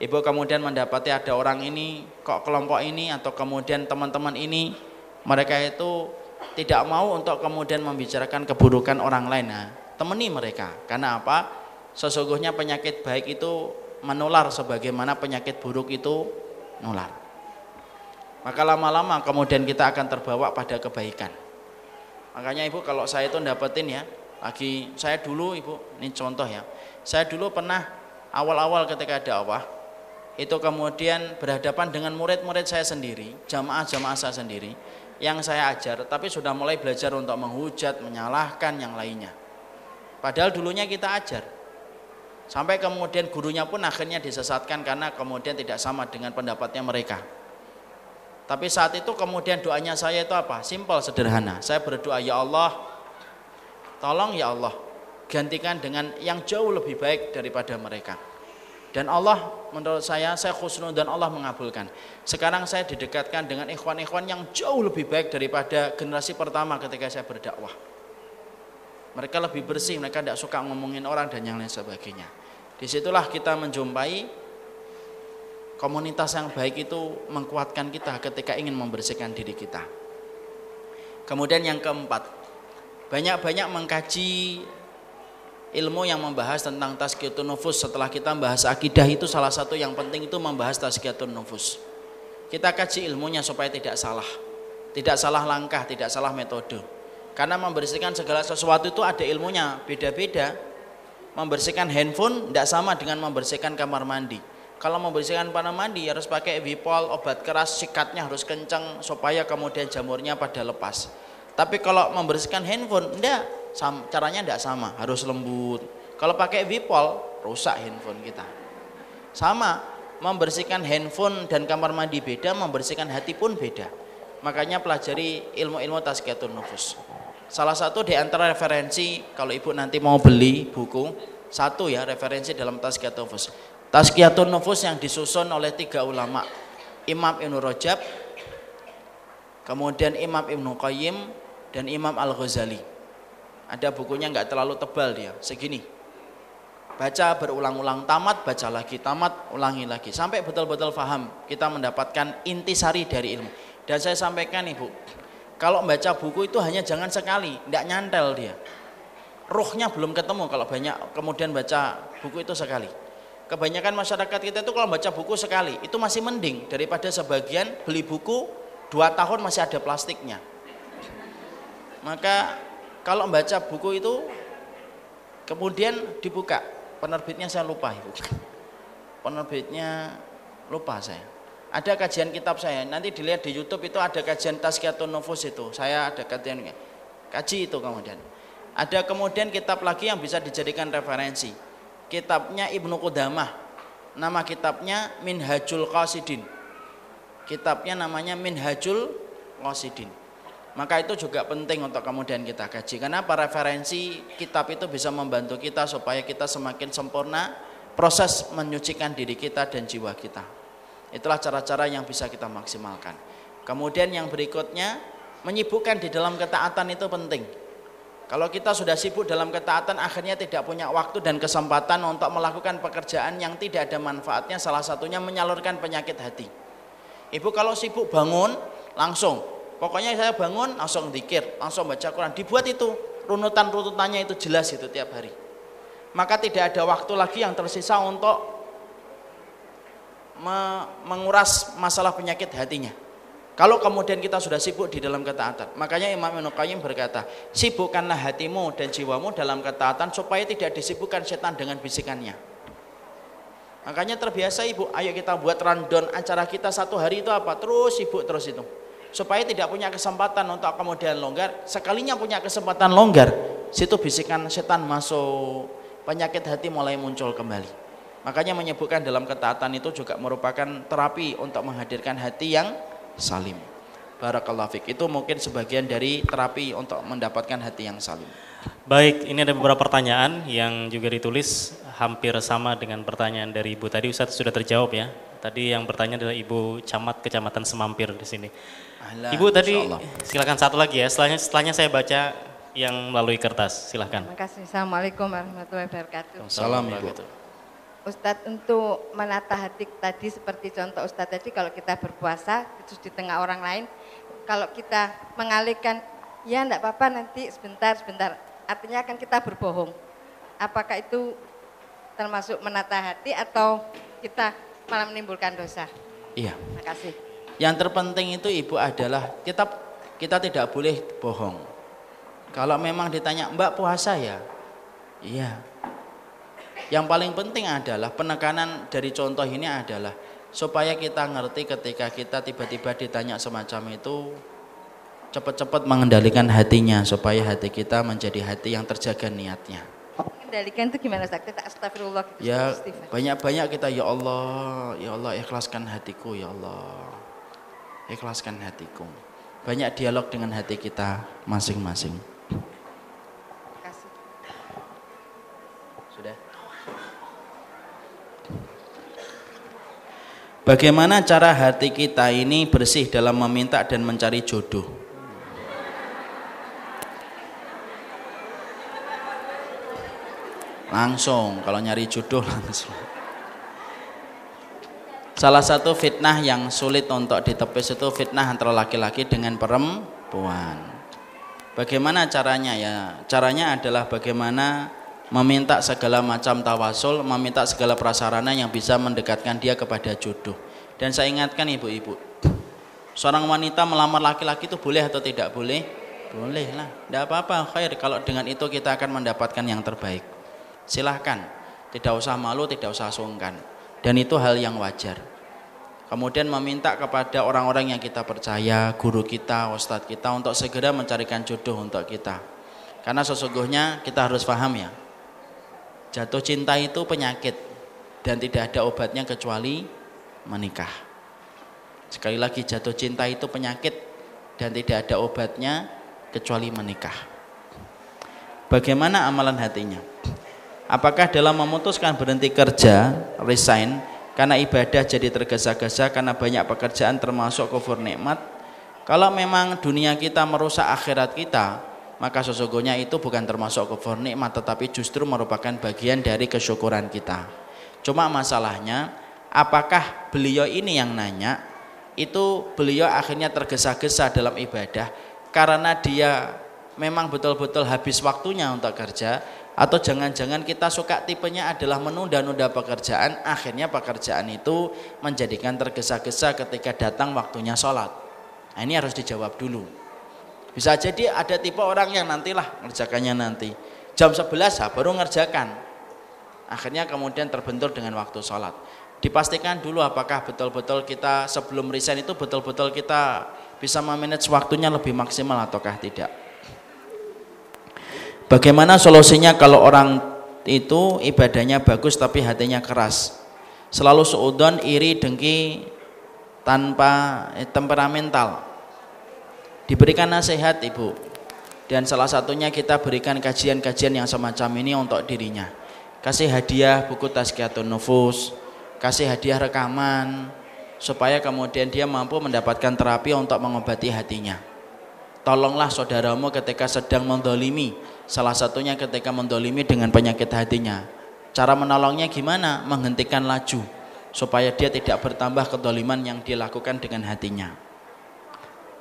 Ibu kemudian mendapati ada orang ini, kok kelompok ini atau kemudian teman-teman ini, mereka itu tidak mau untuk kemudian membicarakan keburukan orang lain. Nah, temani mereka. Karena apa? Sesungguhnya penyakit baik itu menular sebagaimana penyakit buruk itu nular. Maka lama-lama kemudian kita akan terbawa pada kebaikan. Makanya ibu kalau saya itu dapetin ya, lagi saya dulu ibu, ini contoh ya. Saya dulu pernah awal-awal ketika dakwah itu kemudian berhadapan dengan murid-murid saya sendiri, jamaah-jamaah saya sendiri yang saya ajar, tapi sudah mulai belajar untuk menghujat, menyalahkan yang lainnya. Padahal dulunya kita ajar. Sampai kemudian gurunya pun akhirnya disesatkan karena kemudian tidak sama dengan pendapatnya mereka. Tapi saat itu kemudian doanya saya itu apa? Simpel, sederhana. Saya berdoa, ya Allah, tolong ya Allah, gantikan dengan yang jauh lebih baik daripada mereka. Dan Allah menurut saya, saya khusnul dan Allah mengabulkan. Sekarang saya didekatkan dengan ikhwan-ikhwan yang jauh lebih baik daripada generasi pertama ketika saya berdakwah. Mereka lebih bersih, mereka tidak suka ngomongin orang dan yang lain sebagainya. Di situlah kita menjumpai komunitas yang baik itu mengkuatkan kita ketika ingin membersihkan diri kita. Kemudian yang keempat, banyak-banyak mengkaji ilmu yang membahas tentang tazkiyatun nufus setelah kita membahas akidah itu salah satu yang penting itu membahas tazkiyatun nufus. Kita kaji ilmunya supaya tidak salah. Tidak salah langkah, tidak salah metode. Karena membersihkan segala sesuatu itu ada ilmunya, beda-beda. Membersihkan handphone tidak sama dengan membersihkan kamar mandi kalau membersihkan panah mandi harus pakai Wipol, obat keras, sikatnya harus kencang supaya kemudian jamurnya pada lepas. Tapi kalau membersihkan handphone, enggak, caranya enggak sama, harus lembut. Kalau pakai Wipol, rusak handphone kita. Sama, membersihkan handphone dan kamar mandi beda, membersihkan hati pun beda. Makanya pelajari ilmu-ilmu tazkiyatun nufus. Salah satu di antara referensi kalau ibu nanti mau beli buku, satu ya referensi dalam tazkiyatun nufus Tazkiyatun Nufus yang disusun oleh tiga ulama Imam Ibn Rajab kemudian Imam Ibn Qayyim dan Imam Al-Ghazali ada bukunya nggak terlalu tebal dia segini. Baca berulang-ulang tamat baca lagi tamat ulangi lagi. Sampai betul-betul faham kita mendapatkan intisari dari ilmu. Dan saya sampaikan ibu kalau membaca buku itu hanya jangan sekali tidak nyantel dia. Ruhnya belum ketemu kalau banyak kemudian baca buku itu sekali. Kebanyakan masyarakat kita itu kalau baca buku sekali itu masih mending daripada sebagian beli buku dua tahun masih ada plastiknya. Maka kalau membaca buku itu kemudian dibuka. Penerbitnya saya lupa ibu penerbitnya lupa saya. Ada kajian kitab saya. Nanti dilihat di YouTube itu ada kajian Tazkiyatun Nufus itu. Saya ada kajian kaji itu kemudian. Ada kemudian kitab lagi yang bisa dijadikan referensi. Kitabnya Ibnu Qudamah. Nama kitabnya Minhajul Qasidin. Kitabnya namanya Minhajul Qasidin. Maka itu juga penting untuk kemudian kita kaji. Karena para referensi kitab itu bisa membantu kita supaya kita semakin sempurna proses menyucikan diri kita dan jiwa kita. Itulah cara-cara yang bisa kita maksimalkan. Kemudian yang berikutnya menyibukkan di dalam ketaatan itu penting. Kalau kita sudah sibuk dalam ketaatan akhirnya tidak punya waktu dan kesempatan untuk melakukan pekerjaan yang tidak ada manfaatnya salah satunya menyalurkan penyakit hati. Ibu kalau sibuk bangun langsung pokoknya saya bangun langsung dikir, langsung baca Quran. Dibuat itu runutan-runutannya itu jelas itu tiap hari. Maka tidak ada waktu lagi yang tersisa untuk menguras masalah penyakit hatinya. Kalau kemudian kita sudah sibuk di dalam ketaatan, makanya Imam Ibnu Qayyim berkata, sibukkanlah hatimu dan jiwamu dalam ketaatan supaya tidak disibukkan setan dengan bisikannya. Makanya terbiasa ibu, ayo kita buat rundown acara kita satu hari itu apa? Terus sibuk terus itu. Supaya tidak punya kesempatan untuk kemudian longgar. Sekalinya punya kesempatan longgar, situ bisikan setan masuk, penyakit hati mulai muncul kembali. Makanya menyebutkan dalam ketaatan itu juga merupakan terapi untuk menghadirkan hati yang salim. Barakallahu fiq. Itu mungkin sebagian dari terapi untuk mendapatkan hati yang salim. Baik, ini ada beberapa pertanyaan yang juga ditulis hampir sama dengan pertanyaan dari Ibu tadi. Ustadz sudah terjawab ya. Tadi yang bertanya adalah Ibu Camat Kecamatan Semampir di sini. Ahlan, Ibu tadi silakan satu lagi ya. Setelahnya, setelahnya saya baca yang melalui kertas. Silahkan. Terima kasih. Assalamualaikum warahmatullahi wabarakatuh. Salam Ibu. Ustadz untuk menata hati tadi seperti contoh Ustadz tadi kalau kita berpuasa terus di tengah orang lain kalau kita mengalihkan ya enggak apa-apa nanti sebentar sebentar artinya akan kita berbohong apakah itu termasuk menata hati atau kita malah menimbulkan dosa iya terima kasih yang terpenting itu ibu adalah kita kita tidak boleh bohong Kalau memang ditanya, Mbak puasa ya? Iya. Yang paling penting adalah penekanan dari contoh ini adalah supaya kita ngerti ketika kita tiba-tiba ditanya semacam itu cepat-cepat mengendalikan hatinya supaya hati kita menjadi hati yang terjaga niatnya. Mengendalikan itu gimana Ustaz? Kita astagfirullah gitu. Ya banyak-banyak kita ya Allah, ya Allah ikhlaskan hatiku ya Allah. Ikhlaskan hatiku. Banyak dialog dengan hati kita masing-masing. Bagaimana cara hati kita ini bersih dalam meminta dan mencari jodoh? Langsung, kalau nyari jodoh langsung. Salah satu fitnah yang sulit untuk ditepis itu fitnah antara laki-laki dengan perempuan. Bagaimana caranya ya? Caranya adalah bagaimana meminta segala macam tawasul, meminta segala prasarana yang bisa mendekatkan dia kepada jodoh. Dan saya ingatkan ibu-ibu, seorang wanita melamar laki-laki itu boleh atau tidak boleh? Boleh lah, tidak apa-apa, khair. Kalau dengan itu kita akan mendapatkan yang terbaik. Silahkan, tidak usah malu, tidak usah sungkan. Dan itu hal yang wajar. Kemudian meminta kepada orang-orang yang kita percaya, guru kita, ustadz kita untuk segera mencarikan jodoh untuk kita. Karena sesungguhnya kita harus paham ya, Jatuh cinta itu penyakit dan tidak ada obatnya kecuali menikah. Sekali lagi jatuh cinta itu penyakit dan tidak ada obatnya kecuali menikah. Bagaimana amalan hatinya? Apakah dalam memutuskan berhenti kerja, resign, karena ibadah jadi tergesa-gesa karena banyak pekerjaan termasuk kufur nikmat? Kalau memang dunia kita merusak akhirat kita, maka sesungguhnya itu bukan termasuk kufur nikmat tetapi justru merupakan bagian dari kesyukuran kita. Cuma masalahnya apakah beliau ini yang nanya itu beliau akhirnya tergesa-gesa dalam ibadah karena dia memang betul-betul habis waktunya untuk kerja atau jangan-jangan kita suka tipenya adalah menunda-nunda pekerjaan akhirnya pekerjaan itu menjadikan tergesa-gesa ketika datang waktunya sholat nah, ini harus dijawab dulu bisa jadi ada tipe orang yang nantilah ngerjakannya nanti. Jam 11 ha, baru ngerjakan. Akhirnya kemudian terbentur dengan waktu sholat. Dipastikan dulu apakah betul-betul kita sebelum resign itu betul-betul kita bisa memanage waktunya lebih maksimal ataukah tidak. Bagaimana solusinya kalau orang itu ibadahnya bagus tapi hatinya keras. Selalu seudon, iri, dengki, tanpa eh, temperamental Diberikan nasihat ibu. Dan salah satunya kita berikan kajian-kajian yang semacam ini untuk dirinya. Kasih hadiah buku Tazkiyatun Nufus, kasih hadiah rekaman, supaya kemudian dia mampu mendapatkan terapi untuk mengobati hatinya. Tolonglah saudaramu ketika sedang mendolimi, salah satunya ketika mendolimi dengan penyakit hatinya. Cara menolongnya gimana? Menghentikan laju, supaya dia tidak bertambah kedoliman yang dilakukan dengan hatinya.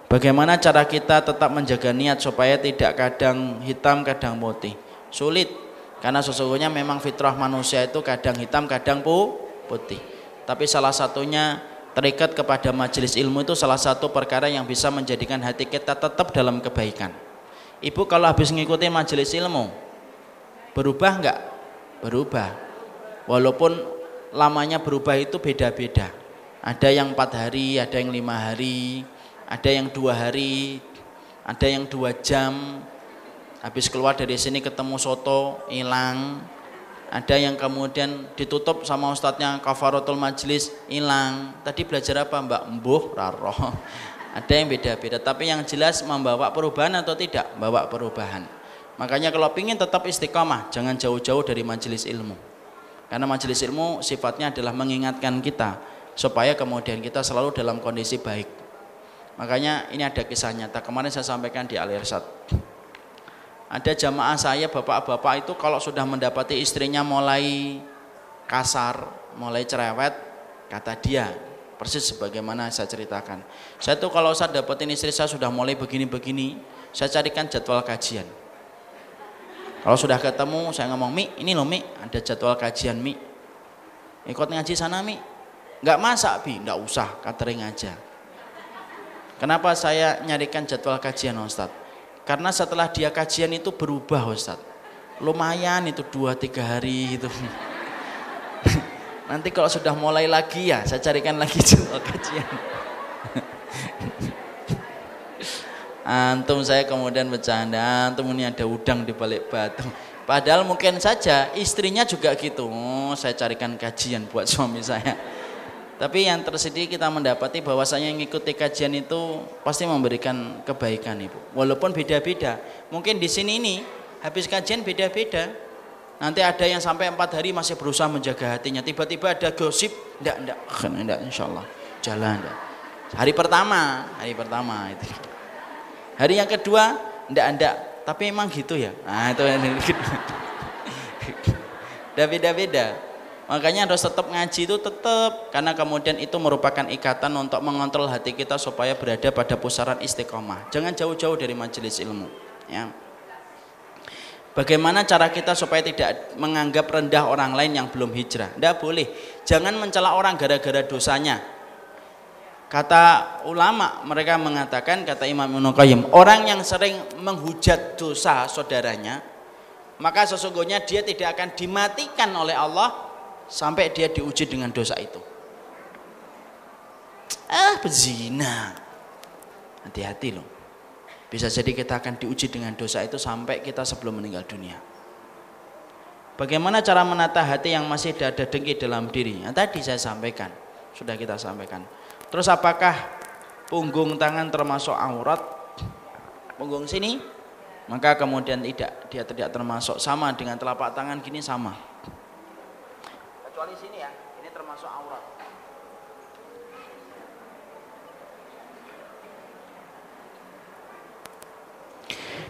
Bagaimana cara kita tetap menjaga niat supaya tidak kadang hitam kadang putih? Sulit karena sesungguhnya memang fitrah manusia itu kadang hitam kadang putih. Tapi salah satunya terikat kepada majelis ilmu itu salah satu perkara yang bisa menjadikan hati kita tetap dalam kebaikan. Ibu kalau habis mengikuti majelis ilmu berubah enggak? Berubah. Walaupun lamanya berubah itu beda-beda. Ada yang empat hari, ada yang lima hari, ada yang dua hari, ada yang dua jam, habis keluar dari sini ketemu soto, hilang, ada yang kemudian ditutup sama ustadznya kafaratul majlis, hilang. Tadi belajar apa mbak? Mbuh, raro. Ada yang beda-beda, tapi yang jelas membawa perubahan atau tidak? Bawa perubahan. Makanya kalau ingin tetap istiqomah, jangan jauh-jauh dari majelis ilmu. Karena majelis ilmu sifatnya adalah mengingatkan kita supaya kemudian kita selalu dalam kondisi baik. Makanya ini ada kisah nyata. Kemarin saya sampaikan di Al Irsad. Ada jamaah saya bapak-bapak itu kalau sudah mendapati istrinya mulai kasar, mulai cerewet, kata dia persis sebagaimana saya ceritakan. Saya tuh kalau saya dapetin istri saya sudah mulai begini-begini, saya carikan jadwal kajian. Kalau sudah ketemu, saya ngomong, Mi, ini loh Mi, ada jadwal kajian Mi. Ikut ngaji sana Mi. Enggak masak Bi, enggak usah, catering aja. Kenapa saya nyarikan jadwal kajian Ustaz? Karena setelah dia kajian itu berubah Ustaz. Lumayan itu dua tiga hari itu. Nanti kalau sudah mulai lagi ya, saya carikan lagi jadwal kajian. Antum saya kemudian bercanda, antum ini ada udang di balik batu. Padahal mungkin saja istrinya juga gitu. Oh, saya carikan kajian buat suami saya. Tapi yang tersedia kita mendapati bahwasanya yang mengikuti kajian itu pasti memberikan kebaikan Ibu. Walaupun beda-beda. Mungkin di sini ini habis kajian beda-beda. Nanti ada yang sampai empat hari masih berusaha menjaga hatinya. Tiba-tiba ada gosip, enggak, enggak, enggak, insya Allah. Jalan, enggak. Hari pertama, hari pertama itu. Hari yang kedua, enggak tapi emang gitu ya nah itu beda-beda makanya harus tetap ngaji itu tetap karena kemudian itu merupakan ikatan untuk mengontrol hati kita supaya berada pada pusaran istiqomah jangan jauh-jauh dari majelis ilmu ya Bagaimana cara kita supaya tidak menganggap rendah orang lain yang belum hijrah? Tidak boleh. Jangan mencela orang gara-gara dosanya. Kata ulama mereka mengatakan kata Imam Ibnu Qayyim, orang yang sering menghujat dosa saudaranya, maka sesungguhnya dia tidak akan dimatikan oleh Allah sampai dia diuji dengan dosa itu. Ah, bezina. Hati-hati loh. Bisa jadi kita akan diuji dengan dosa itu sampai kita sebelum meninggal dunia. Bagaimana cara menata hati yang masih ada dengki dalam diri? Nah, tadi saya sampaikan, sudah kita sampaikan Terus apakah punggung tangan termasuk aurat? Punggung sini? Maka kemudian tidak, dia tidak termasuk sama dengan telapak tangan gini sama. Kecuali sini ya, ini termasuk aurat.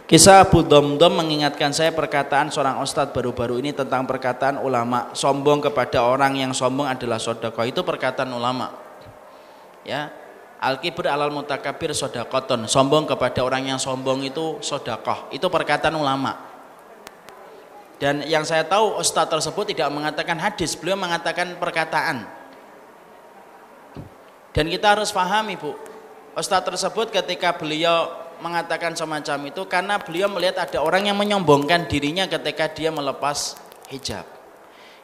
Kisah Abu Domdom mengingatkan saya perkataan seorang ustadz baru-baru ini tentang perkataan ulama sombong kepada orang yang sombong adalah sodako itu perkataan ulama ya. Al kibr alal mutakabir sodakoton sombong kepada orang yang sombong itu sodakoh. Itu perkataan ulama. Dan yang saya tahu ustaz tersebut tidak mengatakan hadis. Beliau mengatakan perkataan. Dan kita harus paham ibu. Ustaz tersebut ketika beliau mengatakan semacam itu karena beliau melihat ada orang yang menyombongkan dirinya ketika dia melepas hijab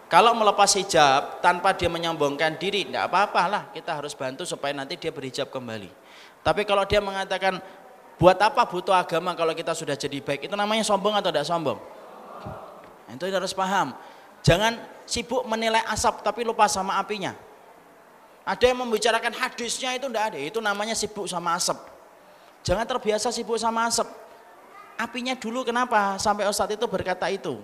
kalau melepas hijab tanpa dia menyombongkan diri, tidak apa-apa lah. Kita harus bantu supaya nanti dia berhijab kembali. Tapi kalau dia mengatakan, buat apa butuh agama kalau kita sudah jadi baik? Itu namanya sombong atau tidak sombong? Itu harus paham. Jangan sibuk menilai asap tapi lupa sama apinya. Ada yang membicarakan hadisnya itu tidak ada. Itu namanya sibuk sama asap. Jangan terbiasa sibuk sama asap. Apinya dulu kenapa sampai Ustadz itu berkata itu?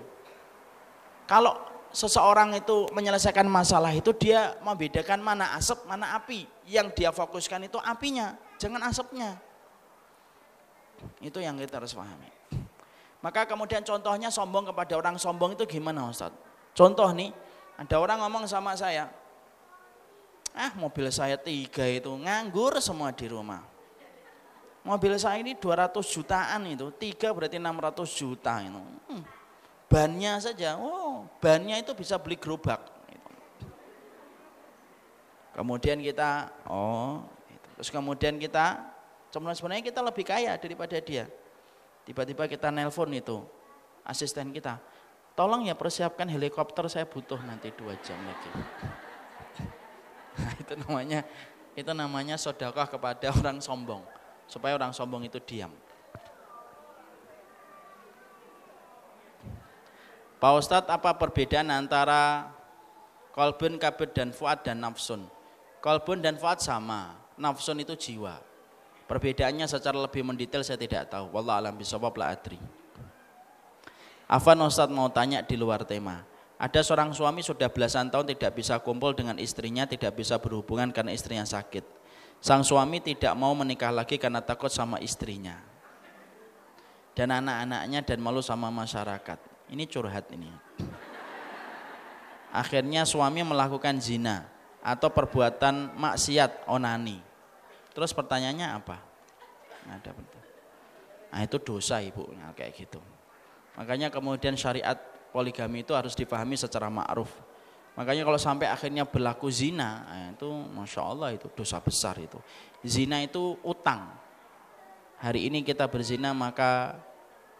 Kalau seseorang itu menyelesaikan masalah itu dia membedakan mana asap, mana api. Yang dia fokuskan itu apinya, jangan asapnya. Itu yang kita harus pahami. Maka kemudian contohnya sombong kepada orang sombong itu gimana Ustaz? Contoh nih, ada orang ngomong sama saya, ah mobil saya tiga itu nganggur semua di rumah. Mobil saya ini 200 jutaan itu, tiga berarti 600 juta itu. Hmm bannya saja, oh bannya itu bisa beli gerobak. Kemudian kita, oh, terus kemudian kita, sebenarnya kita lebih kaya daripada dia. Tiba-tiba kita nelpon itu, asisten kita, tolong ya persiapkan helikopter saya butuh nanti dua jam lagi. Nah, itu namanya, itu namanya sodakah kepada orang sombong, supaya orang sombong itu diam. Pak Ustadz apa perbedaan antara kolbun, kabir dan fuad dan nafsun? Kolbun dan fuad sama, nafsun itu jiwa. Perbedaannya secara lebih mendetail saya tidak tahu. Wallah alam bisawab la adri. Afan Ustadz mau tanya di luar tema. Ada seorang suami sudah belasan tahun tidak bisa kumpul dengan istrinya, tidak bisa berhubungan karena istrinya sakit. Sang suami tidak mau menikah lagi karena takut sama istrinya. Dan anak-anaknya dan malu sama masyarakat ini curhat ini. Akhirnya suami melakukan zina atau perbuatan maksiat onani. Terus pertanyaannya apa? Ada Nah itu dosa ibu, nah, kayak gitu. Makanya kemudian syariat poligami itu harus dipahami secara ma'ruf. Makanya kalau sampai akhirnya berlaku zina, nah itu masya Allah itu dosa besar itu. Zina itu utang. hari ini kita berzina maka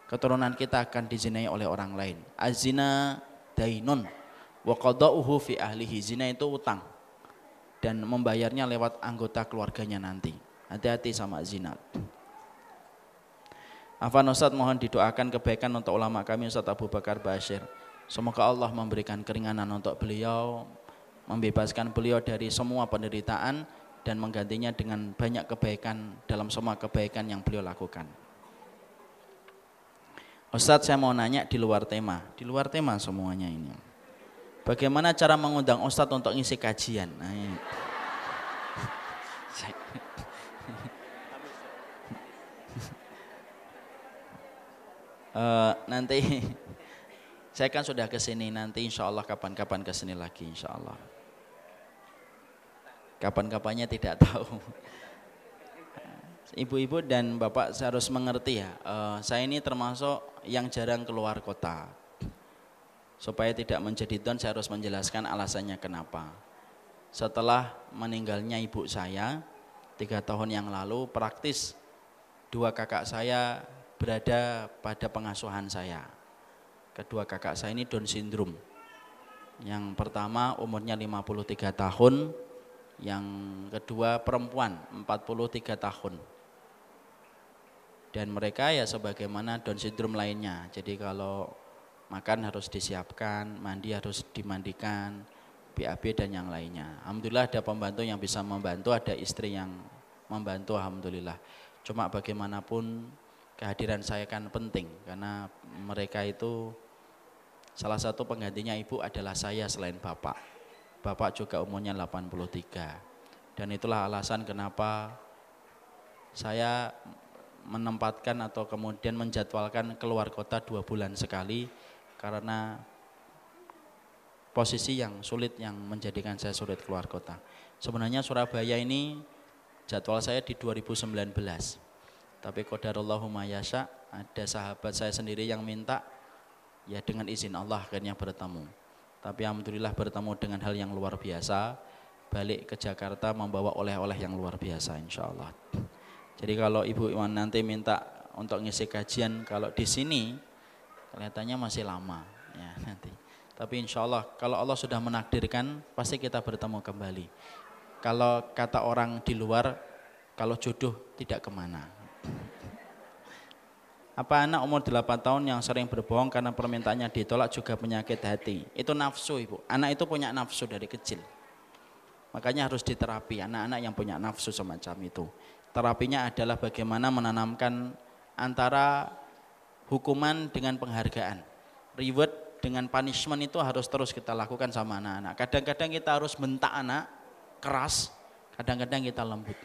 keturunan kita akan dizinai oleh orang lain. Azina dainun wa qada'uhu fi ahlihi. Zina itu utang dan membayarnya lewat anggota keluarganya nanti. Hati-hati sama zina. Afan Ustaz mohon didoakan kebaikan untuk ulama kami Ustaz Abu Bakar Bashir. Semoga Allah memberikan keringanan untuk beliau, membebaskan beliau dari semua penderitaan dan menggantinya dengan banyak kebaikan dalam semua kebaikan yang beliau lakukan. Ustadz saya mau nanya di luar tema, di luar tema semuanya ini. Bagaimana cara mengundang Ustadz untuk ngisi kajian? Nah, uh, nanti saya kan sudah ke sini. Nanti insya Allah kapan-kapan ke sini lagi insya Allah. Kapan-kapannya tidak tahu. Ibu-ibu dan bapak saya harus mengerti ya. Uh, saya ini termasuk yang jarang keluar kota supaya tidak menjadi don saya harus menjelaskan alasannya kenapa setelah meninggalnya ibu saya tiga tahun yang lalu praktis dua kakak saya berada pada pengasuhan saya. Kedua kakak saya ini Down syndrome. Yang pertama umurnya 53 tahun, yang kedua perempuan 43 tahun. Dan mereka ya sebagaimana Down syndrome lainnya. Jadi kalau makan harus disiapkan, mandi harus dimandikan, BAB dan yang lainnya. Alhamdulillah ada pembantu yang bisa membantu, ada istri yang membantu alhamdulillah. Cuma bagaimanapun kehadiran saya kan penting karena mereka itu salah satu penggantinya ibu adalah saya selain bapak. Bapak juga umurnya 83. Dan itulah alasan kenapa saya menempatkan atau kemudian menjadwalkan keluar kota dua bulan sekali karena posisi yang sulit yang menjadikan saya sulit keluar kota. Sebenarnya Surabaya ini jadwal saya di 2019 tapi qadarullahu mayasya ada sahabat saya sendiri yang minta ya dengan izin Allah akhirnya bertemu. Tapi alhamdulillah bertemu dengan hal yang luar biasa balik ke Jakarta membawa oleh-oleh yang luar biasa insya Allah jadi kalau Ibu Iwan nanti minta untuk ngisi kajian kalau di sini kelihatannya masih lama ya nanti tapi insya Allah kalau Allah sudah menakdirkan pasti kita bertemu kembali kalau kata orang di luar kalau jodoh tidak ke mana apa anak umur 8 tahun yang sering berbohong karena permintaannya ditolak juga penyakit hati? Itu nafsu ibu. Anak itu punya nafsu dari kecil. Makanya harus diterapi anak-anak yang punya nafsu semacam itu. Terapinya adalah bagaimana menanamkan antara hukuman dengan penghargaan. Reward dengan punishment itu harus terus kita lakukan sama anak-anak. Kadang-kadang kita harus bentak anak keras, kadang-kadang kita lembut.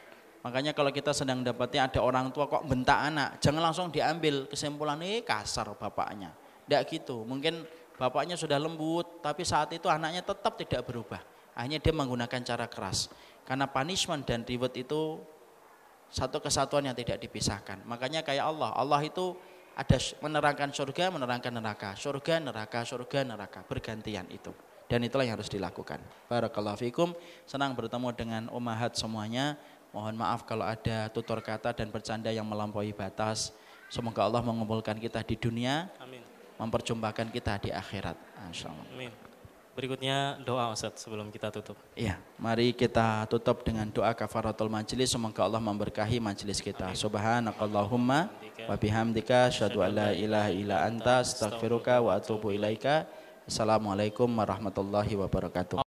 Makanya kalau kita sedang dapatnya ada orang tua kok bentak anak, jangan langsung diambil kesimpulan eh kasar bapaknya. Tidak gitu. Mungkin bapaknya sudah lembut, tapi saat itu anaknya tetap tidak berubah. Hanya dia menggunakan cara keras. Karena punishment dan reward itu satu kesatuan yang tidak dipisahkan. Makanya kayak Allah, Allah itu ada menerangkan surga, menerangkan neraka, surga, neraka, surga, neraka, bergantian itu. Dan itulah yang harus dilakukan. Barakallahu fikum. Senang bertemu dengan umahat semuanya. Mohon maaf kalau ada tutur kata dan bercanda yang melampaui batas. Semoga Allah mengumpulkan kita di dunia, Amin. memperjumpakan kita di akhirat. Amin. Berikutnya doa Ustaz sebelum kita tutup. Iya, mari kita tutup dengan doa kafaratul majelis. Semoga Allah memberkahi majelis kita. Subhanakallahumma wa bihamdika asyhadu an la ilaha illa anta astaghfiruka wa atubu ilaika. Assalamualaikum warahmatullahi wabarakatuh.